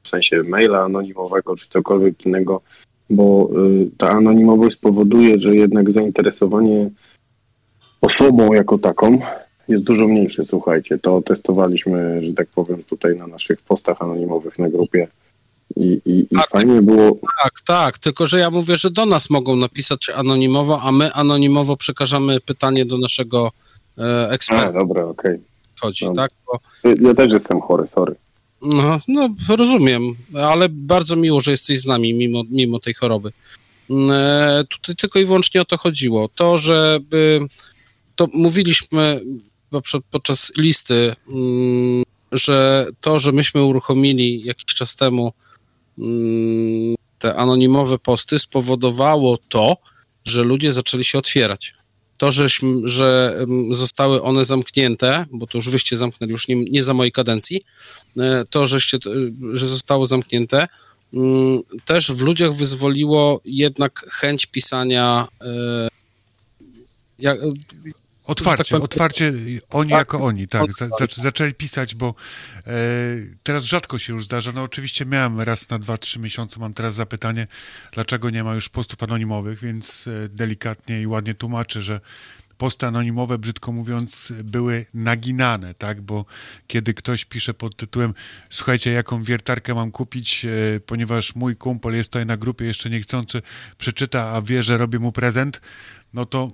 w sensie maila anonimowego, czy cokolwiek innego, bo y, ta anonimowość spowoduje, że jednak zainteresowanie osobą jako taką jest dużo mniejsze, słuchajcie. To testowaliśmy, że tak powiem, tutaj na naszych postach anonimowych na grupie. I, i, i Tak. fajnie było, Tak, tak, tylko że ja mówię, że do nas mogą napisać anonimowo, a my anonimowo przekażemy pytanie do naszego e, A, eksperta. dobra, okej. Chodzi, dobra. tak? Bo, Ja też jestem chory, sorry. no, no, rozumiem, ale bardzo miło, że jesteś z nami mimo, mimo tej choroby. E, tutaj tylko i wyłącznie o to chodziło. To, żeby to mówiliśmy podczas listy, mm, że to, że myśmy uruchomili jakiś czas temu mm, te anonimowe posty, spowodowało to, że ludzie zaczęli się otwierać. To, że mm, zostały one zamknięte, bo to już wyście zamknęli już nie, nie za mojej kadencji, e, to, żeście, e, że zostało zamknięte, mm, też w ludziach wyzwoliło jednak chęć pisania e, jak, Otwarcie, tak otwarcie oni Tak, jako oni, tak. Zac- zaczęli pisać, bo e, teraz rzadko się już zdarza. No oczywiście miałem raz na 2-3 miesiące, mam teraz zapytanie, dlaczego nie ma już postów anonimowych, więc e, delikatnie i ładnie tłumaczę, że posty anonimowe, brzydko mówiąc, były naginane, tak? Bo kiedy ktoś pisze pod tytułem słuchajcie, jaką wiertarkę mam kupić, e, ponieważ mój kumpel jest tutaj na grupie, jeszcze niechcący przeczyta, a wie, że robię mu prezent, no to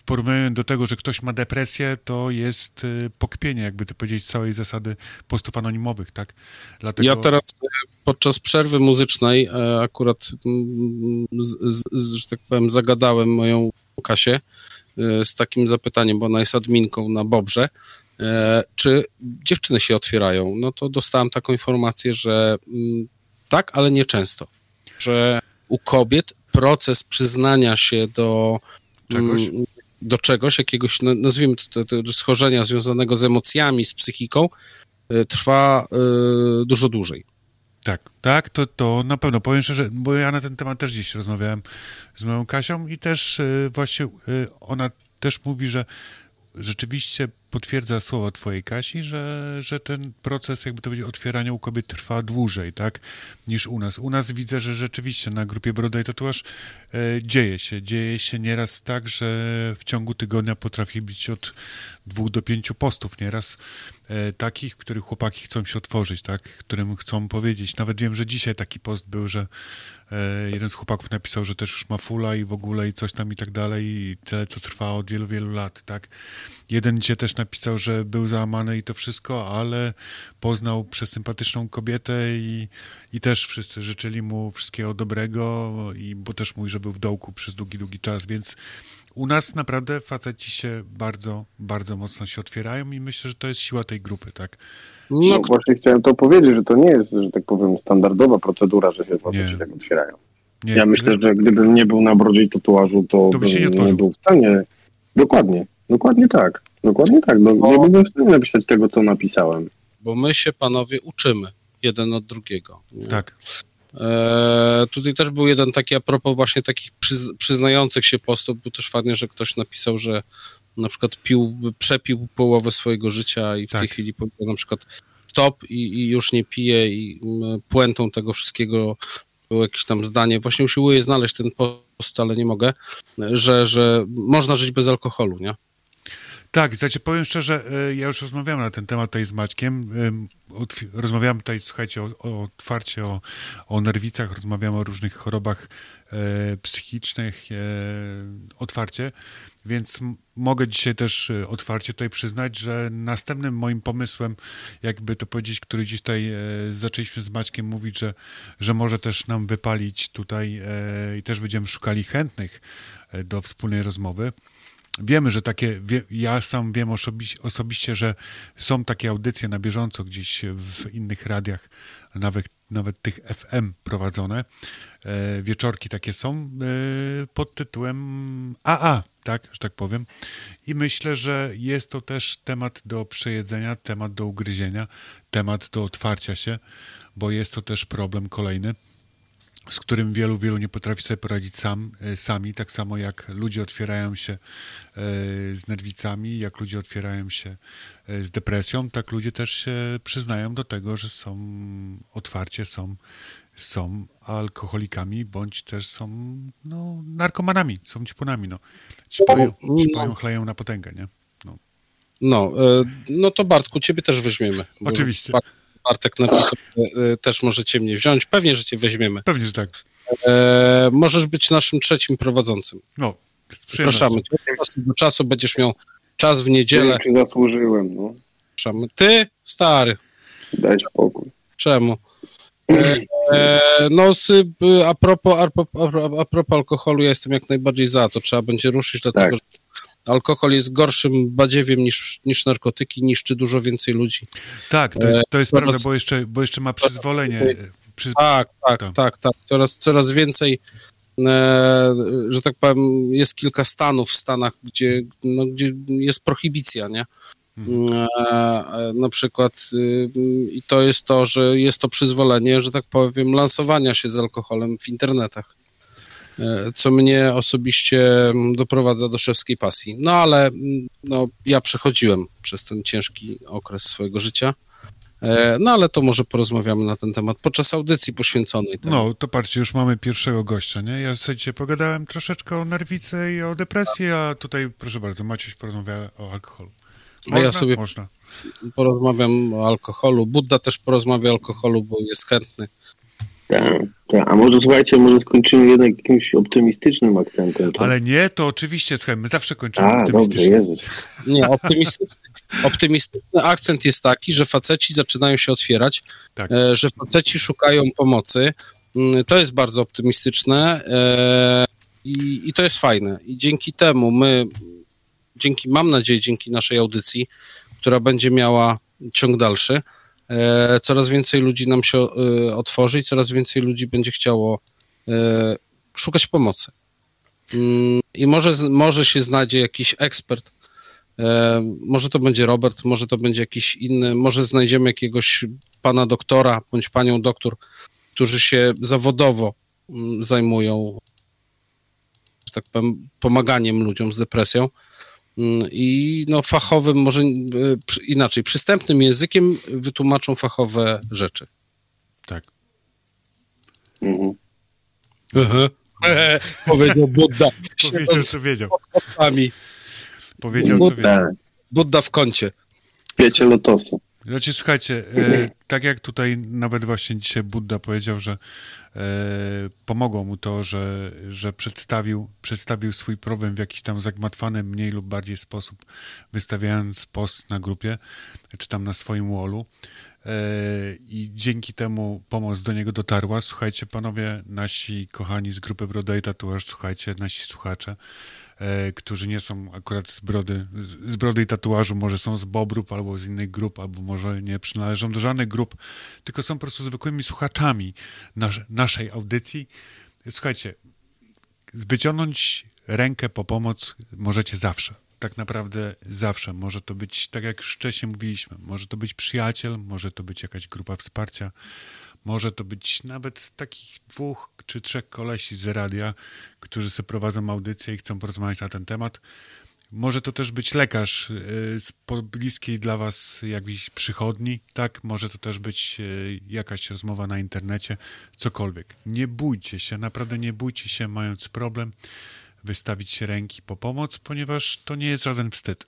w porównaniu do tego, że ktoś ma depresję, to jest y, pokpienie, jakby to powiedzieć, całej zasady postów anonimowych, tak? Dlatego... Ja teraz e, podczas przerwy muzycznej e, akurat, mm, z, z, z, że tak powiem, zagadałem moją Kasię e, z takim zapytaniem, bo ona jest adminką na Bobrze, e, czy dziewczyny się otwierają. No to dostałem taką informację, że mm, tak, ale nie często. Że u kobiet proces przyznania się do Czegoś? Do czegoś, jakiegoś, no, nazwijmy to, to, to schorzenia związanego z emocjami, z psychiką, e, trwa e, dużo dłużej. Tak, tak, to, to na pewno. Powiem szczerze, bo ja na ten temat też dziś rozmawiałem z moją Kasią i też y, właśnie y, ona też mówi, że rzeczywiście potwierdza słowa twojej Kasi, że, że ten proces, jakby to powiedzieć, otwierania u kobiet trwa dłużej, tak, niż u nas. U nas widzę, że rzeczywiście na grupie Broda i Tatuaż e, dzieje się. Dzieje się nieraz tak, że w ciągu tygodnia potrafi być od dwóch do pięciu postów nieraz e, takich, których chłopaki chcą się otworzyć, tak, którym chcą powiedzieć. Nawet wiem, że dzisiaj taki post był, że e, jeden z chłopaków napisał, że też już ma fula i w ogóle i coś tam i tak dalej i tyle to trwa od wielu, wielu lat, tak. Jeden dzisiaj też napisał, że był załamany i to wszystko, ale poznał przesympatyczną kobietę i, i też wszyscy życzyli mu wszystkiego dobrego, i, bo też mówi, że był w dołku przez długi, długi czas, więc u nas naprawdę faceci się bardzo, bardzo mocno się otwierają i myślę, że to jest siła tej grupy, tak? No, właśnie chciałem to powiedzieć, że to nie jest, że tak powiem, standardowa procedura, że się faceci Nie. tak otwierają. Nie, Ja myślę, że gdybym nie był na brodzie i tatuażu, to, To by się nie otworzył. był w stanie. Dokładnie, dokładnie tak. Dokładnie tak. No, nie byłbym w stanie napisać tego, co napisałem. bo my się, panowie, uczymy jeden od drugiego. nie? Tak, E, tutaj też był jeden taki, a propos właśnie takich przyz, przyznających się postów, był też fajnie, że ktoś napisał, że na przykład pił, przepił połowę swojego życia i w Tak. tej chwili powiedział na przykład stop i, i już nie pije i puentą tego wszystkiego było jakieś tam zdanie, właśnie usiłuję znaleźć ten post, ale nie mogę, że, że można żyć bez alkoholu, nie? Tak, znaczy powiem szczerze, e, ja już rozmawiałem na ten temat tutaj z Maćkiem. Rozmawiamy tutaj, słuchajcie, o, o otwarcie, o, o nerwicach, rozmawiamy o różnych chorobach e, psychicznych, e, otwarcie, więc mogę dzisiaj też e, otwarcie tutaj przyznać, że następnym moim pomysłem, jakby to powiedzieć, który dziś tutaj e, zaczęliśmy z Maćkiem mówić, że, że może też nam wypalić tutaj e, i też będziemy szukali chętnych do wspólnej rozmowy. Wiemy, że takie, wie, ja sam wiem osobi- osobiście, że są takie audycje na bieżąco gdzieś w innych radiach, nawet, nawet tych FM prowadzone. E, wieczorki takie są e, pod tytułem AA, tak, że tak powiem. I myślę, że jest to też temat do przejedzenia, temat do ugryzienia, temat do otwarcia się, bo jest to też problem kolejny z którym wielu, wielu nie potrafi sobie poradzić sam, e, sami, tak samo jak ludzie otwierają się e, z nerwicami, jak ludzie otwierają się e, z depresją, tak ludzie też się przyznają do tego, że są otwarcie, są, są alkoholikami, bądź też są no, narkomanami, są ćpunami. No. Ćpają, ćpają, chleją na potęgę, nie? No. No, no to Bartku, ciebie też weźmiemy. Oczywiście. Bart- Bartek napisał, że e, też możecie mnie wziąć. Pewnie, że cię weźmiemy. Pewnie, że tak. E, możesz być naszym trzecim prowadzącym. No. Zapraszamy do czasu będziesz miał czas w Nie niedzielę. czy zasłużyłem. No. Zapraszamy. Ty, stary, Daj spokój. czemu? E, e, no, a, propos, a, propos, a propos alkoholu, ja jestem jak najbardziej za to. Trzeba będzie ruszyć, dlatego Tak. że alkohol jest gorszym badziewiem niż, niż narkotyki, niszczy dużo więcej ludzi. Tak, to jest, to jest E, prawda, bo jeszcze, bo jeszcze ma przyzwolenie. e, Przyz... Tak, tak, Tak. tak, tak. Coraz, coraz więcej, e, że tak powiem, jest kilka stanów w Stanach, gdzie, no, gdzie jest prohibicja, nie? E, e, na przykład y, i to jest to, że jest to przyzwolenie, że tak powiem, lansowania się z alkoholem w internetach. E, Co mnie osobiście mm, doprowadza do szewskiej pasji. No ale mm, no, ja przechodziłem przez ten ciężki okres swojego życia. E, No ale to może porozmawiamy na ten temat podczas audycji poświęconej temu. No, to patrzcie, już mamy pierwszego gościa, nie? Ja sobie dzisiaj pogadałem troszeczkę o nerwicy i o depresji, a tutaj, proszę bardzo, Maciuś porozmawia o alkoholu. A ja sobie- Można. Porozmawiam o alkoholu. Budda też porozmawia o alkoholu, bo jest chętny. Tak, tak. A może słuchajcie, może skończymy jednak jakimś optymistycznym akcentem. To... Ale nie, to oczywiście, słuchaj, my zawsze kończymy A, dobrze. Jezus. Nie, optymistyczny, optymistyczny akcent jest taki, że faceci zaczynają się otwierać, Tak. e, że faceci szukają pomocy. Mm, To jest bardzo optymistyczne e, i, i to jest fajne. I dzięki temu my, dzięki, mam nadzieję, dzięki naszej audycji, która będzie miała ciąg dalszy, coraz więcej ludzi nam się e, otworzy i coraz więcej ludzi będzie chciało e, szukać pomocy. Mm, I może, może się znajdzie jakiś ekspert, e, może to będzie Robert, może to będzie jakiś inny, może znajdziemy jakiegoś pana doktora bądź panią doktor, którzy się zawodowo mm, zajmują że tak powiem, pomaganiem ludziom z depresją i no, fachowym, może e, inaczej, przystępnym językiem wytłumaczą fachowe rzeczy. Tak. Mhm. Powiedział Budda, Powiedział, co wiedział. Powiedział, co wiedział. Tak, Budda w kącie. piecie lotosu. Znaczy, słuchajcie, e, tak jak tutaj nawet właśnie dzisiaj Budda powiedział, że e, pomogło mu to, że, że przedstawił, przedstawił swój problem w jakiś tam zagmatwany, mniej lub bardziej sposób, wystawiając post na grupie, czy tam na swoim wallu. E, I dzięki temu pomoc do niego dotarła. Słuchajcie, panowie, nasi kochani z grupy Broda i Tatuaż, słuchajcie, nasi słuchacze, e, którzy nie są akurat z brody, z brody i tatuażu, może są z Bobrów albo z innych grup, albo może nie przynależą do żadnych grup, tylko są po prostu zwykłymi słuchaczami nasz, naszej audycji. Słuchajcie, wyciągnąć rękę po pomoc możecie zawsze. Tak naprawdę zawsze. Może to być, tak jak już wcześniej mówiliśmy, może to być przyjaciel, może to być jakaś grupa wsparcia, może to być nawet takich dwóch czy trzech kolesi z radia, którzy sobie prowadzą audycję i chcą porozmawiać na ten temat. Może to też być lekarz y, z bliskiej dla was jakiejś przychodni, tak? Może to też być y, jakaś rozmowa na internecie, cokolwiek. Nie bójcie się, naprawdę nie bójcie się, mając problem, wystawić ręki po pomoc, ponieważ to nie jest żaden wstyd.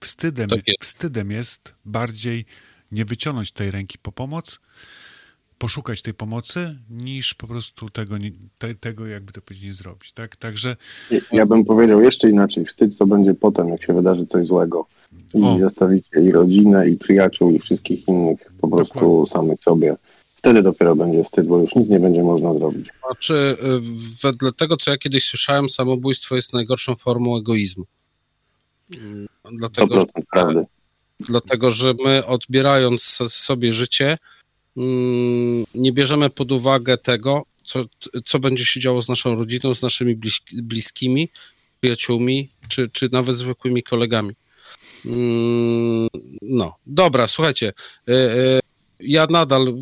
Wstydem, wstydem jest bardziej nie wyciągnąć tej ręki po pomoc, poszukać tej pomocy, niż po prostu tego, nie, te, tego jakby to powiedzieć, nie zrobić, tak? Także Ja bym powiedział jeszcze inaczej. Wstyd to będzie potem, jak się wydarzy coś złego. I O. zostawicie i rodzinę, i przyjaciół, i wszystkich innych po prostu Dokładnie. samych sobie. Wtedy dopiero będzie wstyd, bo już nic nie będzie można zrobić. Znaczy, y, wedle tego, co ja kiedyś słyszałem, samobójstwo jest najgorszą formą egoizmu. Mm, Dlatego, że, 100% prawdy. dlatego, że my odbierając sobie życie, nie bierzemy pod uwagę tego, co, co będzie się działo z naszą rodziną, z naszymi blisk- bliskimi, przyjaciółmi, czy, czy nawet zwykłymi kolegami. Mm, No, dobra, słuchajcie. y, y, Ja nadal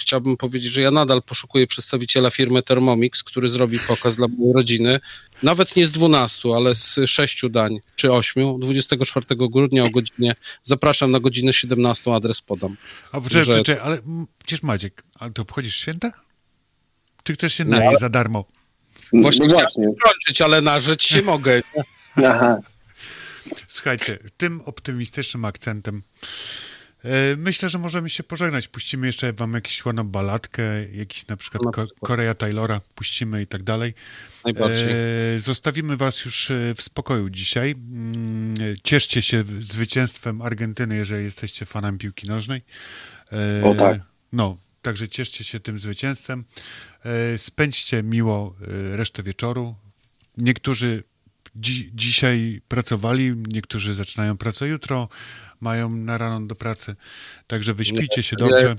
chciałbym powiedzieć, że ja nadal poszukuję przedstawiciela firmy Thermomix, który zrobi pokaz dla mojej rodziny. Nawet nie z 12, ale z 6 dań czy 8. 24 grudnia o godzinie. Zapraszam na godzinę 17, adres podam. A poczekaj, że- czekaj, ale przecież Maciek, ale ty obchodzisz święta? Czy chcesz się najeść ale- za darmo? Właśnie no chciałem właśnie. kończyć, ale narzeć się mogę. Aha. Słuchajcie, tym optymistycznym akcentem myślę, że możemy się pożegnać. Puścimy jeszcze wam jakąś ładną baladkę, jakiś na przykład Na Ko- przykład. Korea Taylora, puścimy i tak dalej. Najbardziej. E, zostawimy was już e, w spokoju dzisiaj. Mm, Cieszcie się zwycięstwem Argentyny, jeżeli jesteście fanami piłki nożnej. E, O tak. No, także cieszcie się tym zwycięstwem. E, Spędźcie miło e, resztę wieczoru. Niektórzy dzi- dzisiaj pracowali, niektórzy zaczynają pracę jutro, mają na rano do pracy, także wyśpijcie się Ja dobrze.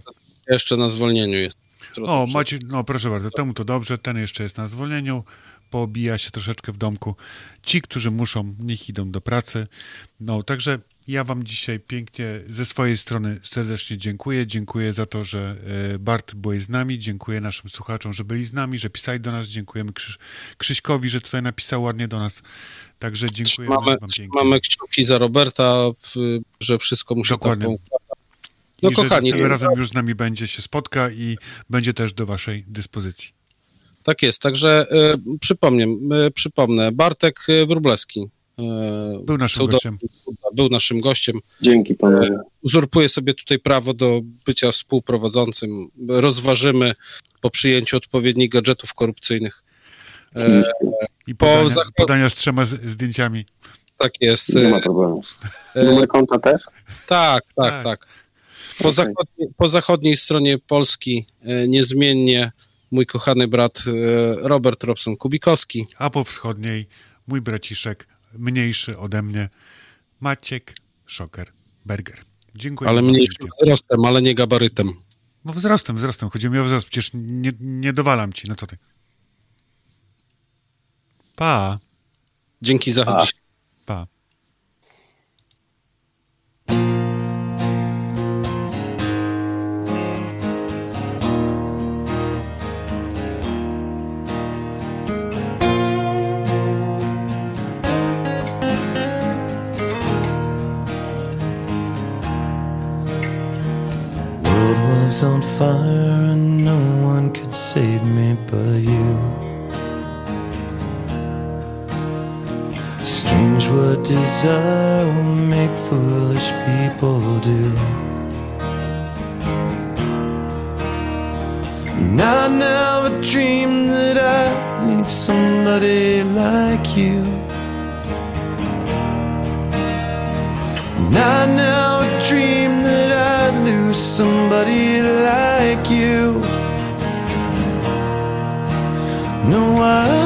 Jeszcze na zwolnieniu jest. O, Macie, no proszę bardzo, temu to dobrze, ten jeszcze jest na zwolnieniu, poobija się troszeczkę w domku. Ci, którzy muszą, niech idą do pracy. No, także ja wam dzisiaj pięknie ze swojej strony serdecznie dziękuję. Dziękuję za to, że e, Bart byłeś z nami. Dziękuję naszym słuchaczom, że byli z nami, że pisali do nas. Dziękujemy Krzyś, Krzyśkowi, że tutaj napisał ładnie do nas. Także dziękuję Trzymamy, wam pięknie. trzymamy kciuki za Roberta, w, że wszystko mu się Dokładnie. tak. No I kochani, że tym razem już z nami będzie, się spotka i będzie też do waszej dyspozycji. tak jest. Także e, przypomnę, e, przypomnę, Bartek Wróblewski. E, Był naszym pseudo- gościem. Był naszym gościem. Dzięki panowie. Uzurpuje sobie tutaj prawo do bycia współprowadzącym. Rozważymy po przyjęciu odpowiednich gadżetów korupcyjnych. E, I Po podania, zachod- podania z trzema z, zdjęciami. tak jest. Nie ma E, problemu. e, Numer konta też? Tak, tak, Tak. tak. Po, Okej. zachodniej, po zachodniej stronie Polski e, niezmiennie mój kochany brat e, Robert Robson Kubikowski. A po wschodniej mój braciszek, mniejszy ode mnie, Maciek Szoker Berger. Dziękuję. ale pięknie. wzrostem, ale nie gabarytem. No wzrostem, wzrostem. Chodzi mi o wzrost. Przecież nie, nie dowalam ci. No co ty? Pa, Dzięki za A. dziś. pa. Was on fire and no one could save me but you. Strange what desire will make foolish people do. And I never dreamed that I'd need somebody like you. And I never dreamed somebody like you. No, I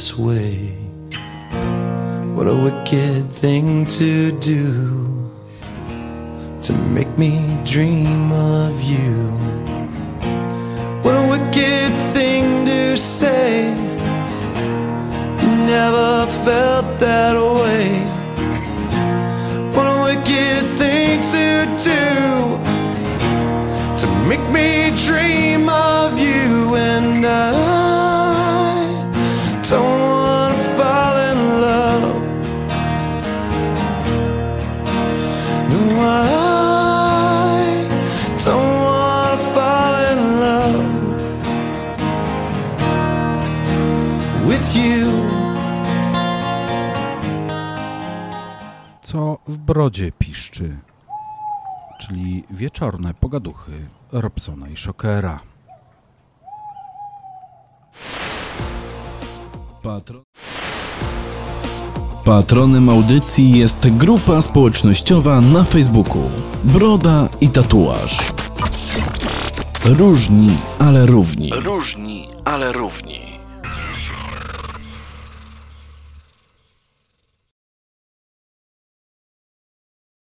this way. What a wicked thing to do to make me dream of you. What a wicked thing to say. Never brodzie piszczy, czyli wieczorne pogaduchy Robsona i Szokera. Patron... Patronem audycji jest grupa społecznościowa na Facebooku Broda i Tatuaż. Różni, ale równi. Różni, ale równi.